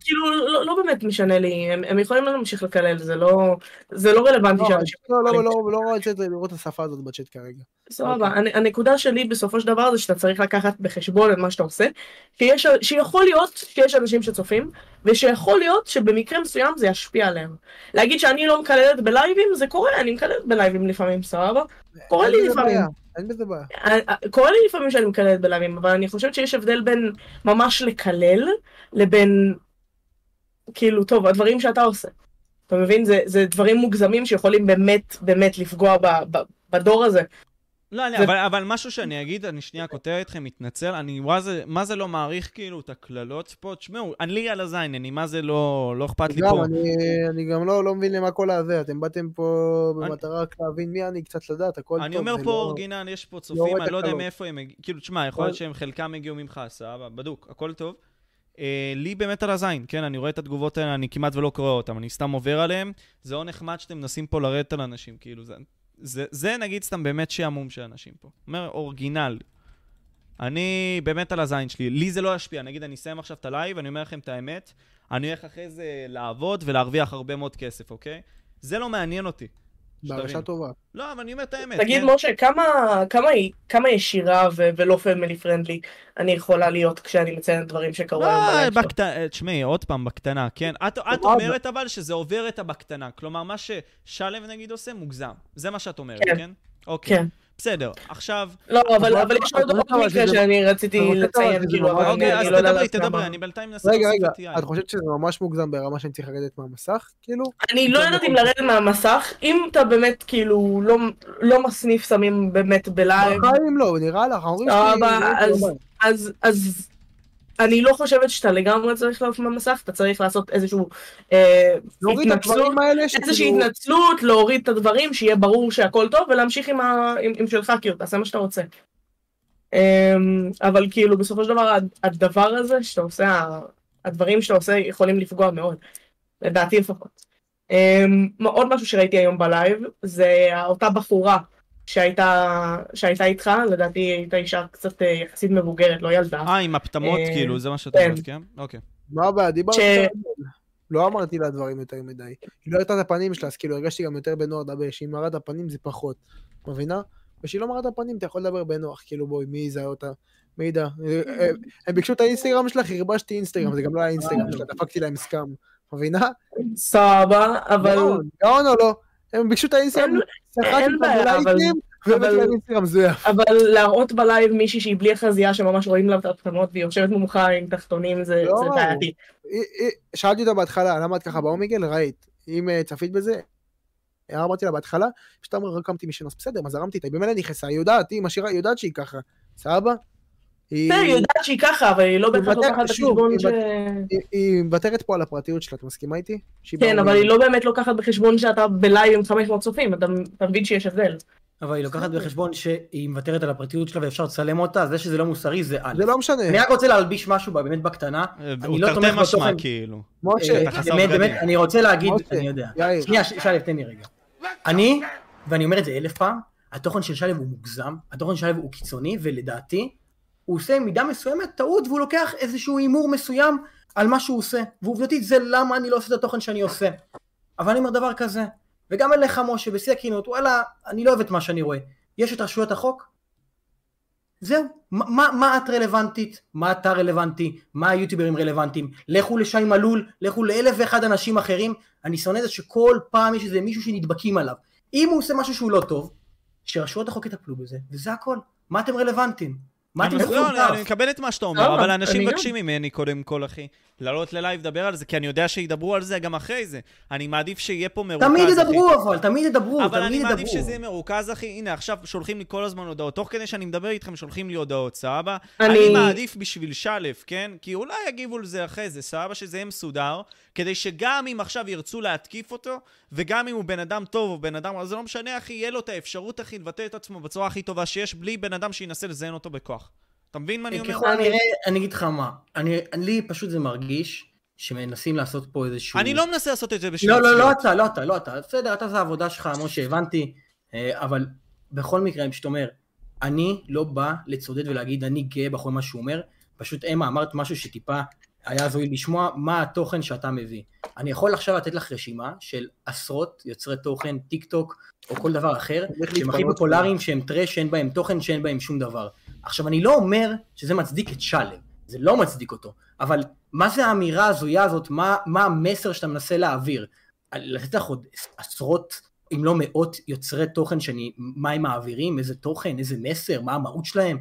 כאילו, לא, לא באמת משנה לי, הם, הם יכולים להמשיך לקלל, זה לא, זה לא רלוונטי לא, שאנשים... לא, לא, לא, לא רוצה לראות את השפה הזאת בצ'אט כרגע. סבבה, הנ- הנקודה שלי בסופו של דבר זה שאתה צריך לקחת בחשבון את מה שאתה עושה, שיש, שיכול להיות שיש אנשים שצופים, ושיכול להיות שבמקרה מסוים זה ישפיע עליהם. להגיד שאני לא מקללת בלייבים, זה קורה, אני מקללת בלייבים לפעמים, סבבה? קורה לי לפעמים. אין בזה בעיה. אה, קורה לי לפעמים שאני מקללת בלייבים, אבל אני חושבת שיש הבדל בין ממש לקלל, לבין, כאילו, טוב, הדברים שאתה עושה. אתה מבין? זה, זה דברים מוגזמים שיכולים באמת, באמת לפגוע ב, ב, בדור הזה. לא, אני, זה- אבל, אבל משהו שאני אגיד, אני שנייה קוטע אתכם, מתנצל, אני מה זה, מה זה לא מעריך כאילו את הקללות פה? תשמעו, אני לי על הזין, אני מה זה לא, לא אכפת לי גם, פה. אני, אני גם לא, לא מבין למה כל הזה, אתם באתם פה אני- במטרה רק להבין מי אני, קצת לדעת, הכל טוב. אני אומר פה לא- אורגינל, יש פה רואה צופים, את אני לא יודע. מאיפה הם הגיעו, כאילו, תשמע, יכול להיות שהם חלקם הגיעו ממך, סבבה, בדוק, הכל טוב. אה, לי באמת על הזין, כן, אני רואה את התגובות האלה, אני כמעט ולא קורא אותן, אני סתם עובר עליהן. זה לא נחמד שאתם מנסים פה לרדת על אנשים, כאילו, זה, זה, זה נגיד סתם באמת שעמום של אנשים פה. אומר, אורגינל. אני באמת על הזין שלי, לי זה לא ישפיע, נגיד אני אסיים עכשיו את הלייב, אני אומר לכם את האמת, אני הולך אחרי זה לעבוד ולהרוויח הרבה מאוד כסף, אוקיי? זה לא מעניין אותי. בהרגשה. טובה. לא, אבל אני אומר את האמת. תגיד, כן? משה, כמה, כמה, כמה ישירה ו- ולא family friendly אני יכולה להיות כשאני מציינת דברים שקרו היום לא, בלייב שלו? בקטנה, תשמעי, עוד פעם, בקטנה, כן? את, את. אומרת אבל שזה עובר את הבקטנה. כלומר, מה ששלו נגיד עושה, מוגזם. זה מה שאת אומרת, כן. כן? אוקיי. כן. בסדר, עכשיו... לא, אבל אבל- אבל יש עוד אבל- אבל מקרה שאני רציתי אבל לציין, כאילו, אבל אני אוקיי, אני אז לא יודע תדברי, להסביר תדברי, מה. אני בינתיים מנסה רגע, רגע, את חושבת שזה ממש מוגזם ברמה שאני צריך לרדת מהמסך? כאילו? אני לא יודעת אם לרדת מהמסך, אם אתה באמת כאילו לא- לא מסניף סמים באמת בלייב, בחיים לא, נראה לך, ההורים שלי... אז- אז אז אני לא חושבת שאתה לגמרי צריך לעוף מהמסך, אתה צריך לעשות איזשהו אה, התנצלות, איזושהי שכאילו... התנצלות, להוריד את הדברים, שיהיה ברור שהכל טוב, ולהמשיך עם, ה... עם, עם שלך, כאילו, תעשה מה שאתה רוצה. אמ, אבל כאילו, בסופו של דבר, הד- הדבר הזה שאתה עושה, הדברים שאתה עושה יכולים לפגוע מאוד, לדעתי לפחות. אמ, עוד משהו שראיתי היום בלייב, זה אותה בחורה שהייתה, שהייתה איתך, לדעתי הייתה אישה קצת אה, יחסית מבוגרת, לא ילדה. אה, עם הפטמות, אה, כאילו, זה מה שאת כן. אומרת, כן? אוקיי. מה הבעיה? דיברתי. לא אמרתי לה דברים יותר מדי. היא לא הראתה את הפנים שלה, אז כאילו הרגשתי גם יותר בנוח לדבר. כשהיא מראה את הפנים זה פחות. מבינה? וכשהיא לא מראה את הפנים אתה יכול לדבר בנוח. כאילו בואי, מי יזהה אותה? מי ידע? אה, הם ביקשו את האינסטגרם שלך, הרבשתי אינסטגרם, זה גם לא היה אינסטגרם שלה, דפקתי להם scam. מבינה? סבבה, אבל... גאון או לא? הם ביקשו את האינסטגרם, אותם בלייקים, והבאתי אבל- להם אינסטגרם מזויף. אבל להראות בלייב מישהי שהיא בלי החזייה שממש רואים לה את התחתונות והיא יושבת מולך עם תחתונים זה לא. זה בעייתי. שאלתי אותה בהתחלה, למה את ככה ב Omegle? ראית. אם אה, צפית בזה, אמרתי לה בהתחלה, פשוט אמרה, רק קמתי משנוס, בסדר, אז הרמתי אותה, היא במילא נכנסה, היא יודעת, היא משאירה, היא יודעת שהיא ככה, סבבה? היא- בסדר, היא יודעת שהיא ככה, אבל היא לא בהכרח מוותר- לוקחת בחשבון ש... היא- מוותרת פה על הפרטיות שלה, את מסכימה איתי? כן, אבל. היא לא באמת לוקחת בחשבון שאתה בלייב עם 500 צופים, אתה מבין שיש הבדל. אבל היא לוקחת בחשבון שהיא מוותרת על הפרטיות שלה ואפשר לצלם אותה, זה שזה לא מוסרי זה א'. זה לא משנה. אני רק רוצה להלביש משהו באמת בקטנה. אה, אני הוא לא תרתי תומך משמע, בתוכן. כאילו. חסר באמת. באמת, אני רוצה להגיד, משה, אני יודע. שנייה, ש- שלו, תן לי רגע. אני, ואני אומר את זה אלף פעם, התוכן של שלו הוא מוגזם, התוכן של שלו הוא קיצוני, ולדעתי, הוא עושה מידה מסוימת טעות, והוא לוקח איזשהו הימור מסוים על מה שהוא עושה. ועובדתית זה למה אני לא עושה את התוכן שאני עושה. אבל אני אומר דבר כזה, וגם אליך משה, בשיא הכנות, וואלה, אני לא אוהב את מה שאני רואה. יש את רשויות החוק, זהו, מה, מה, מה את רלוונטית, מה אתה רלוונטי, מה היוטיוברים רלוונטיים, לכו לשי מלול, לכו לאלף ואחד אנשים אחרים, אני שונא את זה שכל פעם יש איזה מישהו שנדבקים עליו. אם הוא עושה משהו שהוא לא טוב, שרשויות החוק יטפלו בזה, וזה הכל. מה אתם רלוונטיים? מה אתם לא, אני- אני מקבל את מה שאתה אומר, אבל אנשים. מבקשים ממני קודם כל, אחי, לעלות ללייב לדבר על זה, כי אני יודע שידברו על זה גם אחרי זה. אני מעדיף שיהיה פה מרוכז, תמיד אחי. ידברו אבל, תמיד ידברו, אבל אני תמיד מעדיף ידברו. שזה יהיה מרוכז, אחי. הנה, עכשיו שולחים לי כל הזמן הודעות. תוך כדי שאני מדבר איתכם, שולחים לי הודעות, סבבה? אני- אני מעדיף בשביל שלף, כן? כי אולי יגיבו לזה אחרי זה, סבבה? שזה יהיה מסודר, כדי שגם אם עכשיו ירצו להתקיף אותו, וגם אם הוא בן אדם טוב או בן אדם, אז זה לא משנה, אחי, יהיה לו את האפשרות, אחי, לבטא את עצמו בצורה הכי טובה שיש, בלי בן אדם שינסה לזיין אותו בכוח. אתה מבין מה אני אומר? ככל הנראה, אני אגיד לך מה, אני, לי פשוט זה מרגיש שמנסים לעשות פה איזשהו... אני לא מנסה לעשות את זה בשביל לא, לא, לא. אתה, לא אתה, לא אתה, בסדר, אתה זה העבודה שלך, משה, הבנתי, אה, אבל בכל מקרה, אני פשוט אומר, אני לא בא לצודד ולהגיד, אני גאה בכל מה שהוא אומר, פשוט אמה, אמרת משהו שטיפה היה הזוי לשמוע, מה התוכן שאתה מביא. אני יכול עכשיו לתת לך רשימה של עשרות יוצרי תוכן, טיק טוק, או כל דבר אחר, שהם הכי פופולריים, שהם טרש, שאין בהם תוכן, שאין בהם שום דבר. עכשיו, אני לא אומר שזה מצדיק את שלו, זה לא מצדיק אותו, אבל מה זה האמירה ההזויה הזאת, מה, מה המסר שאתה מנסה להעביר? לתת לך עוד עשרות, אם לא מאות יוצרי תוכן שאני, מה הם מעבירים, איזה תוכן, איזה מסר, מה המהות שלהם?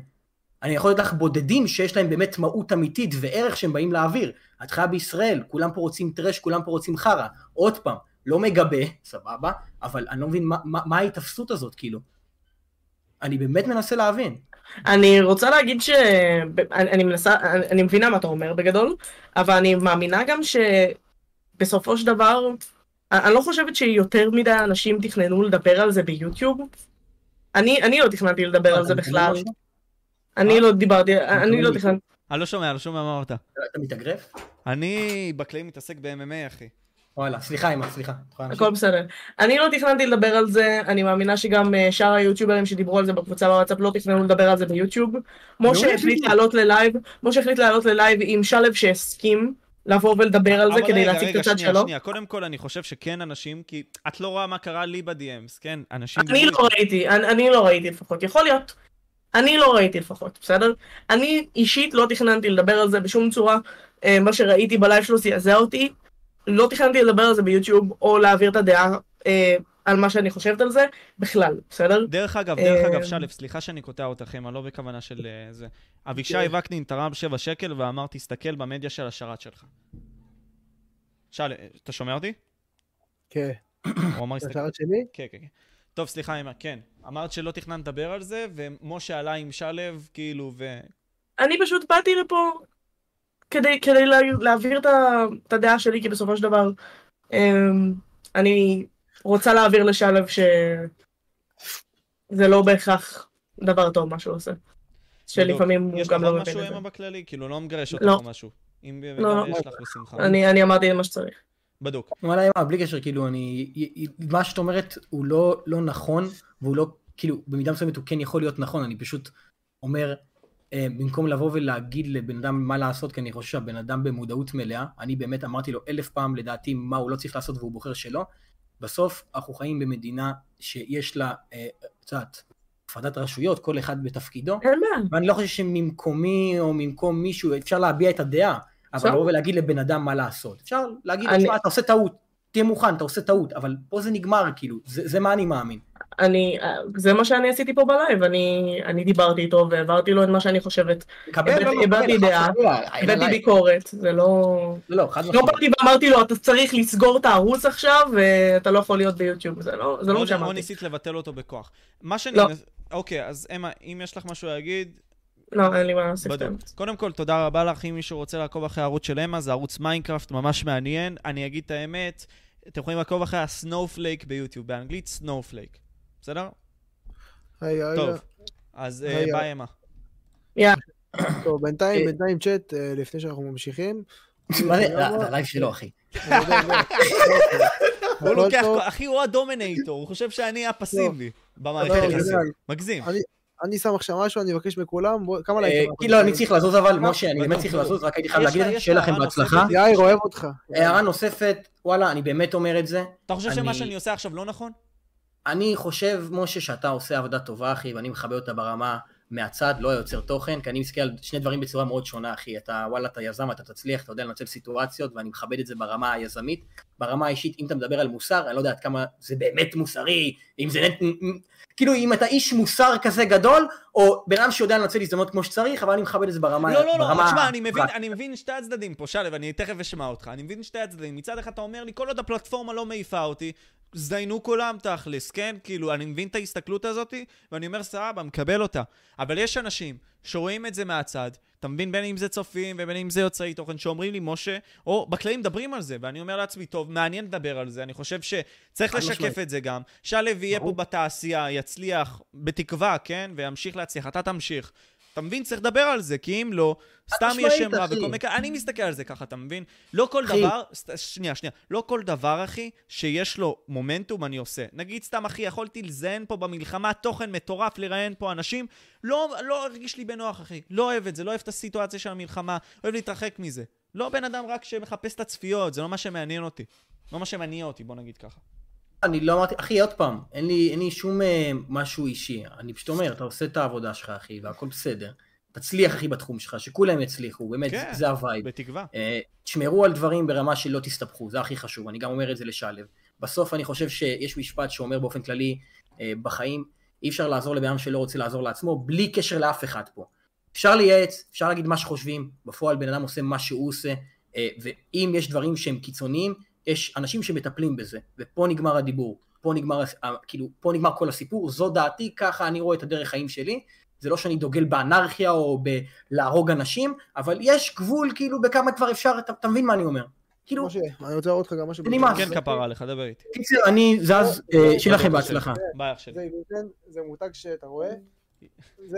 אני יכול לתת לך בודדים שיש להם באמת מהות אמיתית וערך שהם באים להעביר. את חיה בישראל, כולם פה רוצים טרש, כולם פה רוצים חרא. עוד פעם, לא מגבה, סבבה, אבל אני לא מבין מה, מה, מה ההתאפסות הזאת, כאילו. אני באמת מנסה להבין. אני רוצה להגיד ש... אני, אני מנסה, אני, אני מבינה מה אתה אומר בגדול, אבל אני מאמינה גם שבסופו של דבר, אני לא חושבת שיותר מדי אנשים תכננו לדבר על זה ביוטיוב. אני, אני לא תכננתי לדבר על זה בכלל. אני לא דיברתי, אני לא תכננתי. אני לא שומע, אני לא שומע מה אמרת. אתה מתאגרף? אני בקלעים מתעסק ב-MMA, אחי. וואלה, סליחה אמה, סליחה. הכל בסדר. אני לא תכננתי לדבר על זה, אני מאמינה שגם אה, שאר היוטיוברים שדיברו על זה בקבוצה בוואטסאפ לא תכננו לדבר על זה ביוטיוב. משה החליט. לעלות ללייב, משה החליט לעלות ללייב עם שלו שהסכים לבוא ולדבר על זה אבל כדי רגע, להציג את רגע, הצד שנייה, שלו. שנייה. קודם כל, אני חושב שכן אנשים, כי את לא רואה מה קרה לי ב-DMs, כן? אנשים... אני לא איתי. ראיתי, אני, אני לא ראיתי לפחות, יכול להיות. אני לא ראיתי לפחות, בסדר? אני אישית לא תכננתי לדבר על זה בשום צורה. אה, מה שראיתי בלייב שלו זעזע אותי. לא תכננתי לדבר על זה ביוטיוב, או להעביר את הדעה אה, על מה שאני חושבת על זה, בכלל, בסדר? דרך אגב, דרך אגב, אה, שלו, סליחה שאני קוטע אותכם, אני לא בכוונה של אה, זה. אבישי כן. וקנין תרם 7 שקל ואמר, תסתכל במדיה של השרת שלך. שלו, אתה שומע אותי? כן. הוא אמר, הסתכל. השארת שלי? כן, כן, כן. טוב, סליחה, אמא, כן. אמרת שלא תכננת לדבר על זה, ומשה עלה עם שלו, כאילו, ו... אני פשוט באתי לפה כדי, כדי לה, להעביר את, ה, את הדעה שלי, כי בסופו של דבר אמ, אני רוצה להעביר לשלו שזה לא בהכרח דבר טוב מה שהוא עושה. שלפעמים הוא יש גם לך לא מבין משהו, את זה. אמה, בכללי? כאילו, לא מגרש אותך לא. או משהו. אם לא, לא. יש לך בשמחה. אני, אני אמרתי מה שצריך. בדוק. וואלה אמא, בלי קשר, כאילו, אני... מה שאת אומרת הוא לא, לא נכון, והוא לא, כאילו, במידה מסוימת הוא כן יכול להיות נכון, אני פשוט אומר, אה, במקום לבוא ולהגיד לבן אדם מה לעשות, כי אני חושב שהבן אדם במודעות מלאה, אני באמת אמרתי לו אלף פעם לדעתי מה הוא לא צריך לעשות והוא בוחר שלא. בסוף אנחנו חיים במדינה שיש לה, אה, את יודעת, הפרדת רשויות, כל אחד בתפקידו. ואני לא חושב שממקומי או ממקום מישהו אפשר להביע את הדעה, אבל. לבוא ולהגיד לבן אדם מה לעשות. אפשר להגיד אני- תשמע, אתה עושה טעות, תהיה מוכן, אתה עושה טעות, אבל פה זה נגמר, כאילו, זה, זה מה אני מאמין. אני, זה מה שאני עשיתי פה בלייב, אני, אני דיברתי איתו והעברתי לו את מה שאני חושבת. קבל, הבאתי- לא, לא, דעה, הבאתי. ביקורת, זה לא... לא, לא, חד לא משמעית. באתי ואמרתי לו, אתה צריך לסגור את הערוץ עכשיו, ואתה לא יכול להיות ביוטיוב, זה לא, זה לא או- מה שאמרתי. ניסית לבטל אותו בכוח. מה שאני... לא. אוקיי, אז אמה, אם יש לך משהו להגיד, לא, אין לי מה להוסיף. קודם כל, תודה רבה לך. אם מישהו רוצה לעקוב אחרי הערוץ של אמה, זה ערוץ מיינקראפט ממש מעניין. אני אגיד את האמת, אתם יכולים לעקוב אחרי ה Snowflake ביוטיוב, באנגלית Snowflake. בסדר? היי, היי. טוב. אז אה, ביי, אמה. טוב, בינתיים, אה. בינתיים צ'אט, אה, לפני שאנחנו ממשיכים. מה זה? זה הלייב שלו, אחי. הוא לוקח. אחי, הוא הדומינטור, הוא חושב שאני הפסיבי. במערכת לא, יחסים. מגזים. אני שם עכשיו משהו, אני אבקש מכולם, בוא- כמה לייקים? כאילו, אני צריך לזוז אבל, משה, אני באמת צריך. לזוז, רק הייתי חייב להגיד שיהיה לכם בהצלחה. יאיר, אוהב אותך. הערה נוספת, וואלה, אני באמת אומר את זה. אתה חושב שמה אני- שאני עושה עכשיו לא נכון? אני חושב, משה, שאתה עושה עבודה טובה, אחי, ואני מכבד אותה ברמה מהצד, לא היוצר תוכן, כי אני מסתכל על שני דברים בצורה מאוד שונה, אחי. אתה, וואלה, אתה יזם, אתה תצליח, אתה יודע לנצל סיטואציות, ואני מכבד את זה ברמה היזמית. ברמה האישית, אם אתה מדבר על מוסר, אני לא יודע עד כמה זה באמת מוסרי, אם זה... כאילו, אם אתה איש מוסר כזה גדול, או בן אדם שיודע לנצל הזדמנות כמו שצריך, אבל אני מכבד את זה ברמה... לא, לא, לא, ברמה תשמע, אני מבין. אני מבין שתי הצדדים פה, שלו, אני תכף אשמע אותך. אני מבין שתי הצדדים. מצד אחד אתה אומר לי, כל עוד הפלטפורמה לא מעיפה אותי, זדיינו כולם תכלס, כן? כאילו, אני מבין את ההסתכלות הזאת, ואני אומר, סבבה, מקבל אותה. אבל יש אנשים שרואים את זה מהצד, אתה מבין? בין אם זה צופים ובין אם זה יוצרי תוכן, שאומרים לי, משה, או בכללים מדברים על זה, ואני אומר לעצמי, טוב, מעניין לדבר על זה, אני חושב שצריך לשקף משמעית. את זה גם. שלו יהיה פה. בתעשייה, יצליח, בתקווה, כן? וימשיך להצליח. אתה תמשיך. אתה מבין? צריך לדבר על זה, כי אם לא, סתם משמעית, שם רע. וכל מיני. אני מסתכל על זה ככה, אתה מבין? לא כל אחי. דבר, שנייה, שנייה, לא כל דבר, אחי, שיש לו מומנטום, אני עושה. נגיד סתם, אחי, יכולתי לזיין פה במלחמה תוכן מטורף, לראיין פה אנשים, לא, לא הרגיש לי בנוח, אחי. לא אוהב את זה, לא אוהב את הסיטואציה של המלחמה, אוהב להתרחק מזה. לא בן אדם רק שמחפש את הצפיות, זה לא מה שמעניין אותי. לא מה שמניע אותי, בוא נגיד ככה. אני לא אמרתי, אחי, עוד פעם, אין לי, אין לי שום אה, משהו אישי. אני פשוט אומר, אתה עושה את העבודה שלך, אחי, והכל בסדר. תצליח, אחי, בתחום שלך, שכולם יצליחו, באמת, כן. זה, ה vibe. בתקווה. אה, תשמרו על דברים ברמה שלא תסתבכו, זה הכי חשוב, אני גם אומר את זה לשליו. בסוף אני חושב שיש משפט שאומר באופן כללי, אה, בחיים, אי אפשר לעזור לבן אדם שלא רוצה לעזור לעצמו, בלי קשר לאף אחד פה. אפשר לייעץ, אפשר להגיד מה שחושבים, בפועל בן אדם עושה מה שהוא עושה, אה, ואם יש דברים שהם קיצוניים, יש אנשים שמטפלים בזה, ופה נגמר הדיבור, פה נגמר, כאילו, פה נגמר כל הסיפור, זו דעתי, ככה אני רואה את הדרך חיים שלי, זה לא שאני דוגל באנרכיה או בלהרוג אנשים, אבל יש גבול כאילו בכמה כבר אפשר, אתה, אתה מבין מה אני אומר? כאילו, משה, אני רוצה להראות לך גם משהו. זה נמאס. כן, כפרה עליך, דבר איתי. קיצר, אני זז, אה, שיהיה לכם בהצלחה. ביי אח שלי. זה מותג שאתה רואה.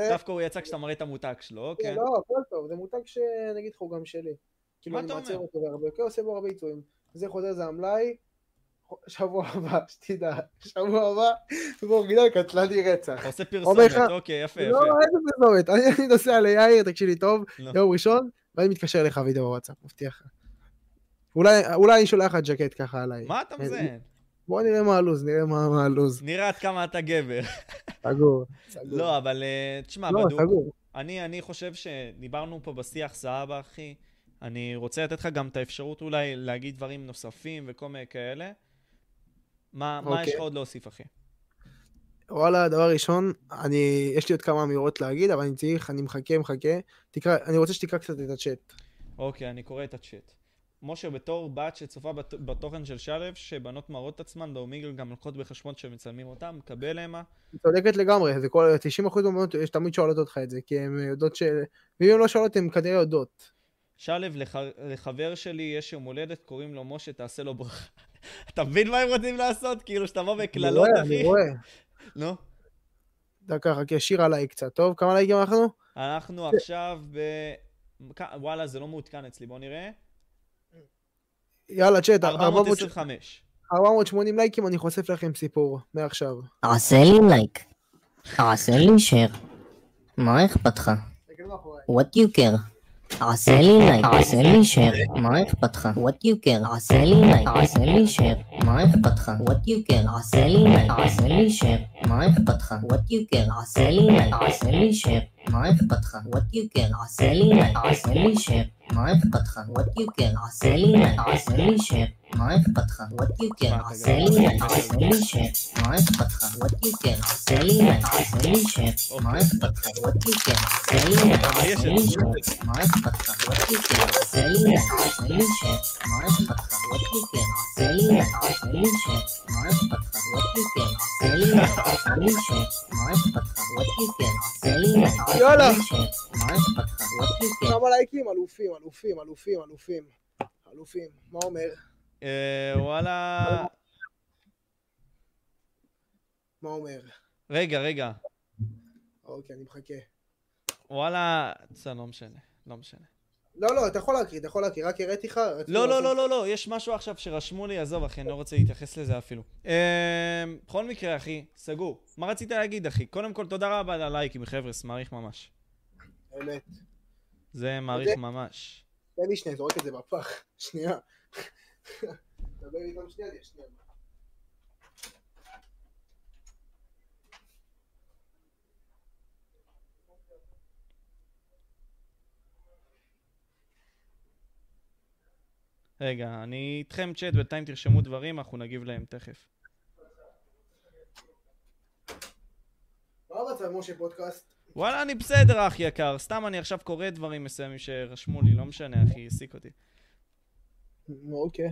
דווקא הוא יצא כשאתה מראה את המותג שלו, אוקיי. כן, לא, הכל טוב, זה מותג שנגיד לך הוא גם שלי. כאילו מה אני אומר? אותו בהרבה, כן, עושה בו הרבה עיצובים. זה חוזר, זה המלאי. שבוע הבא, שתדע, שבוע הבא, באורגינל קטלני רצח. אתה עושה פרסומת, אוקיי, יפה, לא, יפה. איזה פרסומת, אני נוסע ליאיר, תקשיב לי טוב, לא. יום ראשון, ואני מתקשר אליך וידאו בוואטסאפ, מבטיח לך. אולי אולי אני שולח לך ג'קט ככה עליי. מה אתה מזיין? בוא נראה מה הלו"ז, נראה מה הלו"ז. נראה עד כמה אתה גבר. סגור. סגור. לא, אבל אה, תשמע, לא, בדוק. אני, אני חושב שדיברנו פה בשיח סבבה, אחי. אני רוצה לתת לך גם את האפשרות אולי להגיד דברים נוספים וכל מיני כאלה. מה, מה יש אוקיי. לך עוד להוסיף, אחי? וואלה, דבר ראשון, אני, יש לי עוד כמה אמירות להגיד, אבל אני צריך, אני מחכה, מחכה. תקרא, אני רוצה שתקרא קצת את הצ'אט. אוקיי, אני קורא את הצ'אט. משה, בתור בת שצופה בת, בתוכן של שלו, שבנות מראות את עצמן, באומיגל גם לוקחות בחשבון שמצלמים אותם, מקבל המה. היא צודקת לגמרי, זה כל, 90% מהבנות יש תמיד שואלות אותך את זה, כי הן יודעות ש... ואם הן לא שואלות, הן כנראה יודעות. שלו, לח... לחבר שלי יש יום הולדת, קוראים לו משה, תעשה לו ברכה. אתה מבין מה הם רוצים לעשות? כאילו, שתבוא אני בקללות, רואה, אחי? אני רואה. נו. דקה, חכה, שיר עליי קצת, טוב? כמה לייקים אנחנו? אנחנו עכשיו ב... וואלה, זה לא מעודכן אצלי, בוא נראה. יאללה, צ'אט, 425. 480 לייקים, אני חושף לכם סיפור, מעכשיו. עשה לי לייק. עשה לי שייר. מה אכפת לך? What you care? עשה לי לייק. עשה לי שייר. מה אכפת לך? What you care? עשה לי לייק. עשה לי שייר. מה אכפת לך? What you care? עשה לי לייק. עשה לי שייר. מה אכפת לך? What you care? עשה לי לייק. עשה לי שייר. מה אכפת לך? What you care? עשה אכפת לך? What you care? עשה לי. עשה לי. מה אכפת לך? What you care? עשה לי. עשה לי. מה אכפת לך? What you care? עשה לי. עשה לי. מה אכפת לך? What you care? עשה לי. עשה לי. מה אכפת לך? What you care? עשה לי. עשה לי. מה אכפת לך? What you care? עשה לי. עשה לי. מה אכפת לך? What you care? עשה לי. עשה לי. מה אכפת לך? What you care? עשה לי לייק. עשה לי יאללה. שייר. מה אכפת לך? What you care? כמה לייקים? אלופים, אלופים, אלופים, אלופים. אלופים. מה אומר? אה, וואלה... מה אומר? רגע, רגע. אוקיי, אני מחכה. וואלה... זה לא משנה, לא משנה. לא, לא, אתה יכול להקריא, אתה יכול להקריא, רק הראיתי לך. לא, לא, לא, לא, לא, יש משהו עכשיו שרשמו לי, עזוב, אחי, אני לא רוצה להתייחס לזה אפילו. אה, בכל מקרה, אחי, סגור. מה רצית להגיד, אחי? קודם כל, תודה רבה על הלייקים, חבר'ה, מעריך ממש. אמת. זה מעריך אוקיי. ממש. תן לי שנייה, זורק את זה בפח. שנייה. דבר איתם שנייה, שנייה. רגע, אני איתכם צ'אט, בינתיים תרשמו דברים, אנחנו נגיב להם תכף. מה רצה משה פודקאסט? וואלה, אני בסדר, אח יקר. סתם אני עכשיו קורא דברים מסוימים שרשמו לי, לא משנה, אחי, העסיק אותי. אוקיי.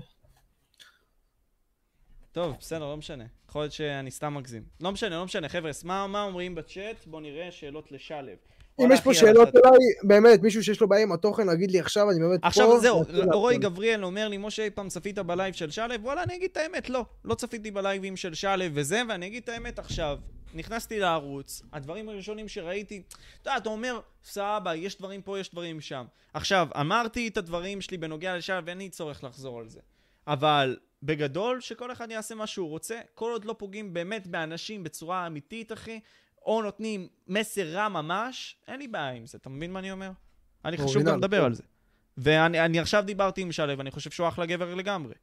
טוב, בסדר, לא משנה. יכול להיות שאני סתם מגזים. לא משנה, לא משנה. חבר'ה, מה, מה אומרים בצ'אט? בואו נראה שאלות לשלב. אם יש פה שאלות אליי, באמת, מישהו שיש לו בעיה עם התוכן, להגיד לי עכשיו, אני באמת פה. עכשיו זהו. רועי גבריאל אומר לי, משה, אי פעם צפית בלייב של שלו? וואלה, אני אגיד את האמת, לא. לא צפיתי בלייבים של שלו וזה, ואני אגיד את האמת עכשיו. נכנסתי לערוץ, הדברים הראשונים שראיתי, אתה יודע, אתה אומר, סבבה, יש דברים פה, יש דברים שם. עכשיו, אמרתי את הדברים שלי בנוגע לשם, ואין לי צורך לחזור על זה. אבל בגדול, שכל אחד יעשה מה שהוא רוצה, כל עוד לא פוגעים באמת באנשים בצורה אמיתית, אחי, או נותנים מסר רע ממש, אין לי בעיה עם זה, אתה מבין מה אני אומר? אני חשוב גם לדבר כן. על זה. ואני אני עכשיו דיברתי עם שלו, ואני חושב שהוא אחלה גבר לגמרי.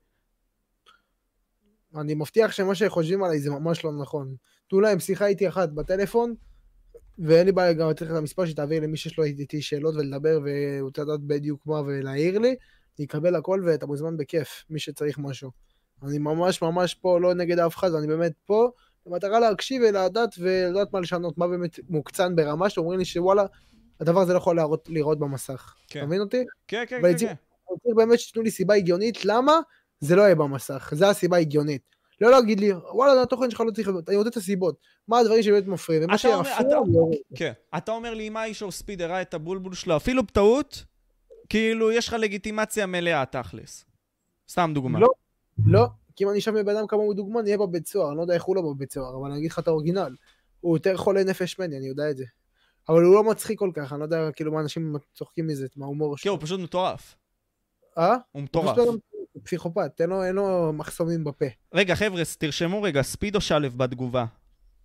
אני מבטיח שמה שחושבים עליי זה ממש לא נכון. תנו להם שיחה איתי אחת בטלפון, ואין לי בעיה גם לתת לך את המספר שתעביר למי שיש לו איתי שאלות ולדבר והוא רוצה לדעת בדיוק מה ולהעיר לי, יקבל הכל ואתה מוזמן בכיף, מי שצריך משהו. אני ממש ממש פה לא נגד אף אחד, אני באמת פה במטרה להקשיב ולדעת ולדעת מה לשנות, מה באמת מוקצן ברמה שאומרים לי שוואלה, הדבר הזה לא יכול להראות, לראות במסך. כן. אתה מבין אותי? כן, כן, כן, כן. צריך באמת שתיתנו לי סיבה הגיונית למה זה לא יהיה במסך, זו הסיבה ההגיונית. לא להגיד לי, וואלה, התוכן שלך לא צריך להיות, אני רוצה את הסיבות. מה הדברים שבאמת מפריעים, ומה אתה אומר- שיפריע, אתה- אני אוריד. כן. אתה אומר לי, אם האיש או ספיד הראה את הבולבול שלו, אפילו בטעות, כאילו, יש לך לגיטימציה מלאה, תכלס. סתם דוגמה. לא, לא, כי אם אני אשב מבן אדם כמוהו דוגמן, נהיה בבית סוהר, אני לא יודע איך הוא לא בבית סוהר, אבל אני אגיד לך את האורגינל. הוא יותר חולה נפש ממני, אני יודע את זה. אבל הוא לא מצחיק כל כך, אני לא יודע כאילו מה אנשים צוחקים מזה, מה ההומור כן, שלו. הוא פשוט מטורף. אה? הוא הוא מטורף. פסיכופת, אין לו- אין לו מחסומים בפה. רגע, חבר'ה, תרשמו רגע, ספיד או שלו בתגובה?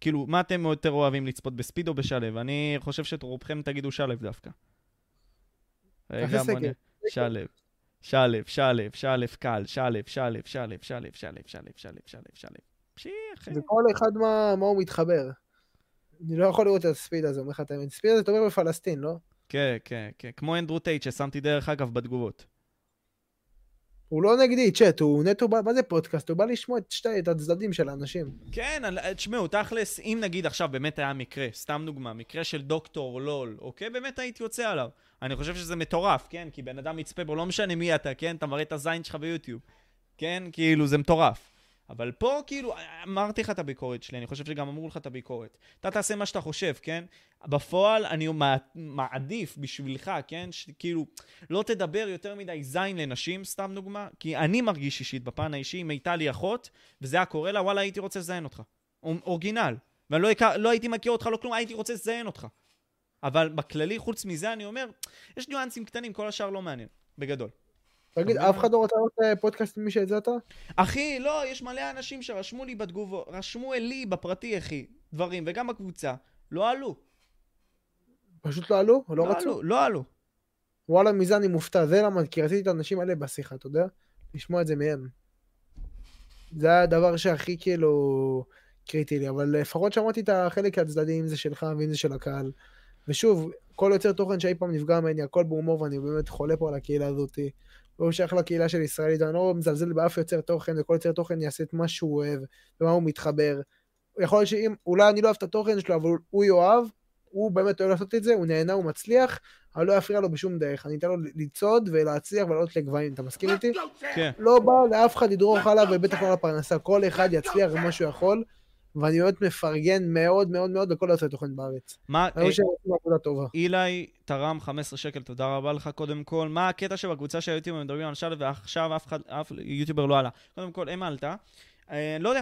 כאילו, מה אתם יותר אוהבים לצפות, בספיד או בשלו? אני חושב שרובכם תגידו שלו דווקא. רגע, בוא. נ... שלו. שלו, שלו, שלו קל, שלו, שלו, שלו, שלו, שלו, שלו, שלו, שלו, שלו. פשי, אחי. וכל אחד מה מה הוא מתחבר. אני לא יכול לראות את הספיד הזה, אומר לך את האמת. ספיד הזה תומך בפלסטין, לא? כן, כן, כן. כמו אנדרו טייט ששמתי דרך אגב בתגובות. הוא לא נגדי, צ'אט, הוא נטו מה זה פודקאסט? הוא בא לשמוע את, שתי, את הצדדים של האנשים. כן, תשמעו, תכלס, אם נגיד עכשיו באמת היה מקרה, סתם דוגמה, מקרה של דוקטור לול, אוקיי? באמת הייתי יוצא עליו. אני חושב שזה מטורף, כן? כי בן אדם יצפה בו, לא משנה מי אתה, כן? אתה מראה את הזין שלך ביוטיוב. כן? כאילו, זה מטורף. אבל פה, כאילו, אמרתי לך את הביקורת שלי, אני חושב שגם אמרו לך את הביקורת. אתה תעשה מה שאתה חושב, כן? בפועל, אני מע- מעדיף בשבילך, כן? שכאילו, לא תדבר יותר מדי זין לנשים, סתם דוגמה, כי אני מרגיש אישית, בפן האישי, אם הייתה לי אחות, וזה היה קורה לה, וואלה, הייתי רוצה לזיין אותך. אור- אורגינל. ואני לא, הכר, לא הייתי מכיר אותך, לא כלום, הייתי רוצה לזיין אותך. אבל בכללי, חוץ מזה, אני אומר, יש ניואנסים קטנים, כל השאר לא מעניין, בגדול. תגיד, אף? אחד לא רוצה לראות אה, פודקאסט ממי שהצעת? אחי, לא, יש מלא אנשים שרשמו לי בתגובות, רשמו לי בפרטי, אחי, דברים, וגם בקבוצה, לא עלו. פשוט לא עלו? לא לא רצו? עלו, לא עלו. וואלה, מזה אני מופתע. זה למה, כי רציתי את האנשים האלה בשיחה, אתה יודע? לשמוע את זה מהם. זה היה הדבר שהכי כאילו קריטי לי, אבל לפחות שמעתי את החלק הצדדי, אם זה שלך ואם זה של הקהל. ושוב, כל יוצר תוכן שאי פעם נפגע ממני, הכל בהומור, ואני באמת חולה פה על הקהילה הזאתי. והוא שייך לקהילה של ישראלית, אני לא מזלזל באף יוצר תוכן, וכל יוצר תוכן יעשה את מה שהוא אוהב, ומה הוא מתחבר. יכול להיות שאם, אולי אני לא אוהב את התוכן שלו, אבל הוא יאהב, הוא באמת אוהב לעשות את זה, הוא נהנה, הוא מצליח, אבל לא יפריע לו בשום דרך. אני אתן לו לצעוד ולהצליח ולעלות לגבהים, אתה מסכים איתי? כן. לא בא לאף אחד לדרוך עליו, ובטח לא לפרנסה. כל אחד יצליח במה שהוא יכול, ואני באמת מפרגן מאוד מאוד מאוד לכל יוצרי תוכן בארץ. מה, אני אה, חושב שהם עושים עבודה טובה. אילי תרם 15 שקל, תודה רבה לך קודם כל. מה הקטע שבקבוצה של היוטיובר מדברים על שלו ועכשיו אף אחד, אף יוטיובר לא עלה? קודם כל, אם עלתה, אה, לא יודע.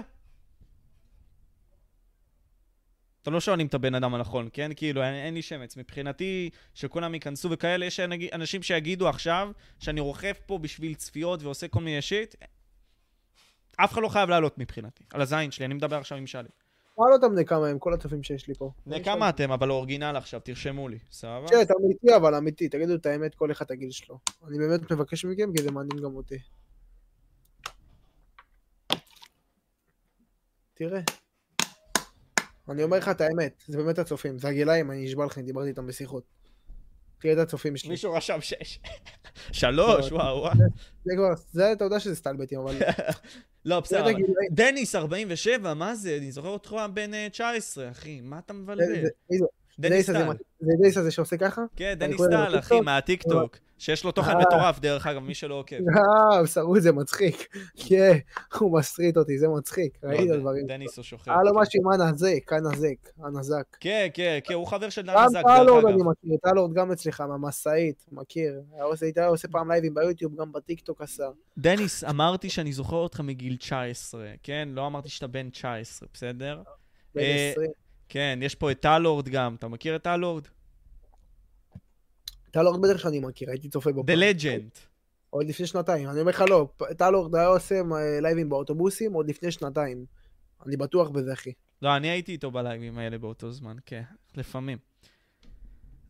אתם לא שואלים את הבן אדם הנכון, כן? כאילו, אין, אין לי שמץ. מבחינתי, שכולם ייכנסו וכאלה, יש אנשים שיגידו עכשיו שאני רוכב פה בשביל צפיות ועושה כל מיני שיט. אף אחד לא חייב לעלות מבחינתי, על הזין שלי, אני מדבר עכשיו עם שלו. מה לא תמנה כמה הם, כל הצופים שיש לי פה. בני כמה אתם, אבל אורגינל עכשיו, תרשמו לי, סבבה? צ'אט, אמיתי, אבל אמיתי, תגידו את האמת, כל אחד הגיל שלו. אני באמת מבקש מכם, כי זה מעניין גם אותי. תראה. אני אומר לך את האמת, זה באמת הצופים, זה הגילאים, אני נשבע לכם, דיברתי איתם בשיחות. תראה את הצופים שלי. מישהו רשם שש. שלוש, לא, וואו, וואו. זה כבר, זה אתה יודע שזה סטלבטים, אבל... לא, בסדר. דניס, 47, מה זה? אני זוכר אותך בן אה, 19, אחי. מה אתה מבלבל? דניס הזה שעושה ככה? כן, דניס טל, אחי, טיקטוק? מהטיקטוק. שיש לו תוכן אה. מטורף, דרך אגב, מי שלא עוקב. אה, שרו זה מצחיק. כן, הוא מסריט אותי, זה מצחיק. לא, ראית דברים. דניס הוא שוחר. היה לו. משהו עם הנזק, הנזק, הנזק. כן, כן, כן, הוא חבר של גם זק, טלורד דרך אני אגב. מכיר, טלורד גם אצלך, מהמשאית, מכיר. היה עושה- פעם לייבים ביוטיוב, גם בטיקטוק עשה. דניס, אמרתי שאני זוכר אותך מגיל 19, כן? לא אמרתי שאתה בן 19, בסדר? בן אה, 20. כן, יש פה את טלורד גם, אתה מכיר את טלורד? טלורד בטח שאני מכיר, הייתי צופה בו. The. Legend. עוד לפני שנתיים, אני אומר לך לא, טלורד היה עושה אה, לייבים באוטובוסים עוד לפני שנתיים. אני בטוח בזה, אחי. לא, אני הייתי איתו בלייבים האלה באותו זמן, כן, לפעמים.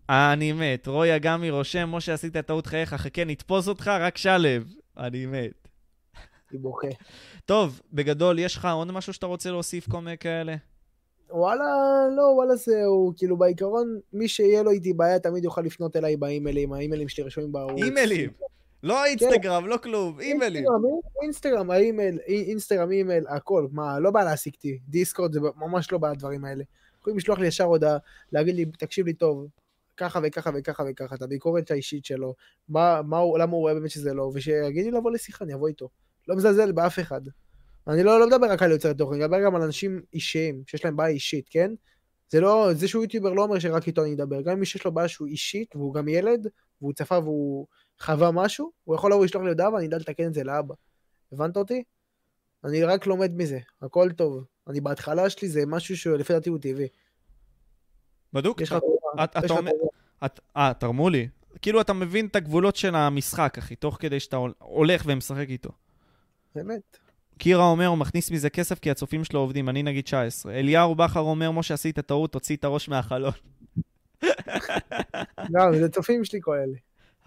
אני מת. רוי אגמי רושם, משה עשית טעות חייך, חכה, נתפוס אותך, רק שלב. אני מת. אני בוכה. טוב, בגדול, יש לך עוד משהו שאתה רוצה להוסיף כל מיני כאלה? וואלה, לא, וואלה זהו, כאילו בעיקרון, מי שיהיה לו איתי בעיה תמיד יוכל לפנות אליי באימיילים, האימיילים שלי רשומים בערוץ. אימיילים. לא אינסטגרם, לא כלום, אימיילים. אינסטגרם, האימייל, אי- אינסטגרם, אימייל, הכל, מה, לא בא להעסיק אותי, דיסקורד זה ממש לא בא הדברים האלה. יכולים לשלוח לי ישר הודעה, להגיד לי, תקשיב לי טוב, ככה וככה וככה וככה, את הביקורת האישית שלו, מה, מה הוא, למה הוא רואה באמת שזה לא, ושיגיד לי לבוא לשיחה, אני אבוא איתו. לא מזלזל באף אחד. אני לא, לא מדבר רק על יוצרי תוכן, אני מדבר גם על אנשים אישיים, שיש להם בעיה אישית, כן? זה לא, זה שהוא יוטיובר לא אומר שרק איתו אני אדבר, גם מי שיש לו בעיה שהוא אישית, והוא גם ילד, והוא צפה והוא חווה משהו, הוא יכול לבוא לשלוח לי הודעה ואני אדע לתקן את זה לאבא. הבנת אותי? אני רק לומד מזה, הכל טוב. אני בהתחלה שלי זה משהו שלפי דעתי הוא טבעי. בדוק? יש לך תרומה, את- אתה לך אה, תרמו לי. כאילו אתה מבין את הגבולות של המשחק, אחי, תוך כדי שאתה הול- הולך ומשחק איתו. באמת. קירה אומר, הוא מכניס מזה כסף כי הצופים שלו עובדים, אני נגיד 19. אליהו בכר אומר, משה, עשית טעות, תוציא את הראש מהחלון. גם, זה צופים שלי כל אלה.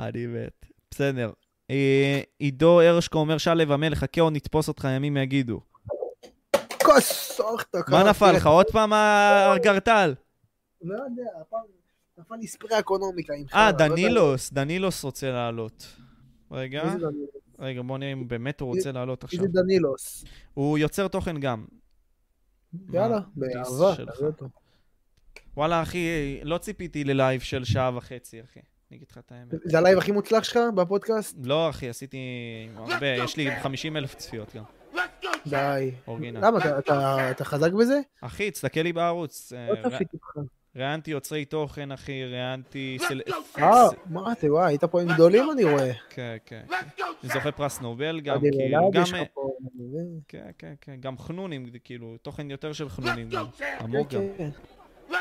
אני מת. בסדר. אה, עידו הרשקו אומר, שלו המלך, חכה עוד נתפוס אותך, ימים יגידו. כוס, מה נפל לך? עוד פעם הגרטל? לא יודע, הפעם נפל לי ספרי אקונומיקה אה, לא. דנילוס, דנילוס רוצה לעלות. רגע? רגע, בוא נראה אם באמת הוא רוצה לעלות עכשיו. זה דנילוס? הוא יוצר תוכן גם. יאללה, באהבה. תביא אותו. וואלה, אחי, לא ציפיתי ללייב של שעה וחצי, אחי. אני אגיד לך את האמת. זה הלייב הכי מוצלח שלך בפודקאסט? לא, אחי, עשיתי הרבה, יש לי 50 אלף צפיות גם, די. Original. למה, אתה- חזק בזה? אחי, תסתכל לי בערוץ. אה, לא צפיתי אותך. ראיינתי יוצרי תוכן, אחי, ראיינתי... אה, מה אתה, וואי, היית פה עם גדולים אני רואה. כן, כן. כן. זוכה פרס נובל גם, כאילו, גם... אה, כן, כן, כן, גם חנונים, כאילו, תוכן יותר של חנונים עמוק גם.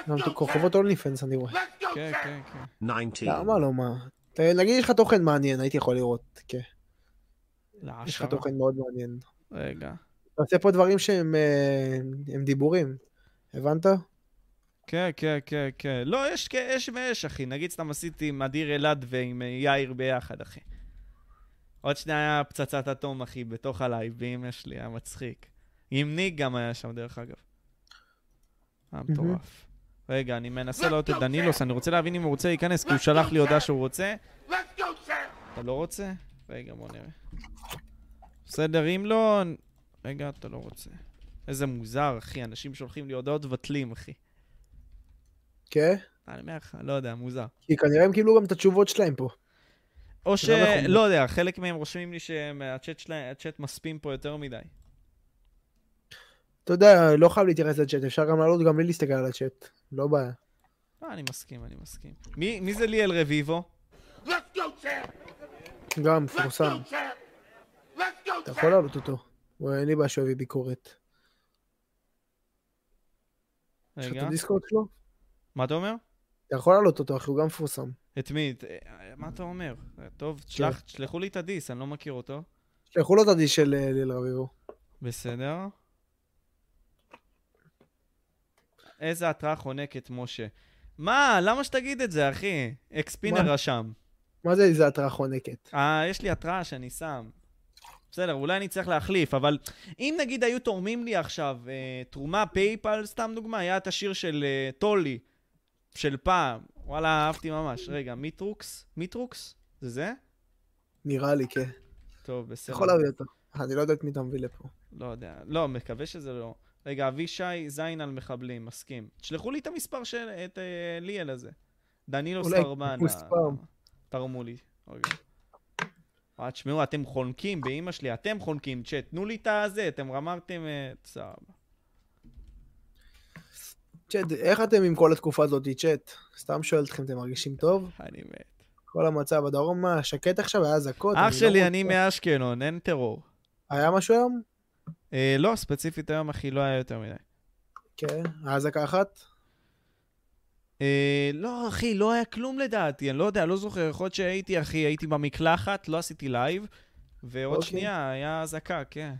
גם את כוכבות אונלי פנס אני רואה. כן, כן, כן. 19. למה לא, מה? נגיד יש לך תוכן מעניין, הייתי יכול לראות. כן, יש לך. תוכן מאוד מעניין. רגע. אתה עושה פה דברים שהם אה, הם דיבורים. הבנת? כן, כן, כן, כן. לא, יש יש ויש, אחי. נגיד סתם עשיתי עם אדיר אלעד ועם אה, יאיר ביחד, אחי. עוד שנייה היה פצצת אטום, אחי, בתוך הלייב, באמא שלי, היה מצחיק. עם ניק גם היה שם, דרך אגב. היה מטורף. רגע, אני מנסה לעלות את דנילוס, אני רוצה להבין אם הוא רוצה להיכנס, כי הוא שלח לי הודעה שהוא רוצה. אתה לא רוצה? רגע, בוא נראה. בסדר, אם לא... רגע, אתה לא רוצה. איזה מוזר, אחי, אנשים שולחים לי הודעות ובטלים, אחי. כן? אני אומר לך, לא יודע, מוזר. כי כנראה הם קיבלו גם את התשובות שלהם פה. או ש... לא נכון. לא יודע, חלק מהם רושמים לי שהצ'אט שלהם, הצ'אט מספים פה יותר מדי. אתה יודע, לא חייב להתייחס לצ'אט, אפשר גם לעלות גם בלי להסתכל על הצ'אט. לא בעיה. אה, אני מסכים, אני מסכים. מי, מי זה ליאל רביבו? גם מפורסם. אתה יכול להעלות אותו. הוא- אין לי בעיה שהוא יביא ביקורת. יש לך את רגע, הדיסקורד שלו? מה אתה אומר? אתה יכול להעלות אותו, אחי, הוא גם מפורסם. את מי? אה, מה אתה אומר? טוב, כן. תשלח, תשלחו לי את ה diss, אני לא מכיר אותו. שלחו לו את ה diss של אה, ליל רביבו. בסדר. איזה התראה חונקת, משה. מה? למה שתגיד את זה, אחי? אקספינר? רשם. מה זה איזה התראה חונקת? אה, יש לי התראה שאני שם. בסדר, אולי אני צריך להחליף, אבל אם נגיד היו תורמים לי עכשיו אה, תרומה פייפל, סתם דוגמה, היה את השיר של אה, טולי, של פעם. וואלה, אהבתי ממש. רגע, מיטרוקס? מיטרוקס? זה זה? נראה לי, כן. טוב, בסדר. יכול להביא אותו. אני לא יודע את מי אתה מביא לפה. לא יודע. לא, מקווה שזה לא. רגע, אבישי זין על מחבלים, מסכים. תשלחו לי את המספר של... את אה, ליאל הזה. דנילו. מספר. תרמו לי. רגע. אה, תשמעו, אתם חונקים באימא שלי, אתם חונקים, צ'אט, תנו לי את הזה, אתם אמרתם... אה, סבבה. צ'אט, איך אתם עם כל התקופה הזאת, צ'אט? סתם שואל אתכם, אתם מרגישים טוב? אני מת. כל המצב בדרום, מה, שקט עכשיו? היה אזעקות? אח לא שלי, אני מאשקלון, אין טרור. היה משהו היום? אה, לא, ספציפית היום, אחי, לא היה יותר מדי. כן. היה אזעקה אחת? אה, לא, אחי, לא היה כלום לדעתי, אני לא יודע, לא זוכר. יכול להיות שהייתי, אחי, הייתי במקלחת, לא עשיתי לייב, ועוד אוקיי. שנייה היה אזעקה, כן.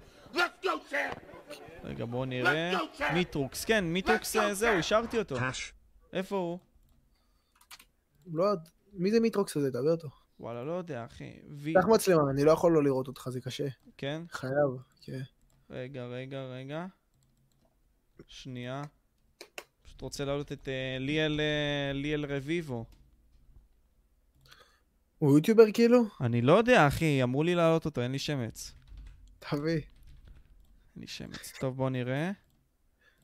רגע, בואו נראה. מיטרוקס, כן, מיטרוקס, זהו, השארתי אותו. איפה הוא? לא, מי זה מיטרוקס הזה? תדבר אותו. וואלה, לא יודע, אחי. וי... קח מצלמה, אני לא יכול לא לראות אותך, זה קשה. כן? חייב, כן. רגע, רגע, רגע. שנייה. פשוט רוצה להעלות את אה, ליאל, אה, ליאל רביבו. הוא יוטיובר כאילו? אני לא יודע, אחי, אמרו לי להעלות אותו, אין לי שמץ. תביא. אין לי שמץ. טוב, בוא נראה.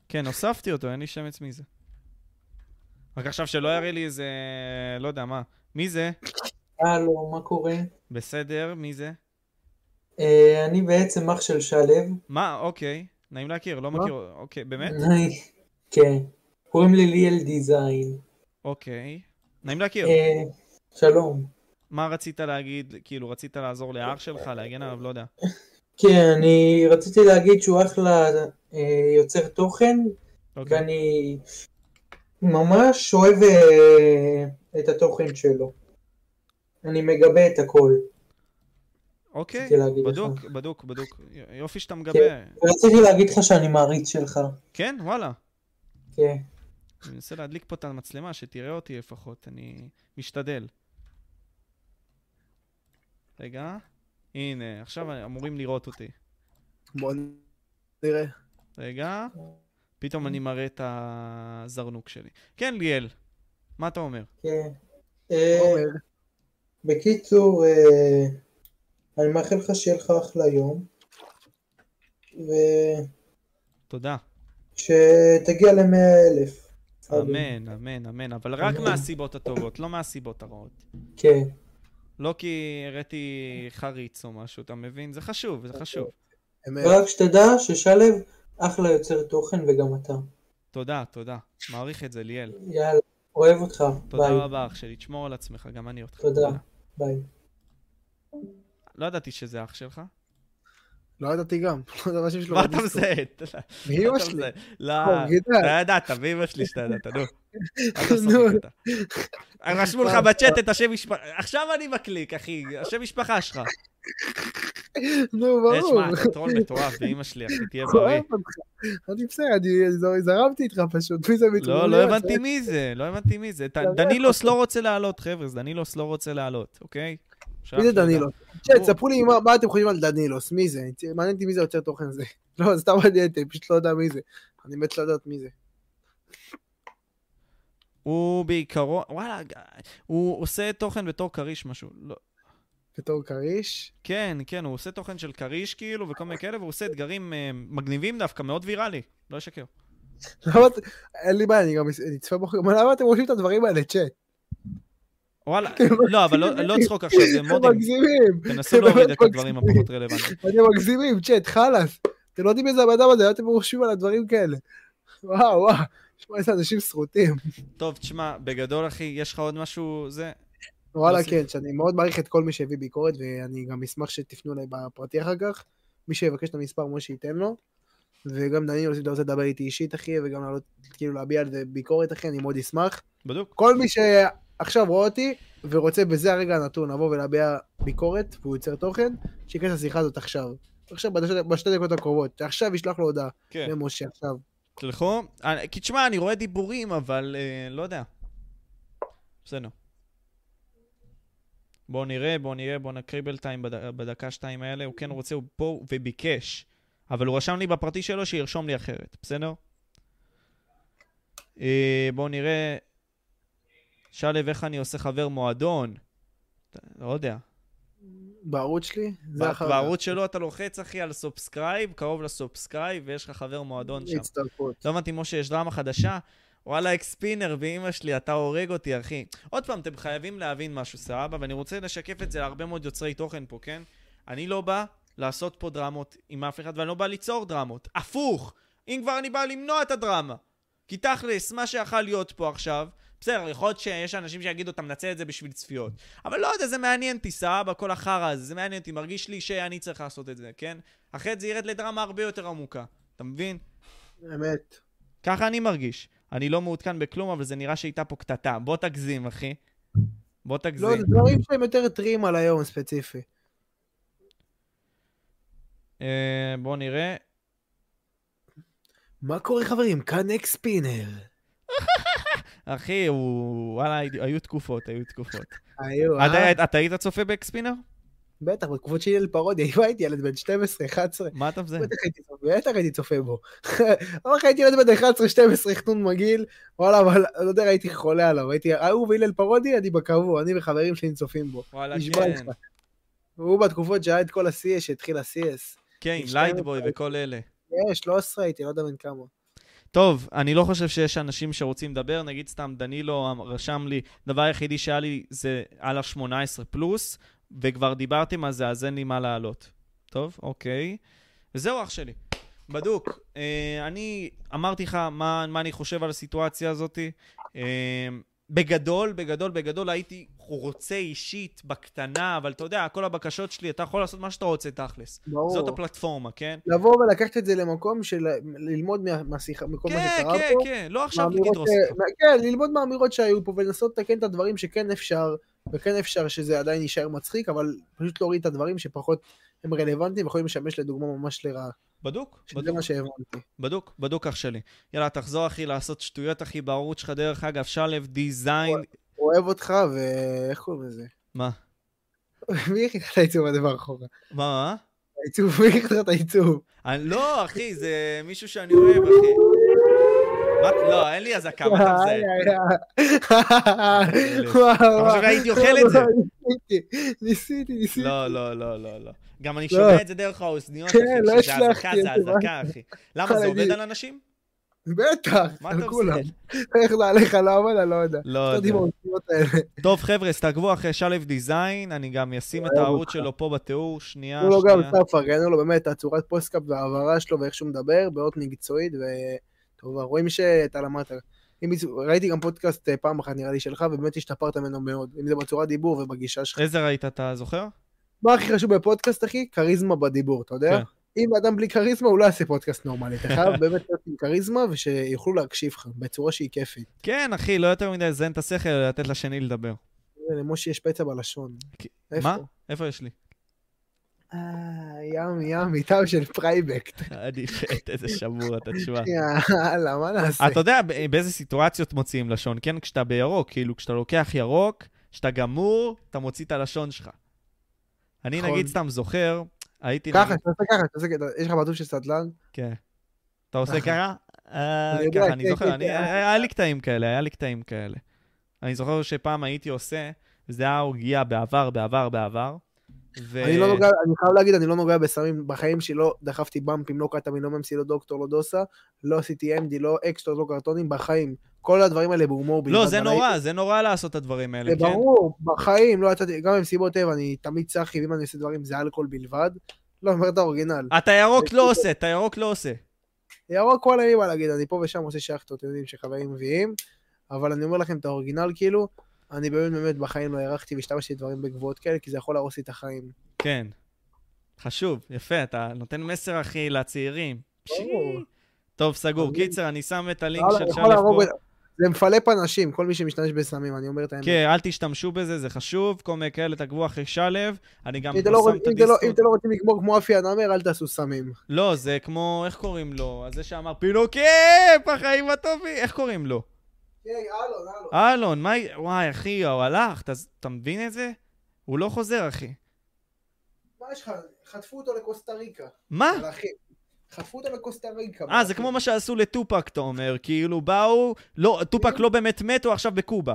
כן, הוספתי אותו, אין לי שמץ מי זה. רק עכשיו שלא יראה לי איזה... לא יודע, מה. מי זה? הלו, מה קורה? בסדר, מי זה? אה, אני בעצם אח של שלו. מה? אוקיי. נעים להכיר, לא מה? מכיר. אוקיי, באמת? כן. קוראים לי ליאל דיזיין. אוקיי. נעים להכיר. אה, שלום. מה רצית להגיד? כאילו, רצית לעזור לאח שלך, להגן עליו? לא יודע. כן, אני רציתי להגיד שהוא אחלה אה, יוצר תוכן, אוקיי. ואני ממש אוהב אה, את התוכן שלו. אני מגבה את הכל. אוקיי, רציתי להגיד לך. בדוק, בדוק, בדוק. יופי שאתה מגבה. ורציתי להגיד לך שאני מעריץ שלך. כן, וואלה. כן. אני מנסה להדליק פה את המצלמה, שתראה אותי לפחות, אני משתדל. רגע, הנה, עכשיו אמורים לראות אותי. בוא נראה. רגע, פתאום אני מראה את הזרנוק שלי. כן, ליאל, מה אתה אומר? כן. אה, בקיצור, אה, אני מאחל לך שיהיה לך אחלה יום, תודה. ושתגיע למאה אלף. אמן, אמן, אמן, אבל רק. מהסיבות הטובות, לא מהסיבות הרעות. כן. לא כי הראיתי חריץ או משהו, אתה מבין? זה חשוב, זה חשוב. אמת. ורק שתדע ששלו אחלה יוצר תוכן וגם אתה. תודה, תודה. מעריך את זה, ליאל. יאללה, אוהב אותך. תודה ביי. רבה, אח שלי. תשמור על עצמך, גם אני אותך. תודה. ביי. לא ידעתי שזה אח שלך. לא ידעתי גם. לא מה השם שלו. מה אתה. מזהה? מאמא מה אתה שלי. לא, אה, גידה. אתה ידעת, באמא שלי שאתה ידעת, נו. קטע. רשמו לך בצ'אט את השם משפחה, עכשיו אני מקליק, אחי, השם משפחה שלך. נו, אה, ברור. שמע, אתה טרול מטורף, באמא שלי, אחי, תהיה בריא. אני בסדר, אני זרמתי איתך פשוט. מי זה מתמודד? לא, לא הבנתי מי זה, לא הבנתי מי זה. דנילוס לא רוצה לעלות, חבר'ה, דנילוס לא רוצה לעלות, אוקיי? מי זה דנילוס? צ'אט, ספרו לי מה- אתם חושבים על דנילוס, מי זה? מעניין אותי מי זה יוצר תוכן הזה. לא, זה סתם מעניין אותי, פשוט לא יודע מי זה. אני מת לדעת מי זה. הוא בעיקרון, וואלה, הוא עושה תוכן בתור כריש משהו. לא, בתור כריש. כן, כן, הוא עושה תוכן של כריש כאילו, וכל מיני כאלה, והוא עושה אתגרים אה, מגניבים דווקא, מאוד ויראלי, לא אשקר. למה אין לי בעיה, אני גם אצפה בו. למה אתם רושמים את הדברים האלה, צ'אט? וואלה, לא, אבל לא- לא צחוק עכשיו, זה מודים. מגזימים. תנסו להוריד את הדברים. הפחות רלוונטיים. אתם מגזימים, צ'אט, חלאס. אתם לא יודעים איזה הבן אדם הזה, אתם רושמים על הדברים כאלה? וואו, וואו. שמע, איזה אנשים שרוטים. טוב, תשמע, בגדול, אחי, יש לך עוד משהו, זה... וואלה. כן, שאני מאוד מעריך את כל מי שהביא ביקורת, ואני גם אשמח שתפנו אליי בפרטי אחר כך. מי שיבקש את המספר, משה ייתן לו. וגם דניאל, אם אתה רוצה לדבר איתי אישית, אחי, וגם לעלות, כאילו להביע על זה ביקורת, אחי, אני מאוד אשמח. בדוק. כל מי שעכשיו רואה אותי, ורוצה בזה הרגע הנתון לבוא ולהביע ביקורת, והוא יוצר תוכן, שייכנס לשיחה הזאת עכשיו. עכשיו, בשתי- דקות הקרובות. עכשיו ישלח לו הודעה. כן. למשה, עכשיו. תלכו. אני- כי תשמע, אני רואה דיבורים, אבל אה, לא יודע. בסדר. בואו נראה, בואו נראה, בואו נקריא בינתיים בד... בדקה שתיים האלה. הוא כן רוצה, הוא פה וביקש. אבל הוא רשם לי בפרטי שלו שירשום לי אחרת, בסדר? אה, בואו נראה. שליו, איך אני עושה חבר מועדון? לא יודע. בערוץ שלי. בערוץ שלו אתה לוחץ, אחי, על subscribe, קרוב ל subscribe, ויש לך חבר מועדון שם. הצטרפות. לא הבנתי, משה, יש דרמה חדשה? וואלה, אקספינר באמא שלי, אתה הורג אותי, אחי. עוד פעם, אתם חייבים להבין משהו, סבבה? ואני רוצה לשקף את זה להרבה מאוד יוצרי תוכן פה, כן? אני לא בא לעשות פה דרמות עם אף אחד, ואני לא בא ליצור דרמות. הפוך! אם כבר אני בא למנוע את הדרמה. כי תכלס, מה שיכול להיות פה עכשיו, בסדר, יכול להיות שיש אנשים שיגידו, אתה מנצל את זה בשביל צפיות. אבל לא יודע, זה מעניין אותי, סבבה, כל החרא הזה, זה מעניין אותי, מרגיש לי שאני צריך לעשות את זה, כן? אחרת זה ירד לדרמה הרבה יותר עמוקה. אתה מבין? אמת. ככה אני מרגיש. אני לא מעודכן בכלום, אבל זה נראה שהייתה פה קטטה. בוא תגזים, אחי. בוא לא, תגזים. זה דברים שהם יותר טריים על היום ספציפי. אה, בוא נראה. מה קורה חברים? כאן אקספינר. אחי, הוא... וואלה, היו תקופות, היו תקופות. היו, אה? אתה היית צופה באקספינר? בטח, בתקופות שלי לפרודיה, אם הייתי ילד בן 12, 11, מה אתה מזה? בטח הייתי צופה, בו. לך, הייתי ילד בן 11, 12, חנון מגעיל, וואלה, אבל לא יודע, הייתי חולה עליו, הייתי, הוא והלל פרודי, אני בקבוע, אני וחברים שלי צופים בו. וואלה, כן. הוא בתקופות שהיה את כל ה-CS, שהתחיל ה-CS. כן, עם 12, לייטבוי וכל אלה. אה, 13 הייתי, לא יודע בן כמה. טוב, אני לא חושב שיש אנשים שרוצים לדבר, נגיד סתם דנילו רשם לי, דבר היחידי שהיה לי זה על ה-18 פלוס, וכבר דיברתם על זה, אז אין לי מה לעלות. טוב, אוקיי. וזהו אח שלי. בדוק, אה, אני אמרתי לך מה, מה אני חושב על הסיטואציה הזאת. אה, בגדול, בגדול, בגדול הייתי רוצה אישית, בקטנה, אבל אתה יודע, כל הבקשות שלי, אתה יכול לעשות מה שאתה רוצה תכלס. ברור. זאת הפלטפורמה, כן? לבוא ולקחת את זה למקום של ללמוד מה- מהשיחה, מכל מה כן, שקרה כן, פה. כן, לא עכשיו תדרוס ש- אותך. כן, ללמוד מהאמירות שהיו פה ולנסות לתקן את הדברים שכן אפשר, וכן אפשר שזה עדיין יישאר מצחיק, אבל פשוט להוריד את הדברים שפחות הם רלוונטיים ויכולים לשמש לדוגמה ממש לרעה. בדוק, שזה בדוק. מה שהבנתי. בדוק, בדוק אח שלי. יאללה, תחזור אחי לעשות שטויות אחי בערוץ שלך, דרך אגב, שלו דיזיין. אוהב אותך, ואיך קוראים לזה? מה? מי הכין לך את העיצוב הזה מאחורה? מה? העיצוב, מי הכין לך את העיצוב? לא, אחי, זה מישהו שאני אוהב, אחי. לא, אין לי אזעקה, מה אתה מזהה? וואו, חושב שהייתי אוכל את זה? ניסיתי, ניסיתי, ניסיתי. לא, לא, לא, לא, לא. גם אני לא. שומע את זה דרך האוזניות, כן, אחי, לא כשזה אזעקה זה אזעקה, אחי. למה, זה. עובד על אנשים? בטח, על כולם. איך זה עליך, למה? אני לא יודע. לא לא יודע. טוב, חבר'ה, אז תעקבו אחרי שלו דיזיין, אני גם אשים את הערוץ. שלו פה בתיאור, שנייה, תנו לו גם, שנייה. סתם פרגנו לו באמת, הצורת פוסטקאפ וההעברה שלו ואיך שהוא מדבר, מאוד מקצועית, וטוב, רואים שאתה למדת. אם ראיתי גם פודקאסט אה, פעם אחת נראה לי שלך, ובאמת השתפרת ממנו מאוד, אם זה בצורת דיבור ובגישה שלך. איזה ראית, אתה זוכר? מה הכי חשוב בפודקאסט, אחי? כריזמה בדיבור, אתה יודע? כן. אם אדם בלי כריזמה, הוא לא יעשה פודקאסט נורמלי. אתה חייב באמת להיות עם כריזמה, ושיוכלו להקשיב לך בצורה שהיא כיפית. כן, אחי, לא יותר מדי לזיין את השכל, אלא לתת לשני לדבר. למשה יש פצע בלשון. מה? איפה יש לי? ים, ים, איתם של פרייבקט. אני מת, איזה שבור אתה, תשמע. יאללה, מה נעשה? אתה יודע באיזה סיטואציות מוציאים לשון, כן? כשאתה בירוק, כאילו, כשאתה לוקח ירוק, כשאתה גמור, אתה מוציא את הלשון שלך. אני נכון. נגיד סתם זוכר, הייתי... ככה, נגיד- תעשה ככה, יש לך בטוף של סטלן? כן. אתה עושה ככה. ככה? אה, אני כן, זוכר, כן, כן. היה לי קטעים כאלה, היה לי קטעים כאלה. אני זוכר שפעם הייתי עושה, וזה היה עוגיה בעבר, בעבר, בעבר. ו- אני לא נוגע, אני חייב להגיד, אני לא נוגע בסמים בחיים שלי, לא דחפתי במפים, לא קטמין, לא ממסי, לא דוקטור, לא דוסה, לא עשיתי אמדי, לא אקסטרה, לא קרטונים, בחיים. כל הדברים האלה בהומור בלבד. לא, זה. נורא, זה נורא לעשות את הדברים האלה, כן? ברור, בחיים, לא יצאתי, גם במסיבות טבע, אני תמיד צחי, ואם אני עושה דברים זה אלכוהול בלבד. לא, אני אומר את האורגינל. אתה ירוק לא עושה, אתה ירוק לא עושה. ירוק וואלה, אין לי מה להגיד, אני פה ושם עושה אתם יודעים שחברים מביאים, אבל אני אומר לכם את האורגינל, כאילו, אני באמת באמת בחיים לא הערכתי והשתמשתי בדברים בגבוהות כאלה, כי זה יכול להרוס לי את החיים. כן. חשוב, יפה, אתה נותן מסר, אחי, לצעירים. ברור. טוב, סגור. קיצר, אני שם את הלינק וואלה, של להרוג פה. זה מפלפ אנשים, כל מי שמשתמש בסמים, אני אומר את האמת. כן, אל תשתמשו בזה, זה חשוב. כל מיני כאלה, תעקבו אחרי שלו. אני גם לא שם את אם אתם לא- אם הדיסקורד. אתם לא רוצים לגמור כמו אפי הנמר, אל תעשו סמים. לא, זה כמו, איך קוראים לו? זה שאמר פינוקי, בחיים הטובים, איך קוראים לו? כן, אלון, אלון. אלון, מה... וואי, אחי, הוא הלך, אתה- מבין את זה? הוא לא חוזר, אחי. מה יש לך? חטפו אותו לקוסטה ריקה. מה? חטפו אותו לקוסטה ריקה. אה, זה כמו מה שעשו לטופק, אתה אומר. כאילו, באו... לא, טופק לא באמת מת, הוא עכשיו בקובה.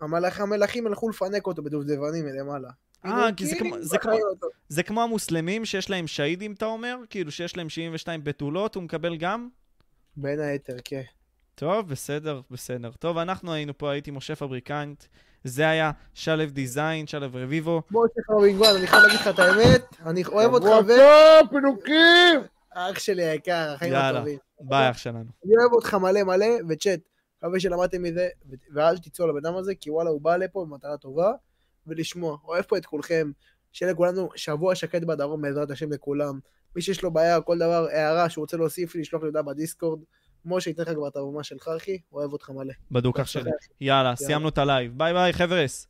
המלאכים הלכו לפנק אותו בדובדבנים מלמעלה. אה, כי זה כאילו, כמו- זה כמו-. זה כמו המוסלמים שיש להם שהידים, אתה אומר? כאילו שיש להם 72 בתולות, הוא מקבל גם? בין היתר, כן. טוב, בסדר, בסדר. טוב, אנחנו היינו פה, הייתי משה פבריקנט. זה היה שלו דיזיין, שלו רביבו. תשחרר רינגואן, אני חייב להגיד לך את האמת, אני אוהב אותך ו... פינוקים! אח שלי היקר, החיים יאללה. הטובים. ביי, אח שלנו. אני אוהב אותך מלא מלא, וצ'אט, מקווה שלמדתם מזה, ואל תצאו על הבן אדם הזה, כי וואלה, הוא בא לפה במטרה טובה, ולשמוע. אוהב פה את כולכם, שיהיה לכולנו שבוע שקט בדרום, בעזרת השם לכולם. מי שיש לו בעיה, כל דבר, הערה שהוא רוצה להוסיף לי, לשלוח לי הודעה בדיסקורד, משה ייתן לך כבר את הבמה שלך, אחי, אוהב אותך מלא. צדיק אח שלי. יאללה, סיימנו את הלייב. ביי ביי, חבר'ס.